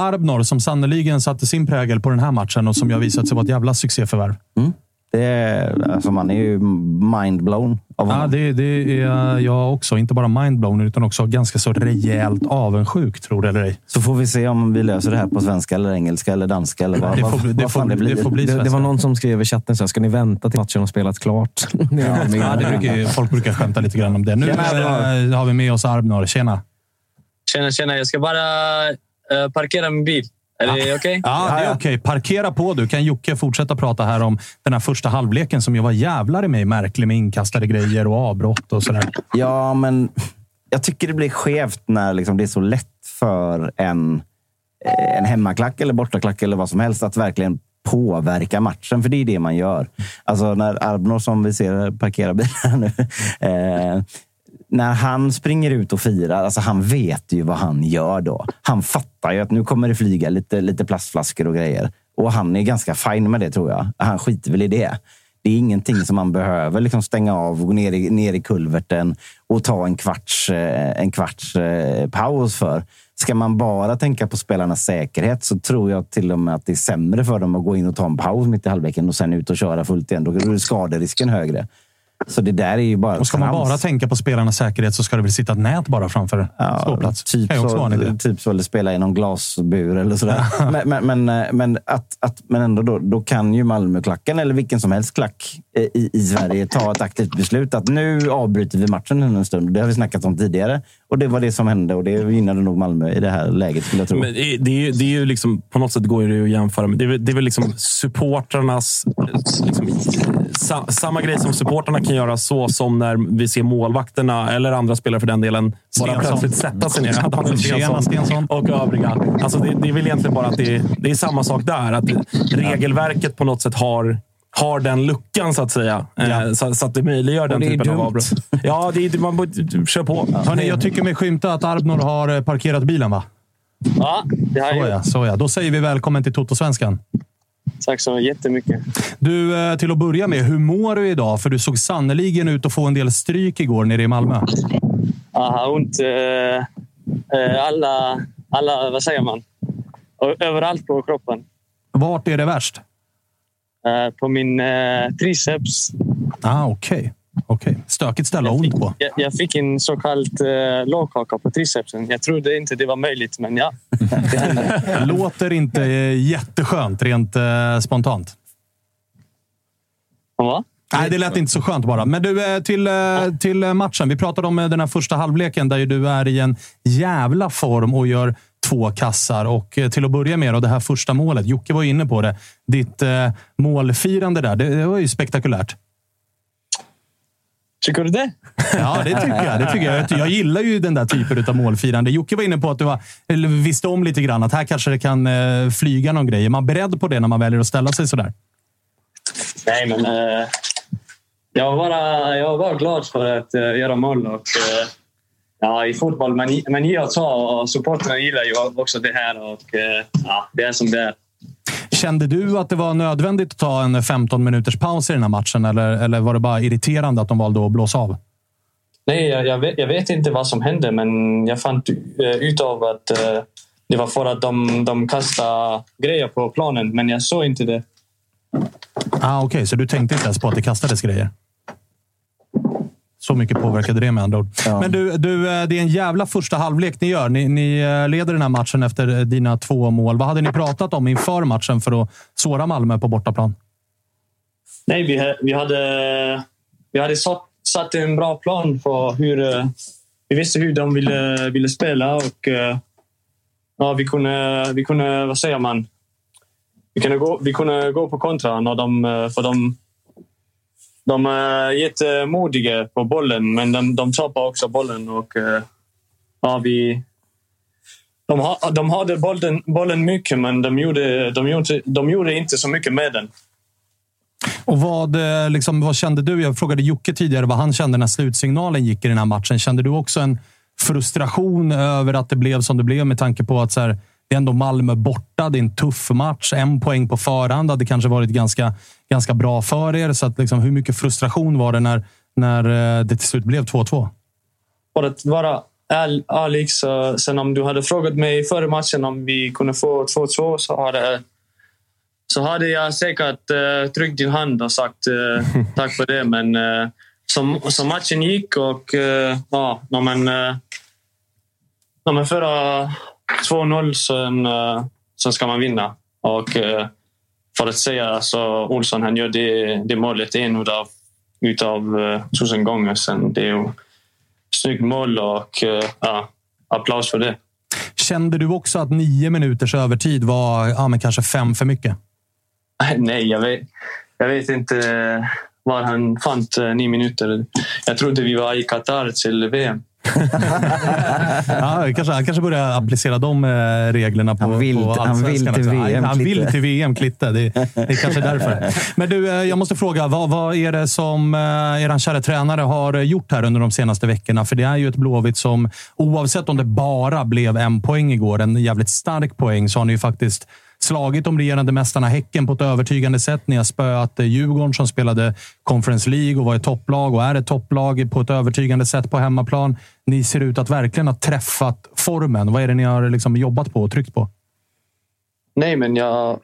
Speaker 1: Arbnor som sannoliken satte sin prägel på den här matchen och som jag visat sig vara ett jävla succéförvärv.
Speaker 2: Det är, alltså, man är ju mindblown av
Speaker 1: Ja, det, det är jag också. Inte bara mindblown, utan också ganska så rejält avundsjuk, tror det eller ej.
Speaker 2: Så får vi se om vi löser det här på svenska, eller engelska eller danska. Eller vad,
Speaker 1: Det får,
Speaker 2: vad,
Speaker 1: det
Speaker 2: vad
Speaker 1: får,
Speaker 2: fan det blir.
Speaker 1: det får bli
Speaker 6: Det, det var någon som skrev i chatten så här, ska ni vänta till matchen har spelats klart? (laughs)
Speaker 1: Ja, det brukar, folk brukar skämta lite grann om det. Nu
Speaker 2: Tjena,
Speaker 1: har vi med oss Arbnor. Tjena!
Speaker 7: Tjena, tjena. Jag ska bara eh, parkera min bil. Är det okej?
Speaker 1: Ja, det är okej. Parkera på du. Kan Jocke fortsätta prata här om den här första halvleken som ju var jävlar i mig märklig med inkastade grejer och avbrott och sådär.
Speaker 2: Ja, men jag tycker det blir skevt när liksom det är så lätt för en, eh, en hemmaklack eller bortaklack eller vad som helst att verkligen påverka matchen. För det är det man gör. Alltså när Arbnor, som vi ser parkera bilar nu, (laughs) eh, när han springer ut och firar, alltså han vet ju vad han gör då. Han fattar ju att nu kommer det flyga lite, lite plastflaskor och grejer. Och han är ganska fin med det tror jag. Han skiter väl i det. Det är ingenting som man behöver liksom stänga av, gå ner i, ner i kulverten och ta en kvarts, eh, en kvarts eh, paus för. Ska man bara tänka på spelarnas säkerhet så tror jag till och med att det är sämre för dem att gå in och ta en paus mitt i halvleken och sen ut och köra fullt igen. Då är skaderisken högre. Så det där är ju bara
Speaker 1: Och ska man
Speaker 2: trams.
Speaker 1: bara tänka på spelarnas säkerhet så ska det väl sitta ett nät bara framför ståplats.
Speaker 2: Typ
Speaker 1: också
Speaker 2: så, typ så, eller spela i någon glasbur eller sådär. (laughs) men men, men, eh, men, att, att, men ändå, då, då kan ju Malmöklacken eller vilken som helst klack eh, i, i Sverige ta ett aktivt beslut att nu avbryter vi matchen en stund. Det har vi snackat om tidigare. Och det var det som hände och det gynnade nog Malmö i det här läget skulle jag tro.
Speaker 4: Men det, är, ju- det är ju liksom, på något sätt går det ju att jämföra med. Det är, väl- det är väl liksom supportrarnas... Liksom, sa, samma grej som supportrarna kan göra så som när vi ser målvakterna, eller andra spelare för den delen, bara
Speaker 1: Stensson.
Speaker 4: plötsligt sätta sig ner. Daniel
Speaker 1: Tjena, Stensson.
Speaker 4: Och övriga. Alltså det, det är väl egentligen bara att det, det är samma sak där. Att regelverket på något sätt har har den luckan, så att säga. Eh, Så, så att det möjliggör den
Speaker 6: det är
Speaker 4: typen av
Speaker 6: dumt.
Speaker 4: avbrott. Ja, det är, man borde- kör på.
Speaker 1: Hörni, jag tycker mig skymta att Arbnor har eh, parkerat bilen, va?
Speaker 7: Ja, det har
Speaker 1: Så
Speaker 7: jag
Speaker 1: ja, så ja. Då säger vi välkommen till Toto-svenskan.
Speaker 7: Tack så jättemycket.
Speaker 1: Du, eh, till att börja med, hur mår du idag? För du såg sannoliken ut att få en del stryk igår nere i Malmö.
Speaker 7: Jag har ont eh, alla, alla, vad säger man? Överallt på kroppen.
Speaker 1: Vart är det värst?
Speaker 7: Eh, på min eh, triceps.
Speaker 1: Ah, Okej. Okej. Stökigt ställe att ont på.
Speaker 7: Jag, jag fick en så kallad eh, lågkaka på tricepsen. Jag trodde inte det var möjligt, men ja. Det. (laughs)
Speaker 1: Låter inte eh, jätteskönt rent eh, spontant.
Speaker 7: Va?
Speaker 1: Nej, det lät inte så skönt bara. Men du, till, till matchen. Vi pratade om den här första halvleken där du är i en jävla form och gör två kassar. Och eh, till att börja med, då, det här första målet. Jocke var inne på det. Ditt eh, målfirande där, det, det var ju spektakulärt.
Speaker 7: Tycker du det? (laughs)
Speaker 1: Ja, det tycker jag. Det tycker jag. jag. Jag gillar ju den där typen av målfirande. Jocke var inne på att du var, eller visste om lite grann att här kanske det kan eh, flyga någon grej. Är man beredd på det när man väljer att ställa sig sådär?
Speaker 7: Nej, men eh, jag, var bara, jag var bara glad för att eh, göra mål. Och, eh, ja, I fotboll man, man och tar och supportrarna gillar ju också det här. Och, eh, ja, det är som det är.
Speaker 1: Kände du att det var nödvändigt att ta en 15 minuters paus i den här matchen eller, eller var det bara irriterande att de valde att blåsa av?
Speaker 7: Nej, jag, jag, vet, jag vet inte vad som hände, men jag fann eh, ut av att eh, det var för att de, de kastade grejer på planen, men jag såg inte det.
Speaker 1: Ah, Okej, så du tänkte inte ens på att det kastades grejer? Så mycket påverkade det med andra ord. Men du, du, eh, det är en jävla första halvlek ni gör. Ni, ni eh, leder den här matchen efter eh, dina två mål. Vad hade ni pratat om inför matchen för att såra Malmö på bortaplan?
Speaker 7: Nej, vi, vi hade, vi hade satt, satt en bra plan för hur... Vi visste hur de ville, ville spela och ja, vi, kunde, vi kunde... Vad säger man? Vi kunde gå, vi kunde gå på kontra när de... För de, de eh, är jättemodiga på bollen, men de, de tappar också bollen. Och, eh, ja, vi, de, ha, de hade bollen, bollen mycket, men de gjorde, de, gjorde, de gjorde inte så mycket med den.
Speaker 1: Och vad, eh, liksom, vad kände du? Jag frågade Jocke tidigare vad han kände när slutsignalen gick i den här matchen. Kände du också en frustration över att det blev som det blev med tanke på att så här, det är ändå Malmö borta. Det är en tuff match. En poäng på förhand hade kanske varit ganska, ganska bra för er. Så att, liksom, hur mycket frustration var det när, när eh, det till slut blev 2-2?
Speaker 7: för att vara ärlig, sen om du hade frågat mig före matchen om vi kunde få 2-2 så hade, så hade jag säkert uh, tryckt din hand och sagt eh, (laughs) tack för det. Men uh, som, som matchen gick och uh, ja, när man, uh, när man förra 2-0 sen, uh, sen ska man vinna. Och eh, för att säga så Olsson han gör det, det målet en utav, utav uh, tusen gånger. Sen det är ju snyggt mål och eh, ja, applaus för det.
Speaker 1: Kände du också att nio minuters övertid var ja, men kanske fem för mycket? (laughs)
Speaker 7: Nej, jag vet, jag vet inte eh, var han fann eh, nio minuter. Jag trodde vi var i Qatar till VM.
Speaker 1: Ja, kanske, han kanske börjar applicera de eh, reglerna på
Speaker 2: Han vill-
Speaker 1: på
Speaker 2: han vill till. VM,
Speaker 1: Han vill
Speaker 2: Klitte.
Speaker 1: till VM, Klitte. Det, det är kanske därför. Men du, eh, jag måste fråga. Vad, vad är det som eh, er kära tränare har gjort här under de senaste veckorna? För det är ju ett Blåvitt som, oavsett om det bara blev en poäng igår, en jävligt stark poäng, så har ni ju faktiskt slagit de regerande mästarna Häcken på ett övertygande sätt. Ni har spöat eh, Djurgården som spelade Conference League och var ett topplag och är ett topplag på ett övertygande sätt på hemmaplan. Ni ser ut att verkligen ha träffat formen. Vad är det ni har liksom jobbat på och tryckt på?
Speaker 7: Nej, men jag,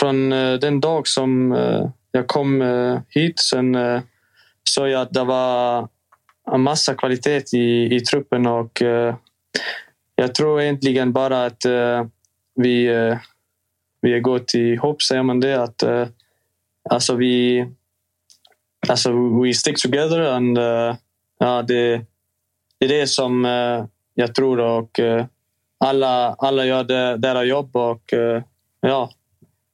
Speaker 7: från eh, den dag som eh, jag kom hit sen såg jag att det var en massa kvalitet i, i truppen och jag tror egentligen bara att vi, vi har gått ihop, säger man det, att uh, alltså vi alltså we stick together and uh, ja, det, det är det som uh, jag tror och uh, alla, alla gör det, deras jobb och ja,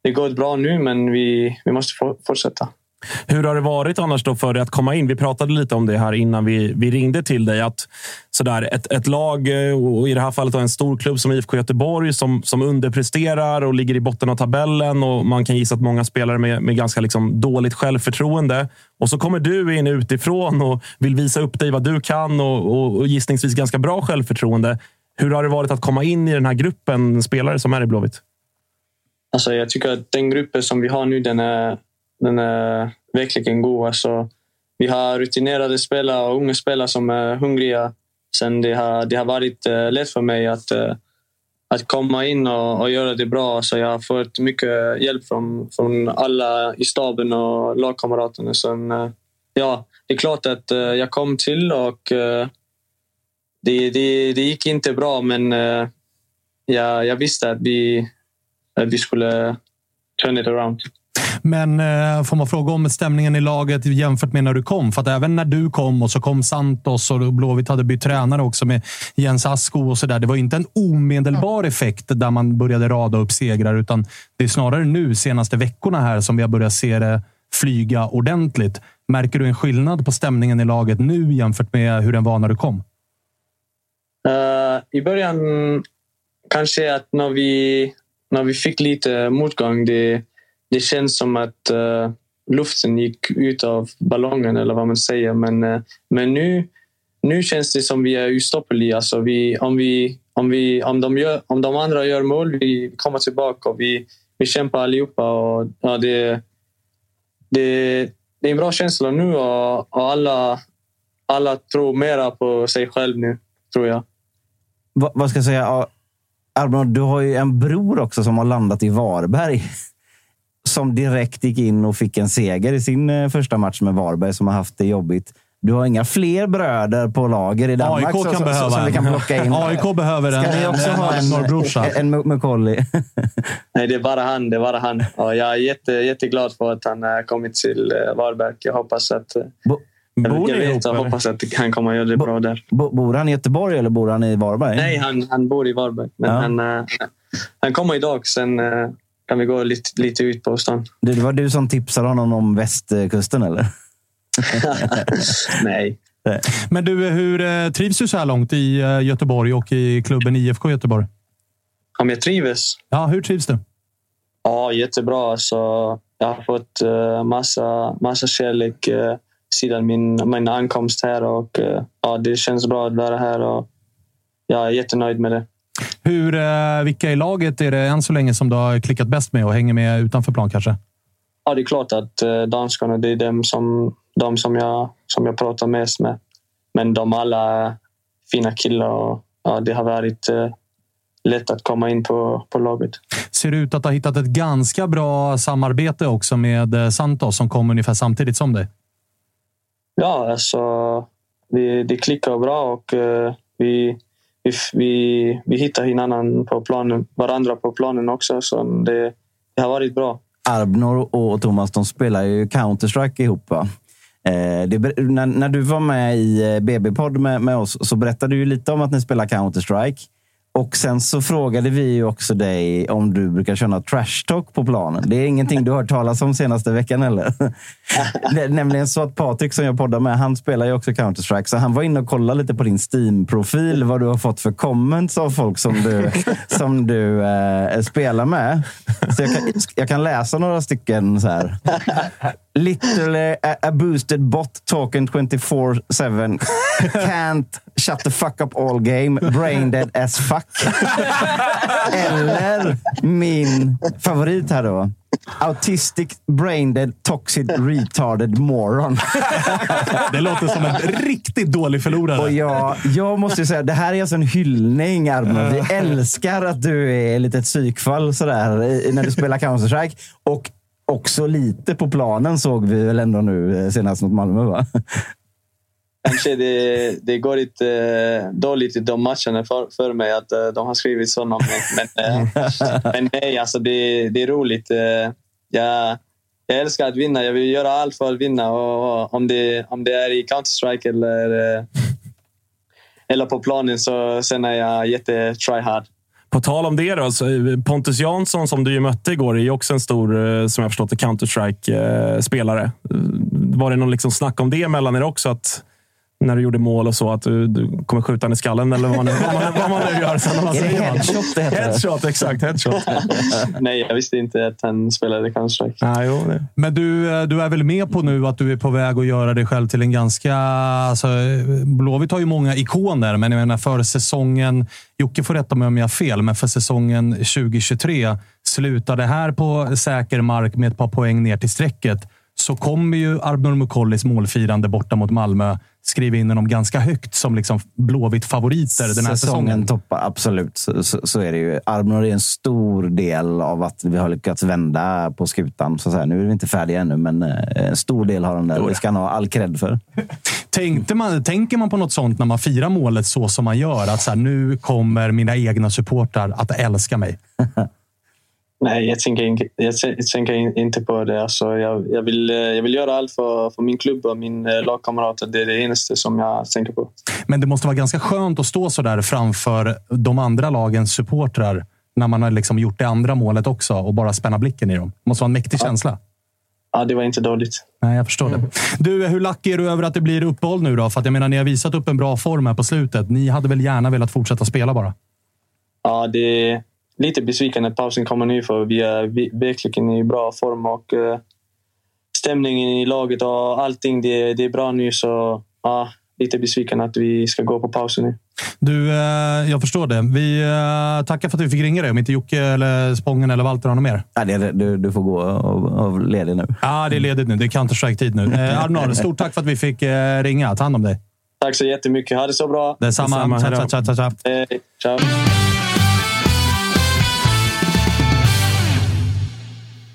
Speaker 7: det går bra nu men vi, vi måste fortsätta.
Speaker 4: Hur har det varit annars då för dig att komma in? Vi pratade lite om det här innan vi, vi ringde till dig. Att sådär, ett, ett lag, eh, och i det här fallet en stor klubb som IFK Göteborg, som, som underpresterar och ligger i botten av tabellen. och Man kan gissa att många spelare med, med ganska liksom dåligt självförtroende. Och så kommer du in utifrån och vill visa upp dig vad du kan och, och, och gissningsvis ganska bra självförtroende. Hur har det varit att komma in i den här gruppen spelare som är i Blåvitt?
Speaker 7: Alltså, jag tycker att den gruppen som vi har nu, den är den är eh, verkligen god. Alltså, vi har rutinerade spelare och unga spelare som är hungriga. Sen det har, det har varit eh, lätt för mig att, eh, att komma in och, och, göra det bra. Så jag har fått mycket hjälp från, från alla i staben och lagkamraterna. Sen, ja, det är klart att jag kom till och det, det, det gick inte bra, men jag, jag visste att vi, att vi skulle turn it around.
Speaker 1: Men eh, får man fråga om stämningen i laget jämfört med när du kom? För att även när du kom och så kom Santos och Blåvitt hade bytt tränare också med Jens Asko och så där. Det var inte en omedelbar effekt där man började rada upp segrar, utan det är snarare nu senaste veckorna här som vi har börjat se det flyga ordentligt. Märker du en skillnad på stämningen i laget nu jämfört med hur den var när du kom?
Speaker 7: Uh, I början kanske att när vi, när vi fick lite motgång, det, det känns som att uh, luften gick ut av ballongen eller vad man säger. Men, uh, men nu, nu känns det som vi är ustoppliga. Alltså vi, om, vi, om, vi, om, de gör, om de andra gör mål, vi kommer tillbaka och vi, vi kämpar allihopa. Och, ja, det, det, det är en bra känsla nu och, och alla, alla tror mera på sig själv nu, tror jag.
Speaker 2: Va, vad ska jag säga? Arbron, du har ju en bror också som har landat i Varberg som direkt gick in och fick en seger i sin eh, första match med Varberg, som har haft det jobbigt. Du har inga fler bröder på lager i Danmark
Speaker 1: AIK kan
Speaker 2: så,
Speaker 1: behöva
Speaker 2: som vi kan plocka in? (laughs)
Speaker 1: AIK behöver
Speaker 2: en, Ska ni också ha en, norrbrorsa. En, en McCauley? (laughs)
Speaker 7: Nej, det är bara han. Det är bara han. Och jag är jätte, jätteglad för att han har kommit till eh, Varberg. Jag hoppas att... Eh, Bo Bor jag vet, jag hoppas att han kommer att göra det bo, bra där.
Speaker 2: Bo, bor han i Göteborg eller bor han i Varberg?
Speaker 7: Nej, han, han bor i Varberg. Men ja. han, han kommer idag. Sen kan vi gå lite, lite ut på stan.
Speaker 2: Det var du som tipsade honom om västkusten, eller? (laughs)
Speaker 7: Nej.
Speaker 1: Men du, hur eh, trivs du så här långt i eh, Göteborg och i klubben IFK Göteborg?
Speaker 7: Om jag trivs?
Speaker 1: Ja, hur trivs du?
Speaker 7: Ja, jättebra. Så jag har fått uh, massa, massa kärlek sedan min, min ankomst här. Och, ja, det känns bra att vara här och jag är jättenöjd med det.
Speaker 1: Hur, eh, vilka i laget är det än så länge som du har klickat bäst med och hänger med utanför plan kanske?
Speaker 7: Ja, det är klart att eh, danskarna det är dem som, de som, jag, som jag pratar mest med. Men de alla är fina killar och ja, det har varit eh, lätt att komma in på, på laget.
Speaker 1: Ser ut att ha hittat ett ganska bra samarbete också med eh, Santos som kom ungefär samtidigt som dig.
Speaker 7: Ja, alltså vi, det klickar bra och uh, vi, vi, vi, vi hittar hinanden på planen, varandra på planen också. Så det, det har varit bra.
Speaker 2: Arbnor och Thomas de spelar ju Counter-Strike ihop. Va? Eh, det, när, när, du var med i eh, BB-podd med, med, oss så berättade du lite om att ni spelar Counter-Strike. Och sen så frågade vi ju också dig om du brukar köra trash talk på planen. Det är ingenting du har hört talas om senaste veckan eller? (laughs) det är nämligen så att Patrik som jag poddar med, han spelar ju också Counter-Strike. Så han var inne och kollade lite på din Steam-profil, vad du har fått för comments av folk som du, (laughs) som du eh, spelar med. Så jag kan, jag kan läsa några stycken så här. (laughs) Literally a, a boosted bot talking (laughs) 24-7. Can't shut the fuck up all game. Brain dead as fuck. Eller min favorit här då. Autistic, brain dead, toxic, retarded moron. (laughs)
Speaker 1: Det låter som en riktigt dålig förlorare.
Speaker 2: Och jag, jag måste säga, det här är alltså en hyllning, Armand. Vi älskar att du är lite ett psykfall sådär, när du spelar Counter-Strike. Och också lite på planen såg vi väl ändå nu eh, senast mot Malmö, va?
Speaker 7: Kanske det, det går lite eh, dåligt i de matcherna för, för mig att eh, de har skrivit så mig. Men, (laughs) men nej, alltså det, det är roligt. Jag, jag älskar att vinna. Jag vill göra allt för att vinna. Och om, det, om det är i Counter-Strike eller, eller på planen så sen är jag jätte tryhard.
Speaker 4: På tal om det då, eh, Pontus Jansson som du ju mötte igår är ju också en stor, eh, som jag förstått Counter-Strike-spelare. Eh, var det någon liksom snack om det mellan er också? Att när du gjorde mål och så, att du, du kommer skjuta den i skallen eller vad man, vad man, vad man nu gör. Sen, (laughs)
Speaker 2: är det headshot det heter?
Speaker 4: Headshot, exakt. Headshot. (laughs)
Speaker 7: Nej, jag visste inte att han spelade Counter-Strike.
Speaker 4: Ah, jo, det.
Speaker 1: Men du, du är väl med på nu att du är på väg att göra dig själv till en ganska... Alltså, Blåvitt har ju många ikoner, men jag menar för säsongen... Jocke får rätta mig om jag har fel, men för säsongen 2023 slutade här på säker mark med ett par poäng ner till strecket så kommer ju Arbnor Mukollis målfirande borta mot Malmö skriva in honom ganska högt som liksom Blåvitt-favoriter den här säsongen. säsongen
Speaker 2: toppar, absolut. Så, så, så, är det ju. Arbnor är en stor del av att vi har lyckats vända på skutan. Så, nu är vi inte färdiga ännu, men eh, en stor del har de där. Det ska han ha all cred för.
Speaker 1: Tänkte man, tänker man på något sånt när man firar målet så som man gör? Att så här, nu kommer mina egna supportrar att älska mig. (laughs)
Speaker 7: Nej, jag tänker, jag tänker inte på det. Alltså, jag, jag, vill, jag vill göra allt för, för min klubb och min eh, lagkamrater. Det är det enaste som jag tänker på.
Speaker 1: Men det måste vara ganska skönt att stå så där framför de andra lagens supportrar när man har liksom gjort det andra målet också och bara spänna blicken i dem. Det måste vara en mäktig ja. känsla.
Speaker 7: Ja, det var inte dåligt.
Speaker 1: Nej, jag förstår mm. det. Du, hur lack är du över att det blir uppehåll nu då? För att jag menar, ni har visat upp en bra form här på slutet. Ni hade väl gärna velat fortsätta spela bara?
Speaker 7: Ja, det, lite besviken att pausen kommer nu för vi är verkligen i bra form och uh, stämningen i laget och allting det, det är bra nu. Så ja, lite besviken att vi ska gå på pausen nu.
Speaker 1: Du, eh, jag förstår det. Vi eh, tackar för att vi fick ringa dig. Om inte Jocke, eller Spången eller Walter har något mer.
Speaker 2: Ja, det, du, du får gå av, av ledig nu.
Speaker 1: Ja, det är ledigt nu. Det är Counter-Strike-tid nu. (laughs) Eh, Arnor, stort tack för att vi fick eh, ringa. Ta hand om dig.
Speaker 7: Tack så jättemycket. Ha det så bra.
Speaker 1: Detsamma.
Speaker 7: Detsamma.
Speaker 1: Ciao, ciao, ciao, ciao.
Speaker 7: Hej. Ciao.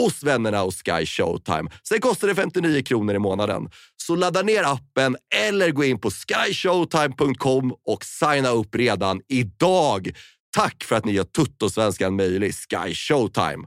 Speaker 8: hos vännerna hos Sky Showtime. Sen kostar det 59 kronor i månaden. Så ladda ner appen eller gå in på skyshowtime.com och signa upp redan idag. Tack för att ni gör Tuttosvenskan möjlig, Sky Showtime.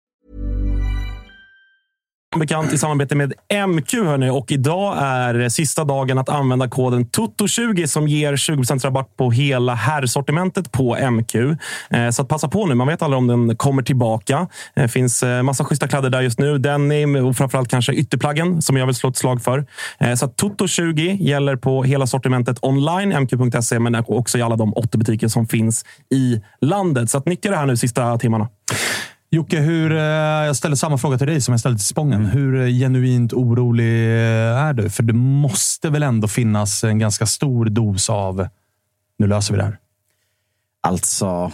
Speaker 4: Som bekant i samarbete med MQ. Hörni. Och idag är sista dagen att använda koden TOTO20 som ger 20 rabatt på hela herrsortimentet på MQ. Eh, så att passa på nu. Man vet aldrig om den kommer tillbaka. Det finns eh, massa schyssta kläder där just nu. Denim och framförallt kanske ytterplaggen som jag vill slå ett slag för. Så att TOTO20 gäller på hela sortimentet online, mq.se, men också i alla de 80 butiker som finns i landet. Så att nyttja det här nu sista timmarna.
Speaker 1: Jocke, hur, eh, jag ställer samma fråga till dig som jag ställde till Spången. Hur eh, genuint orolig eh, är du? För det måste väl ändå finnas en ganska stor dos av nu löser vi det här.
Speaker 2: Alltså,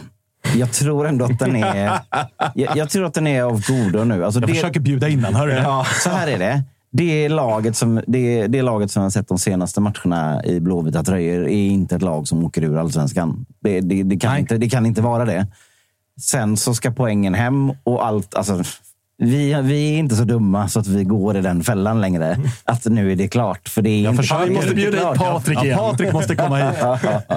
Speaker 2: jag tror ändå att den är... (laughs) jag, jag tror att den är av godo nu. Alltså
Speaker 1: Jag
Speaker 2: det,
Speaker 1: försöker bjuda in den, hör du?
Speaker 2: Ja, så här är det. Det är laget som, det är, det laget som jag har sett de senaste matcherna i blåvita tröjor är inte ett lag som åker ur allsvenskan. Det, det, det, kan, inte, det kan inte vara det. Sen så ska poängen hem och allt. Alltså, vi, vi är inte så dumma så att vi går i den fällan längre. Att nu är det klart. För det är inte,
Speaker 1: försöker. Vi måste bjuda hit. Patrik igen. Ja, Patrik måste komma hit.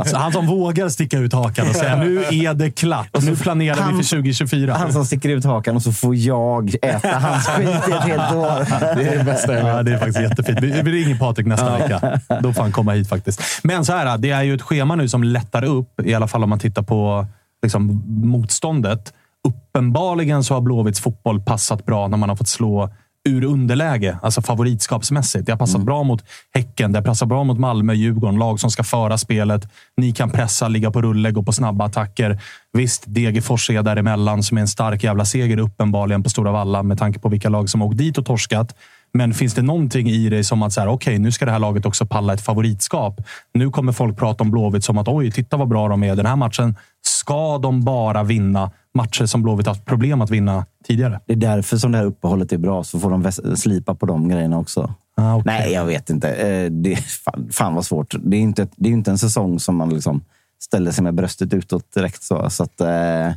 Speaker 1: Så han som vågar sticka ut hakan och säga nu är det klart. Nu planerar vi för 2024.
Speaker 2: Han som sticker ut hakan och så får jag äta hans skit i ett helt år.
Speaker 1: Det är det bästa jag vet. Ja, det är faktiskt jättefint. Vi vi ringer Patrik nästa vecka. Då får han komma hit faktiskt. Men så här, det är ju ett schema nu som lättar upp, i alla fall om man tittar på liksom, motståndet. Uppenbarligen så har Blåvitts fotboll passat bra när man har fått slå ur underläge, alltså favoritskapsmässigt. Det har passat bra mot Häcken, det har passat bra mot Malmö, Djurgården, lag som ska föra spelet. Ni kan pressa, ligga på rulle, gå på snabba attacker. Visst, Degerfors är däremellan som är en stark jävla seger uppenbarligen på Stora Valla med tanke på vilka lag som åkt dit och torskat. Men finns det någonting i det som att så här, okej, nu ska det här laget också palla ett favoritskap. Nu kommer folk prata om Blåvitt som att oj, titta vad bra de är. Den här matchen ska de bara vinna matcher som Blåvitt haft problem att vinna tidigare.
Speaker 2: Det är därför som det här uppehållet är bra, så får de slipa på de grejerna också.
Speaker 1: Ah, okej.
Speaker 2: Nej, jag vet inte. Eh, Det, fan, fan vad svårt. Det är inte, det är inte en säsong som man liksom ställer sig med bröstet utåt direkt. Så, så att, eh,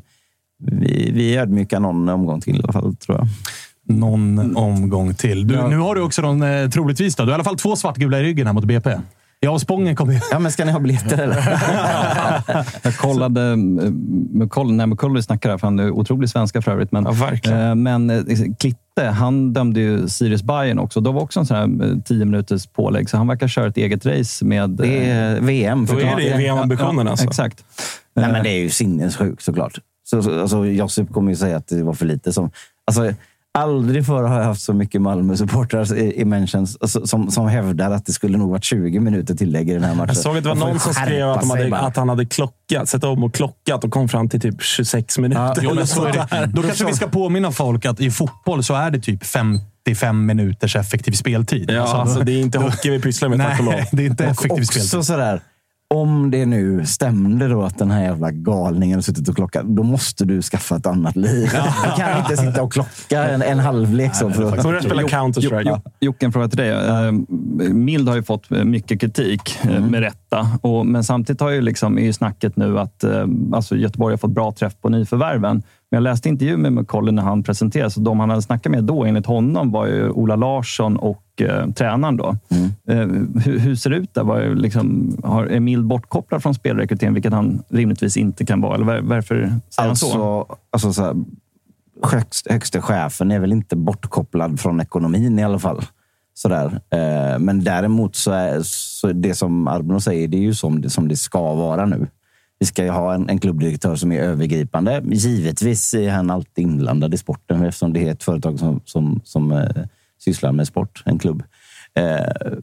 Speaker 2: vi, vi är ödmjuka någon omgång till i alla fall, tror jag.
Speaker 1: Någon omgång till. Du, Nu har du också någon, eh, troligtvis, då. du har i alla fall två svartgula i ryggen här mot BP. Jag och Spången kommer ju...
Speaker 2: Ja, men ska ni ha biljetter eller? (laughs)
Speaker 3: Jag kollade, eh, McColl, när McCulley snackade, för han är otrolig svenska för övrigt. Men,
Speaker 4: Ja, verkligen.
Speaker 3: eh, men Klitte, han dömde ju Sirius Bayern också. Då var också en sån här eh, 10 minuters pålägg, så han verkar köra ett eget race med...
Speaker 2: Det är VM.
Speaker 4: Då är det. VM-ambitionen alltså.
Speaker 3: Exakt.
Speaker 2: Nej, men det är ju sinnessjukt såklart. Så, så, alltså, Josip kommer ju säga att det var för lite. Som, alltså, aldrig förr har jag haft så mycket Malmö-supportrar i, i mentions alltså, som, som hävdar att det skulle nog varit 20 minuter tillägg i den här matchen.
Speaker 4: Jag såg att det var någon som skrev att, hade, att han hade klockat, sett om och klockat och kom fram till typ 26 minuter.
Speaker 1: Jo,
Speaker 4: eller
Speaker 1: men så är det. Då kanske vi ska påminna folk att i fotboll så är det typ 55 minuters effektiv speltid.
Speaker 4: Ja, alltså, det är inte hockey vi pysslar med, tack och lov.
Speaker 1: Det är inte effektiv
Speaker 2: Och
Speaker 1: speltid.
Speaker 2: också sådär, om det nu stämde då att den här jävla galningen har suttit och klockat, då måste du skaffa ett annat liv. Du kan inte sitta och klocka en, en halvlek. Så för att,
Speaker 4: Börja spela Counter-Strike.
Speaker 3: Jo- Jocke, en fråga till dig. Eh, Mild har ju fått mycket kritik, eh, med rätta. Och, men samtidigt har ju liksom, är ju snacket nu att eh, alltså Göteborg har fått bra träff på nyförvärven. Men jag läste intervju med McCollum när han presenterades. Och de han hade snackat med då, enligt honom, var ju Ola Larsson och eh, tränaren. Då. Eh, hur, hur ser det ut där? Var liksom, har, är Mild bortkopplad från spelrekryteringen, vilket han rimligtvis inte kan vara? Eller var, varför säger han så?
Speaker 2: Alltså, alltså så här, högst, högste chefen är väl inte bortkopplad från ekonomin i alla fall. Sådär. Eh, Men däremot så är så det som Arbro säger, det är ju som det, som det ska vara nu. Vi ska ju ha en, en klubbdirektör som är övergripande. Givetvis är han alltid inblandad i sporten eftersom det är ett företag som, som, som eh, sysslar med sport, en klubb. Eh,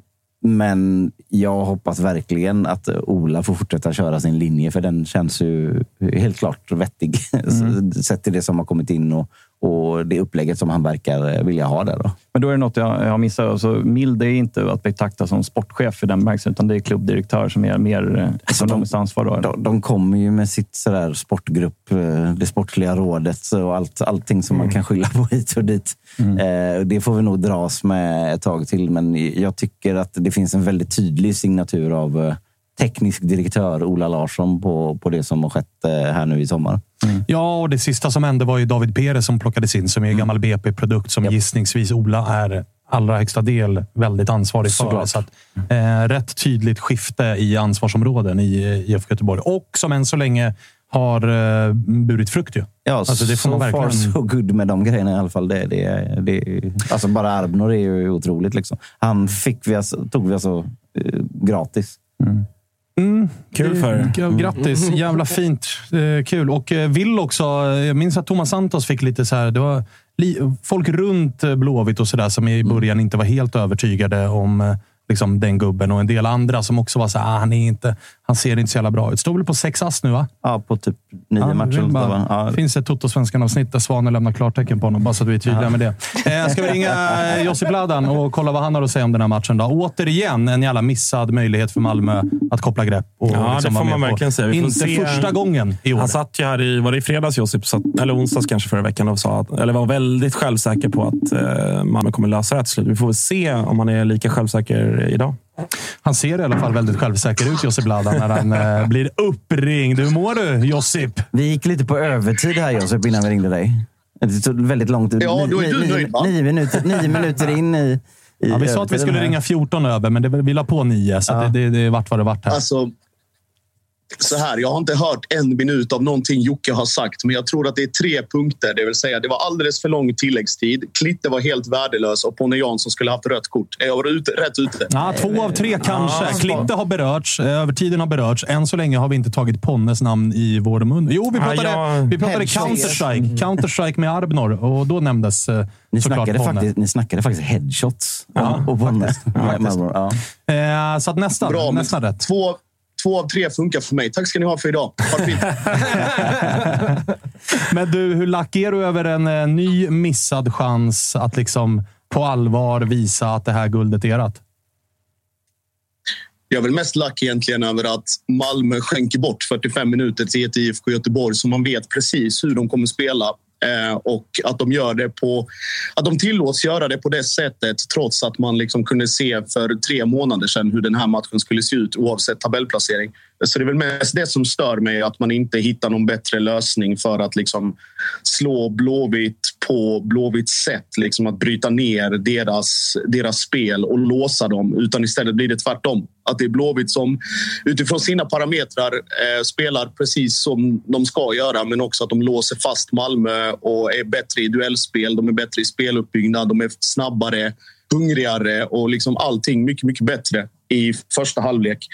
Speaker 2: men jag hoppas verkligen att Ola får fortsätta köra sin linje, för den känns ju helt klart vettig. (laughs) Sett till det som har kommit in och, och det upplägget som han verkar vilja ha där. Då.
Speaker 3: Men då är det något jag, jag har missat. Alltså, Mild är inte att betrakta som sportchef i den bemärkelsen, utan det är klubbdirektör som är mer eh, ekonomiskt ansvar. Då.
Speaker 2: De, de kommer ju med sitt sådär sportgrupp, eh, det sportliga rådet och allt, allting som man kan skylla på hit och dit. Eh, det får vi nog dras med ett tag till, men jag tycker att det finns en väldigt tydlig signatur av eh, teknisk direktör Ola Larsson på, på det som har skett eh, här nu i sommar.
Speaker 1: Ja, och det sista som hände var ju David Perez som plockades in, som är en gammal BP-produkt som gissningsvis Ola är allra högsta del väldigt ansvarig för.
Speaker 2: Såklart.
Speaker 1: Så att, eh, rätt tydligt skifte i ansvarsområden i eh, IFK Göteborg. Och som än så länge har uh, burit frukt. Ju.
Speaker 2: Ja,
Speaker 1: alltså, det får
Speaker 2: så
Speaker 1: man verkligen...
Speaker 2: far so good med de grejerna i alla fall. Det, det, det, alltså bara Arbnor är ju otroligt. Liksom. Han fick vi alltså, tog vi alltså eh, gratis.
Speaker 1: Mm,
Speaker 4: Kul
Speaker 1: det-
Speaker 4: för er.
Speaker 1: ja, Grattis! (laughs) Jävla fint. Eh, kul. Och eh, Will också. Jag minns att Thomas Santos fick lite så här... Det var folk runt Blåvitt och sådär som i början inte var helt övertygade om eh, liksom, den gubben. Och en del andra som också var så här, ah, han, är inte, han ser inte så jävla bra ut. Står väl på sex ass nu, va?
Speaker 2: Ja, på typ nio
Speaker 1: Ja,
Speaker 2: matcher.
Speaker 1: bara-?
Speaker 2: Ja.
Speaker 1: Det finns ett Toto-svenskan-avsnitt där Svanen lämnar klartecken på honom, bara så att vi är tydliga med det. Eh, ska vi ringa eh, Josip Ladan och kolla vad han har att säga om den här matchen? Då? Återigen en jävla missad möjlighet för Malmö att koppla grepp. Och
Speaker 4: Ja,
Speaker 1: liksom
Speaker 4: det får man verkligen säga.
Speaker 1: Inte
Speaker 4: se-
Speaker 1: första gången i år.
Speaker 4: Han satt ju här i, var det i fredags Josip, satt, eller onsdags kanske förra veckan och sa att, eller var väldigt självsäker på att eh, Malmö kommer lösa det här till slut. Vi får väl se om han är lika självsäker idag.
Speaker 1: Han ser i alla fall väldigt självsäker ut, Josip Ladan, när han eh, blir uppringd. Hur mår du, Josip?
Speaker 2: Vi gick lite på övertid här Josip innan vi ringde dig. Det tog väldigt lång tid.
Speaker 9: Ja, då är du
Speaker 2: nio,
Speaker 9: nöjd, va?
Speaker 2: nio, minuter, nio minuter in i, i
Speaker 1: Ja, vi sa att vi skulle ringa 14 över, men det, vi la på 9, så att det, det, det vart vad det vart här.
Speaker 9: Alltså, så här, jag har inte hört en minut av någonting Jocke har sagt, men jag tror att det är tre punkter. Det vill säga, det var alldeles för lång tilläggstid. Klitte var helt värdelös och Ponne Jansson skulle haft rött kort. Är jag ute, rätt ute?
Speaker 1: Ja, två av tre kanske. Klitte har berörts. eh, Övertiden har berörts. Än så länge har vi inte tagit Ponnes namn i vår mun. Jo, vi
Speaker 4: Ja,
Speaker 1: pratade,
Speaker 4: jag-
Speaker 1: vi pratade. Counter-Strike. Counter-Strike med Arbnor och då nämndes eh,
Speaker 2: Ni snackade,
Speaker 1: Ponne.
Speaker 2: faktiskt, ni snackade faktiskt headshots.
Speaker 1: Ja,
Speaker 2: och Ponnes. Ja, ja.
Speaker 1: Eh, så att nästa,
Speaker 9: Bra,
Speaker 1: nästa rätt.
Speaker 9: Två, två av tre funkar för mig. Tack ska ni ha för idag. Ha det fint. (laughs)
Speaker 1: Men du, hur lack är du över en eh, ny missad chans att liksom på allvar visa att det här guldet är ert?
Speaker 9: Jag är väl mest lack egentligen över att Malmö skänker bort 45 minuter till ett IFK Göteborg som man vet precis hur de kommer spela. Eh, och att de gör det på... Att de tillåts göra det på det sättet trots att man liksom kunde se för tre månader sedan hur den här matchen skulle se ut oavsett tabellplacering. Så det är väl mest det som stör mig, att man inte hittar någon bättre lösning för att liksom slå Blåvitt på Blåvitts sätt. Liksom att bryta ner deras, deras spel och låsa dem. Utan istället blir det tvärtom. Att det är Blåvitt som utifrån sina parametrar eh, spelar precis som de ska göra men också att de låser fast Malmö och är bättre i duellspel. De är bättre i speluppbyggnad, de är snabbare, hungrigare och liksom allting mycket, mycket bättre i första halvlek.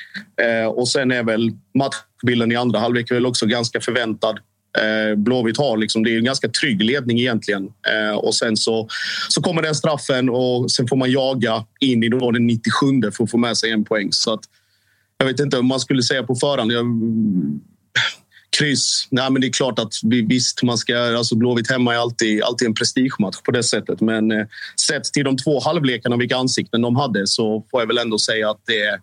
Speaker 9: Eh, och sen är väl matchbilden i andra halvlek väl också ganska förväntad. Eh, Blåvitt har liksom, det är en ganska trygg ledning egentligen. Eh, och sen så, så kommer den straffen och sen får man jaga in i då den 97 för att få med sig en poäng. Så att, jag vet inte om man skulle säga på förhand. Jag, kryss. Nej, men det är klart att vi, visst, man ska, alltså Blåvitt hemma är alltid, alltid en prestigematch på det sättet. Men eh, sett till de två halvlekarna och vilka ansikten de hade så får jag väl ändå säga att det är,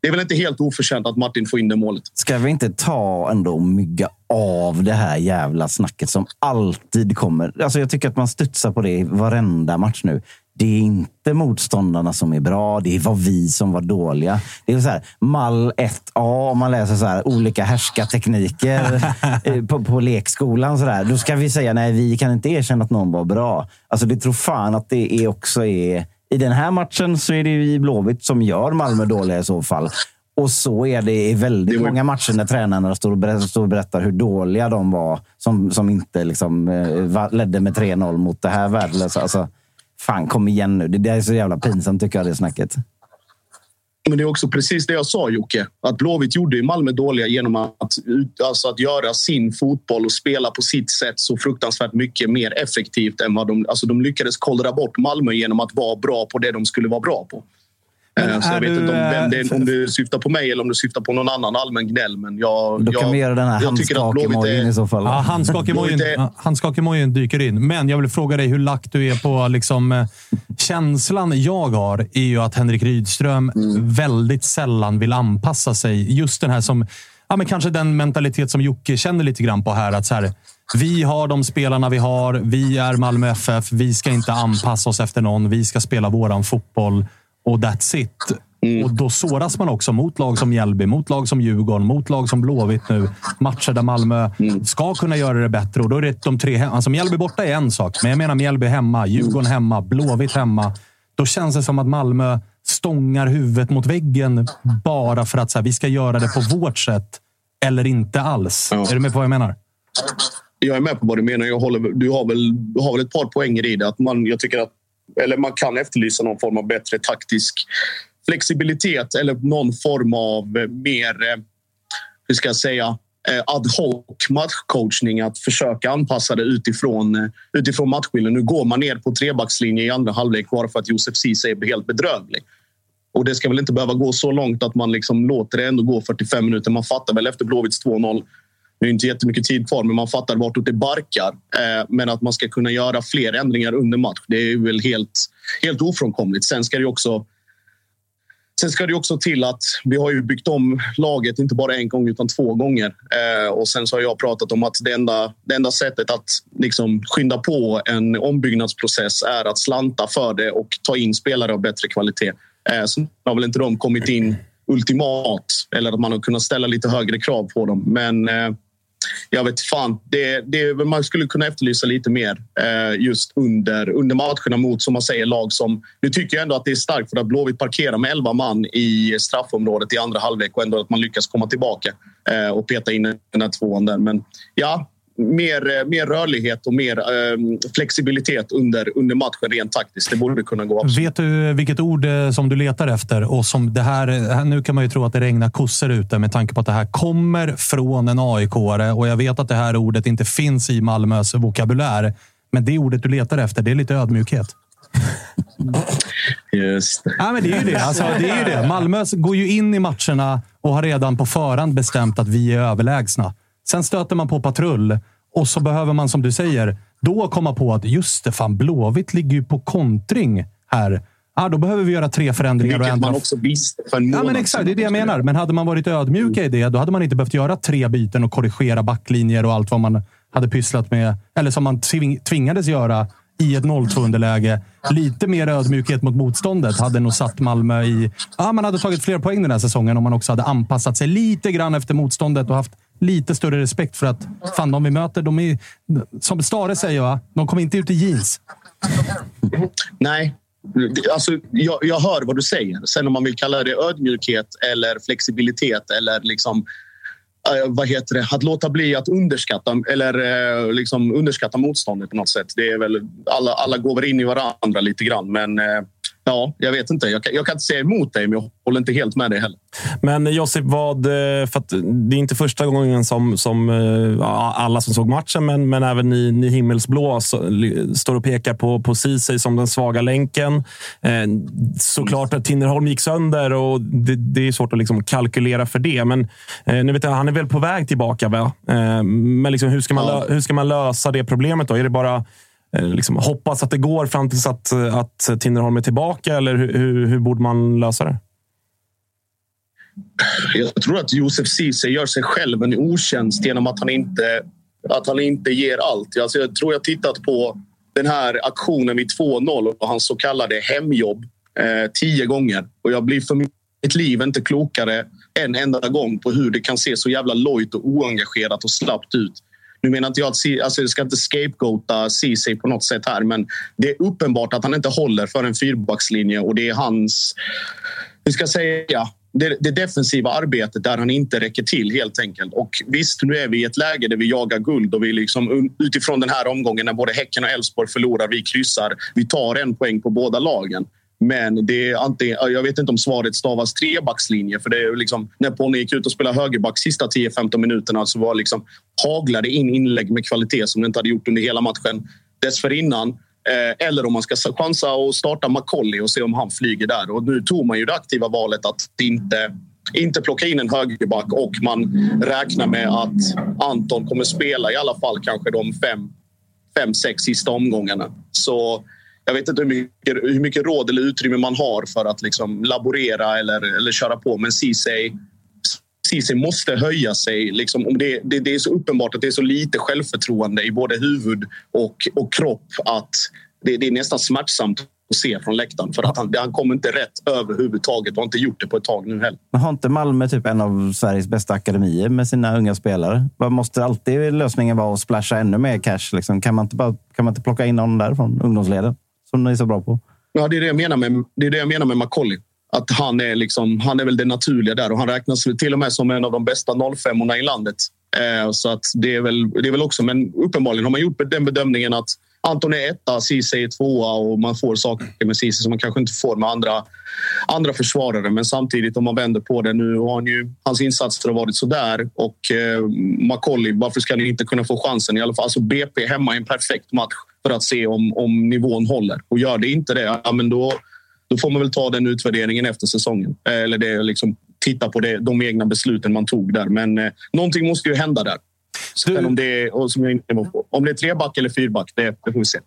Speaker 9: det är väl inte helt oförtjänt att Martin får in det målet.
Speaker 2: Ska vi inte ta ändå och mygga av det här jävla snacket som alltid kommer? Alltså jag tycker att man studsar på det i varenda match nu. Det är inte motståndarna som är bra, det var vi som var dåliga. Det är så här, mall 1A, om man läser så här, olika härskartekniker (laughs) eh, på, på lekskolan. Så där. Då ska vi säga nej, vi kan inte erkänna att någon var bra. Alltså det tror fan att det är också är... I den här matchen så är det ju Blåvitt som gör Malmö dåliga i så fall. Och så är det i väldigt många matcher när tränarna står och berättar, står och berättar hur dåliga de var som, som inte liksom, eh, ledde med 3-0 mot det här värdelösa. Alltså, fan, kom igen nu. Det, är så jävla pinsamt tycker jag, det snacket.
Speaker 9: Men det är också precis det jag sa, Jocke. Att Blåvitt gjorde Malmö dåliga genom att, alltså att göra sin fotboll och spela på sitt sätt så fruktansvärt mycket mer effektivt än vad de... Alltså de lyckades kollra bort Malmö genom att vara bra på det de skulle vara bra på. Eh, så
Speaker 1: är
Speaker 9: jag vet
Speaker 1: du,
Speaker 9: inte om, vem det,
Speaker 1: eh,
Speaker 9: om du syftar på mig eller om du syftar på någon annan allmän gnäll. Men jag,
Speaker 2: Då kan
Speaker 9: jag,
Speaker 2: den här
Speaker 9: jag tycker att Blåvitt
Speaker 2: handskakemojin
Speaker 9: är-
Speaker 2: i så fall.
Speaker 1: Ja, handskakemojin dyker in. Men jag vill fråga dig hur lack du är på liksom, eh, känslan jag har är ju att Henrik Rydström väldigt sällan vill anpassa sig. Just den här som, ja, men kanske den mentalitet som Jocke känner lite grann på här. Att så här vi har de spelarna vi har. Vi är Malmö FF. Vi ska inte anpassa oss efter någon. Vi ska spela våran fotboll och that's it. Och Då såras man också mot lag som Mjällby, mot lag som Djurgården, mot lag som Blåvitt nu. Matcher där Malmö ska kunna göra det bättre. Och då är det de tre alltså Mjällby borta är en sak, men jag menar Mjällby hemma, Djurgården hemma, Blåvitt hemma. Då känns det som att Malmö stångar huvudet mot väggen bara för att så här, vi ska göra det på vårt sätt. eller inte alls. Är du med på vad jag menar?
Speaker 9: Jag är med på vad du menar. Jag håller, du, har väl, du har väl ett par poänger i det. Att man, jag tycker att, eller man kan efterlysa någon form av bättre taktisk flexibilitet eller någon form av eh, mer, eh, hur ska jag säga, eh, ad hoc matchcoachning. Att försöka anpassa det utifrån, utifrån matchbilden. Nu går man ner på trebackslinje i andra halvlek bara för att Josef Ceesay är helt bedrövlig. Och det ska väl inte behöva gå så långt att man liksom låter det ändå gå 45 minuter. Man fattar väl efter Blåvitts 2-0 det är inte jättemycket tid kvar, men man fattar vartåt det barkar. Eh, men att man ska kunna göra fler ändringar under match, det är väl helt, helt ofrånkomligt. Sen ska det också Sen ska det också till att vi har ju byggt om laget inte bara en gång utan två gånger. Eh, och sen så har jag pratat om att det enda, det enda sättet att liksom skynda på en ombyggnadsprocess är att slanta för det och ta in spelare av bättre kvalitet. Eh, så har väl inte de kommit in ultimat eller att man har kunnat ställa lite högre krav på dem. Men eh, jag vet fan, det, det, man skulle kunna efterlysa lite mer eh, just under, under matcherna mot, som man säger, lag som... Nu tycker jag ändå att det är starkt för att Blåvitt parkerar med 11 man i straffområdet i andra halvlek och ändå att man lyckas komma tillbaka eh, och peta in den här tvåan där. Men ja, mer, mer rörlighet och mer eh, flexibilitet under, under matchen rent taktiskt. Det borde kunna gå.
Speaker 1: Absolut. Vet du vilket ord eh, som du letar efter? Och som det här, nu kan man ju tro att det regnar kossor ute med tanke på att det här kommer från en aik -are. och jag vet att det här ordet inte finns i Malmös vokabulär. Men det ordet du letar efter, det är lite ödmjukhet.
Speaker 9: Just
Speaker 1: ja, men det är ju det. Alltså, det, är ju det. Malmö går ju in i matcherna och har redan på förhand bestämt att vi är överlägsna. Sen stöter man på patrull och så behöver man, som du säger, då komma på att just det, fan Blåvitt ligger ju på kontring här. Ah, då behöver vi göra tre förändringar.
Speaker 9: Vilket
Speaker 1: och ändra.
Speaker 9: man också visste för en månad
Speaker 1: ja, men Exakt, det är det jag menar. Men hade man varit ödmjuka i det, då hade man inte behövt göra tre byten och korrigera backlinjer och allt vad man hade pysslat med. Eller som man tvingades göra i ett 0-2 underläge. Lite mer ödmjukhet mot motståndet hade nog satt Malmö i... Ja, man hade tagit fler poäng den här säsongen om man också hade anpassat sig lite grann efter motståndet och haft lite större respekt för att fan, de vi möter, de är, som Stare säger, va? de kommer inte ut i jeans.
Speaker 9: Nej, Alltså, jag, jag hör vad du säger. Sen om man vill kalla det ödmjukhet eller flexibilitet eller liksom, Eh, vad heter det? att låta bli att underskatta eller eh, liksom underskatta motståndet på något sätt. Det är väl, alla, alla går väl in i varandra lite grann, men uh, Ja, jag vet inte. Jag kan, jag kan inte säga emot dig, men jag håller inte helt med dig heller.
Speaker 4: Men Josip, vad, eh, för det är inte första gången som, som eh, alla som såg matchen, men, men även ni, ni himmelsblå så, står och pekar på, på Ceesay som den svaga länken. Eh, såklart att Tinnerholm gick sönder och det, det är svårt att liksom kalkylera för det. Men eh, nu vet jag, han är väl på väg tillbaka, va? Eh, men liksom, hur, ska man, ja. hur ska man lösa det problemet? då? Är det bara Eh, Eh, liksom, hoppas att det går fram tills att, att Tinnerholm är tillbaka? Eller hur, hur, hur borde man lösa det?
Speaker 9: Jag tror att Josef Ceesay gör sig själv en otjänst genom att han inte, att han inte ger allt. Alltså jag tror jag tittat på den här aktionen vid 2-0 och hans så kallade hemjobb eh, tio gånger. Och jag blir för mitt liv inte klokare en enda gång på hur det kan se så jävla lojt och oengagerat och slappt ut nu menar inte jag att alltså, jag ska inte scapegoata Ceesay på något sätt här, men det är uppenbart att han inte håller för en fyrbackslinje och det är hans, hur ska jag säga, det, det, defensiva arbetet där han inte räcker till helt enkelt. Och visst, nu är vi i ett läge där vi jagar guld och vi liksom utifrån den här omgången när både Häcken och Elfsborg förlorar, vi kryssar, vi tar en poäng på båda lagen. Men det är antingen, jag vet inte om svaret stavas trebackslinje. För det är liksom, när Ponne gick ut och spelade högerback sista 10-15 minuterna så var liksom, haglade in inlägg med kvalitet som det inte hade gjort under hela matchen dessförinnan. Eh, eller om man ska chansa och starta Macaulay och se om han flyger där. Och nu tog man ju det aktiva valet att inte, inte plocka in en högerback och man räknar med att Anton kommer spela i alla fall kanske de fem, fem sex sista omgångarna. Så jag vet inte hur mycket, hur mycket råd eller utrymme man har för att liksom laborera eller, eller köra på. Men Ceesay, Ceesay måste höja sig. Liksom, om det, det, det, är så uppenbart att det är så lite självförtroende i både huvud och, och kropp att det, det är nästan smärtsamt att se från läktaren. För att han, han kommer inte rätt överhuvudtaget och har inte gjort det på ett tag nu heller.
Speaker 2: Men har inte Malmö typ en av Sveriges bästa akademier med sina unga spelare? Måste alltid lösningen vara att splasha ännu mer cash? Liksom? Kan, man inte bara, kan man inte plocka in någon där från ungdomsleden? Som ni är så bra på.
Speaker 9: Ja, det är det jag menar med, det är det jag menar med Macaulay. att han är, liksom, han är väl det naturliga där och han räknas till och med som en av de bästa 05 i landet. Eh, så att det, är väl, det är väl också, men uppenbarligen har man gjort den bedömningen att Anton är etta, Ceesay är tvåa och man får saker med Ceesay som man kanske inte får med andra, andra försvarare. Men samtidigt om man vänder på det nu har han ju, hans insatser har varit sådär och eh, Macaulay, varför ska ni inte kunna få chansen i alla fall? Alltså BP hemma i en perfekt match för att se om, om nivån håller. Och gör det inte det, ja, men då, då får man väl ta den utvärderingen efter säsongen. Eh, eller det, liksom, titta på det, de egna besluten man tog där. Men eh, någonting måste ju hända där. Sen om det är, och som jag inte på, om det är treback eller fyrback, det, det får vi se.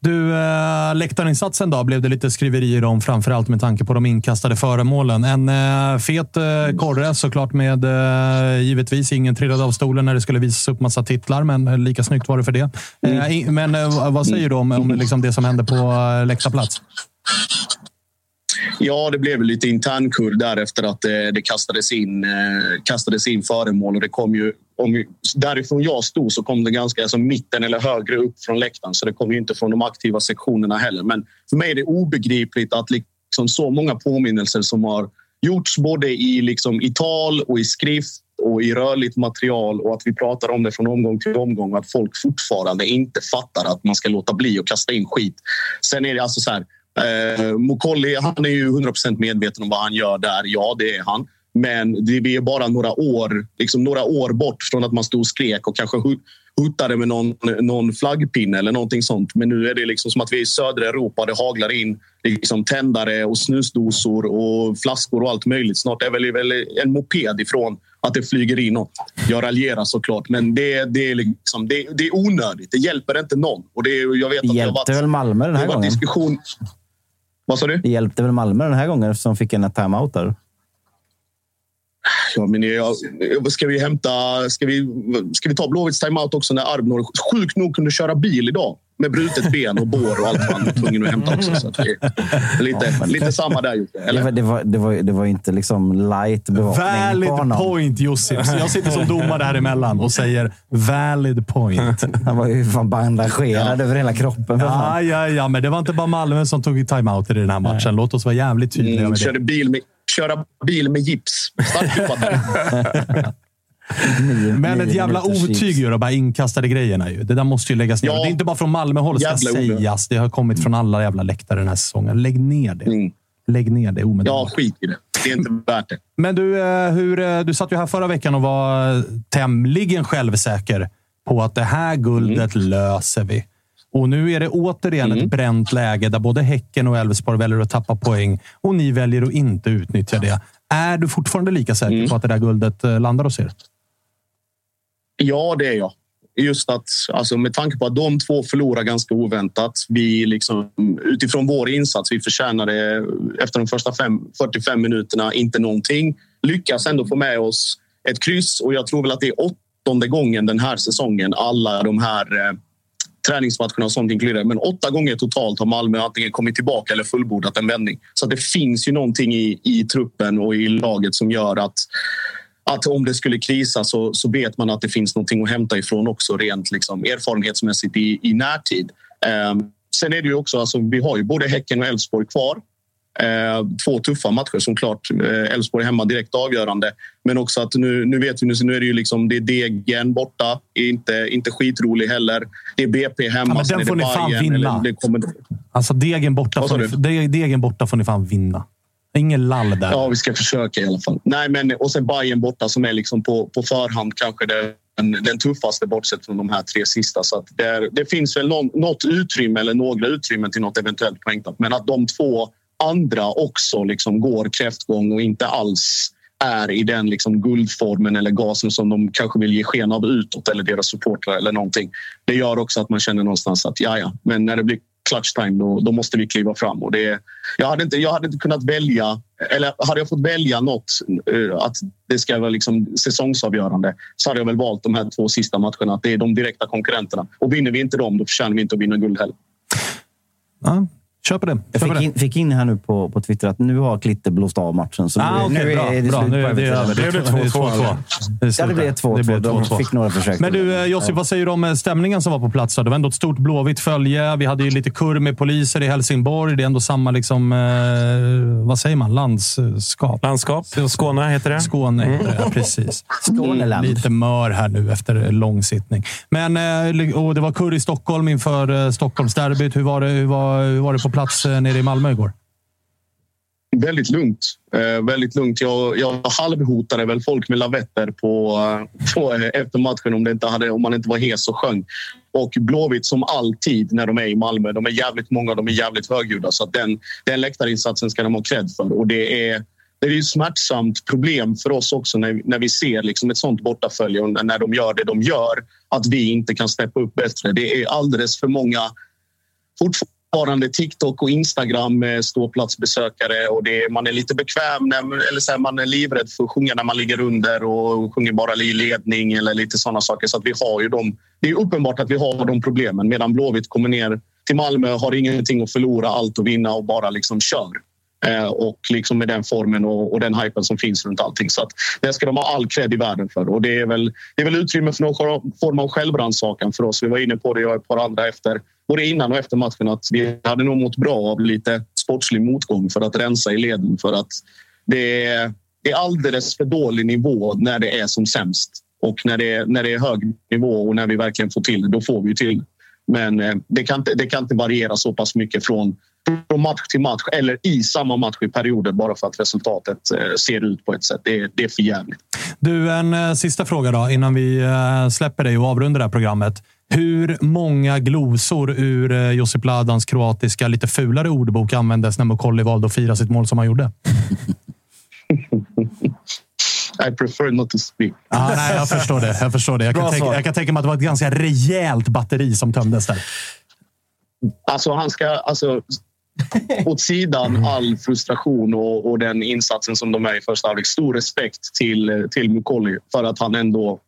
Speaker 1: Du, eh, läktarinsatsen då blev det lite skriverier om, framförallt med tanke på de inkastade föremålen. En eh, fet eh, korre såklart med eh, givetvis ingen trillade av stolen när det skulle visas upp massa titlar, men eh, lika snyggt var det för det. Eh, men eh, vad säger du om, om liksom det som hände på eh, läktarplats?
Speaker 9: Ja, det blev lite internkurr där efter att eh, det, kastades, in, eh, kastades in föremål. Och det kom ju, om, därifrån jag stod så kom det ganska alltså mitten eller högre upp från läktaren. Så det kom ju inte från de aktiva sektionerna heller. Men för mig är det obegripligt att liksom så många påminnelser som har gjorts både i, liksom, i tal och i skrift och i rörligt material och att vi pratar om det från omgång till omgång och att folk fortfarande inte fattar att man ska låta bli att kasta in skit. Sen är det alltså så här, Eh, Mokolli, han är ju 100% medveten om vad han gör där. Ja, det är han. Men det är bara några år, liksom några år bort från att man stod och skrek och kanske hotade med någon, någon flaggpinne eller någonting sånt. Men nu är det liksom som att vi är i södra Europa. Det haglar in liksom tändare och snusdosor och flaskor och allt möjligt. Snart är väl, väl en moped ifrån att det flyger in. Och jag raljerar såklart, men det, det, är liksom, det, det är onödigt. Det hjälper inte någon. Och det, jag vet att
Speaker 2: hjälpte
Speaker 9: det varit,
Speaker 2: väl Malmö den här gången?
Speaker 9: diskussion. Vad sa du?
Speaker 2: Det hjälpte väl Malmö den här gången de fick en timeout där?
Speaker 9: Ja, men jag, ska, vi hämta, ska, vi, ska vi ta Blåvitts timeout också när Arbnor sjukt nog kunde köra bil idag? Med brutet ben och bår och allt vad han var tvungen att hämta också. Så är lite,
Speaker 2: Ja,
Speaker 9: lite samma där Jocke.
Speaker 2: Det var, det, var, det, var, det var ju inte liksom light bevakning
Speaker 1: Valid
Speaker 2: på honom.
Speaker 1: point. Så jag sitter som domare här emellan och säger valid point. (laughs)
Speaker 2: Han var ju fan bandagerad över hela kroppen.
Speaker 1: Ja, ja, ja, men det var inte bara Malmö som tog timeout i den här matchen. Låt oss vara jävligt tydliga
Speaker 9: Mm,
Speaker 1: med det.
Speaker 9: körde bil med, köra bil med gips. Starkt jobbat. (laughs)
Speaker 1: Men ett jävla otyg gör de här inkastade grejerna. Ju. Det där måste ju läggas ner.
Speaker 9: Ja.
Speaker 1: Det är inte bara från Malmö-håll, ska sägas. Det har kommit från alla jävla läktare den här säsongen. Lägg ner det.
Speaker 9: Mm.
Speaker 1: Lägg ner det omedelbart.
Speaker 9: Ja, skit i det. Det är inte värt det.
Speaker 1: Men du, eh, hur, eh, du satt ju här förra veckan och var tämligen självsäker på att det här guldet
Speaker 9: Mm.
Speaker 1: löser vi. Och nu är det återigen ett bränt läge där både Häcken och Elfsborg väljer att tappa poäng och ni väljer att inte utnyttja det. Är du fortfarande lika säker
Speaker 9: Mm.
Speaker 1: på att det där guldet eh, landar hos er?
Speaker 9: Ja, det är jag. Just att, alltså, med tanke på att de två förlorar ganska oväntat. Vi liksom, utifrån vår insats, vi förtjänade efter de första fem, 45 minuterna inte någonting. Lyckas ändå få med oss ett kryss och jag tror väl att det är åttonde gången den här säsongen alla de här eh, träningsmatcherna och sånt inkluderade. Men åtta gånger totalt har Malmö antingen kommit tillbaka eller fullbordat en vändning. Så att det finns ju någonting i, i truppen och i laget som gör att att om det skulle krisa så, så vet man att det finns någonting att hämta ifrån också rent liksom, erfarenhetsmässigt i, i närtid. Eh, sen är det ju också, alltså, vi har ju både Häcken och Elfsborg kvar. Eh, två tuffa matcher som klart. Eh, Elfsborg hemma direkt avgörande. Men också att nu, nu vet vi, nu, nu är det ju liksom, det är Degen borta. Inte, inte skitrolig heller. Det är BP hemma.
Speaker 1: Ja, men den får ni fan
Speaker 9: Bayern,
Speaker 1: vinna.
Speaker 9: eller det kommer,
Speaker 1: Alltså borta, får ni, degen borta får ni fan vinna. Ingen lall där.
Speaker 9: Ja, vi ska försöka i alla fall. Nej, men, och sen Bayern borta som är liksom på, på förhand kanske den, den tuffaste bortsett från de här tre sista. Så att det, är, det finns väl någon, något utrymme eller några utrymmen till något eventuellt poängtapp. Men att de två andra också liksom går kräftgång och inte alls är i den liksom guldformen eller gasen som de kanske vill ge sken av utåt eller deras supportrar eller någonting. Det gör också att man känner någonstans att ja, ja, men när det blir clutch time då, då måste vi kliva fram. Och det, jag, hade inte, jag hade inte kunnat välja, eller hade jag fått välja något eh, att det ska vara liksom säsongsavgörande så hade jag väl valt de här två sista matcherna. Att det är de direkta konkurrenterna. Och vinner vi inte dem, då förtjänar vi inte att vinna guld heller.
Speaker 1: Ja. Kör på det.
Speaker 2: Jag fick
Speaker 1: det.
Speaker 2: in, fick in här nu på, på Twitter att nu har Klitte blåst av matchen. Så
Speaker 1: Ah,
Speaker 2: nu,
Speaker 1: okej,
Speaker 2: nu
Speaker 1: bra,
Speaker 2: är det
Speaker 1: bra.
Speaker 2: slut
Speaker 1: Nu
Speaker 2: på
Speaker 1: det
Speaker 2: Everton.
Speaker 1: över.
Speaker 4: Det blev
Speaker 1: Det är
Speaker 4: 2-2.
Speaker 1: 2-2. Det är
Speaker 2: Ja, det blev
Speaker 1: slut. Det
Speaker 2: 2-2.
Speaker 1: blev
Speaker 2: De
Speaker 1: 2-2.
Speaker 2: fick några försök.
Speaker 1: Men du, eh, Josip, vad säger du om eh, stämningen som var på plats? Det var ändå ett stort blåvitt följe. Vi hade ju lite kurr med poliser i Helsingborg. Det är ändå samma, liksom, eh, vad säger man, landskap?
Speaker 4: Landskap. Skåne heter det.
Speaker 1: Skåne heter det, ja, precis.
Speaker 2: Skåneland.
Speaker 1: Lite mör här nu efter lång sittning. Men, eh, och det var kurr i Stockholm inför eh, Stockholmsderbyt. Hur var det, hur var, hur var det på plats plats eh, nere i Malmö igår?
Speaker 9: Väldigt lugnt. Eh, väldigt lugnt. Jag, jag halvhotade väl folk med lavetter på, eh, på, eh, efter matchen om, det inte hade, om man inte var hes och sjöng. Och Blåvitt som alltid när de är i Malmö. De är jävligt många de är jävligt högljudda. Så att den, den läktarinsatsen ska de ha cred för. Och det är, det är ju ett smärtsamt problem för oss också när, när vi ser liksom ett sånt bortafölje och när de gör det de gör. Att vi inte kan steppa upp bättre. Det är alldeles för många fortfarande TikTok och Instagram med ståplatsbesökare och det, man är lite bekväm när, eller så här, man är livrädd för att sjunga när man ligger under och sjunger bara i ledning eller lite sådana saker. Så att vi har ju dem. Det är uppenbart att vi har de problemen medan Blåvitt kommer ner till Malmö, har ingenting att förlora, allt att vinna och bara liksom kör. Eh, och liksom med den formen och, och den hypen som finns runt allting. Så att det ska de ha all cred i världen för. Och det är väl, det är väl utrymme för någon form av självrannsakan för oss. Vi var inne på det, jag och ett par andra efter, både innan och efter matchen, att vi hade nog mått bra av lite sportslig motgång för att rensa i leden. För att det är, det är alldeles för dålig nivå när det är som sämst. Och när det, är, när det är hög nivå och när vi verkligen får till det, då får vi till det. Men eh, det kan, inte, det kan inte variera så pass mycket från, från match till match eller i samma match i perioder bara för att resultatet eh, ser ut på ett sätt. Det, är- det är för jävligt.
Speaker 1: Du, en eh, sista fråga då innan vi eh, släpper dig och avrundar det här programmet. Hur många glosor ur Josip Ladans kroatiska, lite fulare ordbok användes när Mukolli valde att fira sitt mål som han gjorde? (laughs)
Speaker 9: I prefer not to speak.
Speaker 1: Ah, nej, jag förstår det. Jag, förstår det. Jag, kan tänka, jag kan tänka mig att det var ett ganska rejält batteri som tömdes där.
Speaker 9: Alltså, han ska... Alltså, (laughs) åt sidan all frustration och, och den insatsen som de är i första halvlek. Stor respekt till, till Mukolli för att han ändå...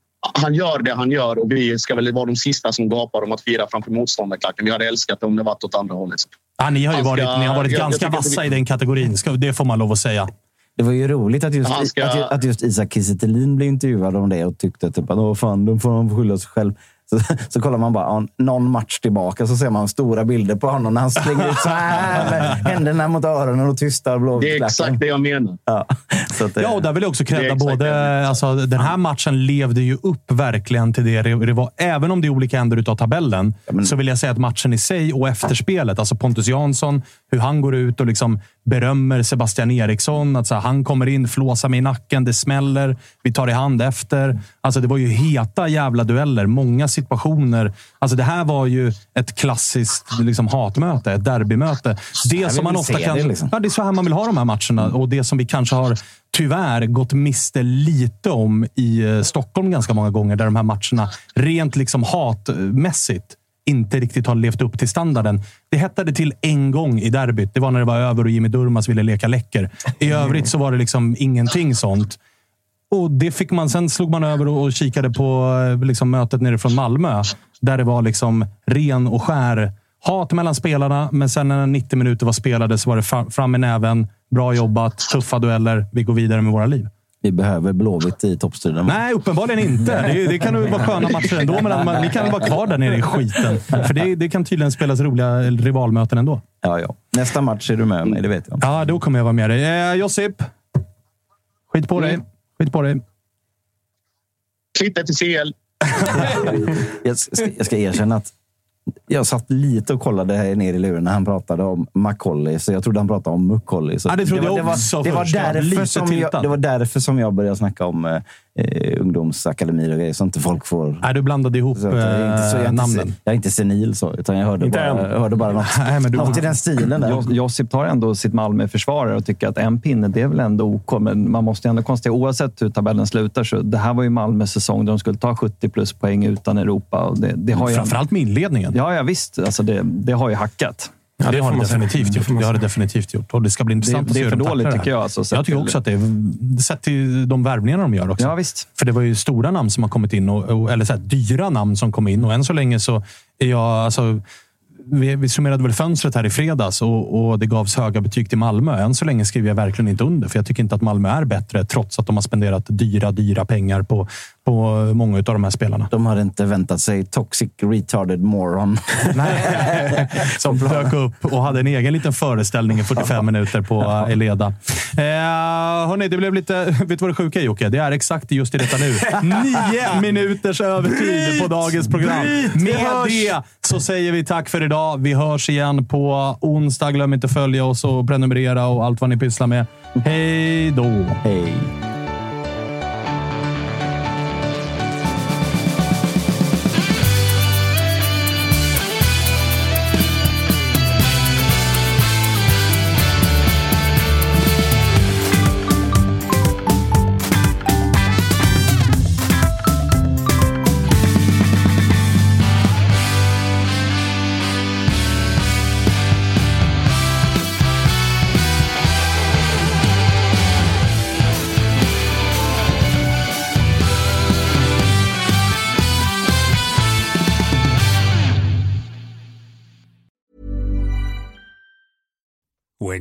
Speaker 9: Han gör det han gör och vi ska väl vara de sista som gapar om att fira framför motståndarklacken. Vi hade älskat det om det varit åt andra hållet.
Speaker 1: Ah, ni har ju
Speaker 9: Han ska-
Speaker 1: varit, ni har varit
Speaker 9: jag- jag
Speaker 1: ganska
Speaker 9: att
Speaker 1: vassa
Speaker 9: vi-
Speaker 1: i den kategorin. Det får man lov att säga.
Speaker 2: Det var ju roligt att just,
Speaker 9: Han ska-
Speaker 2: att, att just Isak Kiese blev intervjuad om det och tyckte typ att Åh, fan, de får de skylla sig själv. Så, så kollar man bara ja, någon match tillbaka så ser man stora bilder på honom när han springer ut så här med händerna mot öronen och tystar
Speaker 9: Det är exakt det jag menar.
Speaker 2: Ja, så att,
Speaker 1: Ja, och där vill jag också
Speaker 9: jag
Speaker 1: både... Alltså, den här matchen levde ju upp verkligen till det det var. Även om det är olika ändar av tabellen, så vill jag säga att matchen i sig och efterspelet, alltså Pontus Jansson, hur han går ut och liksom berömmer Sebastian Eriksson. Att så här, han kommer in, flåsar mig i nacken, det smäller, vi tar i hand efter. Alltså, det var ju heta jävla dueller, många situationer. Alltså, det här var ju ett klassiskt liksom, hatmöte, ett derbymöte. Det som man ofta kan...
Speaker 2: det, liksom.
Speaker 1: Ja, det är så här man vill ha de här matcherna och det som vi kanske har tyvärr gått miste lite om i eh, Stockholm ganska många gånger, där de här matcherna rent liksom hatmässigt inte riktigt har levt upp till standarden. Det hettade till en gång i derbyt. Det var när det var över och Jimmy Durmaz ville leka läcker. I (laughs) övrigt så var det liksom ingenting sånt. Och det fick man, sen slog man över och och kikade på eh, liksom mötet nere från Malmö. Där det var liksom ren och skär hat mellan spelarna. Men sen när 90 minuter var spelade så var det fram med näven. Bra jobbat, tuffa dueller. Vi går vidare med våra liv.
Speaker 2: Vi behöver Blåvitt i toppstriden.
Speaker 1: Nej, uppenbarligen inte. Det, det kan nog vara sköna matcher ändå, men man, ni kan väl vara kvar där nere i skiten. För det, det kan tydligen spelas roliga rivalmöten ändå.
Speaker 2: Ja, ja. Nästa match är du med mig, det vet jag.
Speaker 1: Ja, då kommer jag vara med dig. Eh, Josip, skit på dig. Skit på dig.
Speaker 9: Klitte till CL. (laughs)
Speaker 2: Jag ska, jag ska erkänna att jag satt lite och kollade här nere i luren när han pratade om Macaulay, så jag trodde han pratade om Mucolli. Så
Speaker 1: Ja, det trodde
Speaker 2: var,
Speaker 1: jag
Speaker 2: det
Speaker 1: också
Speaker 2: var, det var, därför som jag, det var därför som jag började snacka om eh, ungdomsakademier och grejer, så inte folk får...
Speaker 1: Nej, du blandade ihop
Speaker 2: Så jag, är inte, så jag, är inte,
Speaker 1: namnen.
Speaker 2: se- jag är inte senil så, utan jag hörde,
Speaker 4: Inte
Speaker 2: bara, jag hörde bara något, (laughs)
Speaker 1: Nej, men du-
Speaker 2: något i den stilen. Där.
Speaker 3: Jos- Josip tar ändå sitt Malmö försvarare och tycker att en pinne, det är väl ändå OK. Men man måste ju ändå konstatera, oavsett hur tabellen slutar, så det här var ju Malmös säsong där de skulle ta 70 plus poäng utan Europa. Och det, det har ju
Speaker 1: Framförallt med inledningen.
Speaker 3: Ja, ja visst. Alltså det, det har ju hackat.
Speaker 1: Ja, det
Speaker 4: det
Speaker 1: har det definitivt
Speaker 4: Det
Speaker 1: gjort. Det har det definitivt gjort. Och det ska bli intressant
Speaker 3: Det-
Speaker 1: att
Speaker 3: det
Speaker 1: se
Speaker 3: är
Speaker 1: hur de
Speaker 3: för dåligt,
Speaker 1: det
Speaker 3: tycker jag, alltså,
Speaker 1: jag tycker också att det är... Sett till de värvningarna de gör också.
Speaker 3: Ja, visst.
Speaker 1: För det var ju stora namn som har kommit in, och, och, eller så här, dyra namn som kom in. Och än så länge så är jag... Alltså, vi, vi summerade väl fönstret här i fredags och, och det gavs höga betyg till Malmö. Än så länge skriver jag verkligen inte under, för jag tycker inte att Malmö är bättre, trots att de har spenderat dyra, dyra pengar på, på många av de här spelarna.
Speaker 2: De hade inte väntat sig toxic retarded moron.
Speaker 1: Nej, (laughs) som dök upp och hade en egen liten föreställning i 45 minuter på Eleda. Eh, hörni, det blev lite... Vet du vad det sjuka är, Jocke? Det är exakt just i detta nu. Nio (laughs) minuters övertid på dagens program. Med det så säger vi tack för idag. Vi hörs igen på onsdag. Glöm inte att följa oss och prenumerera och allt vad ni pysslar med. Hej då!
Speaker 2: Hej!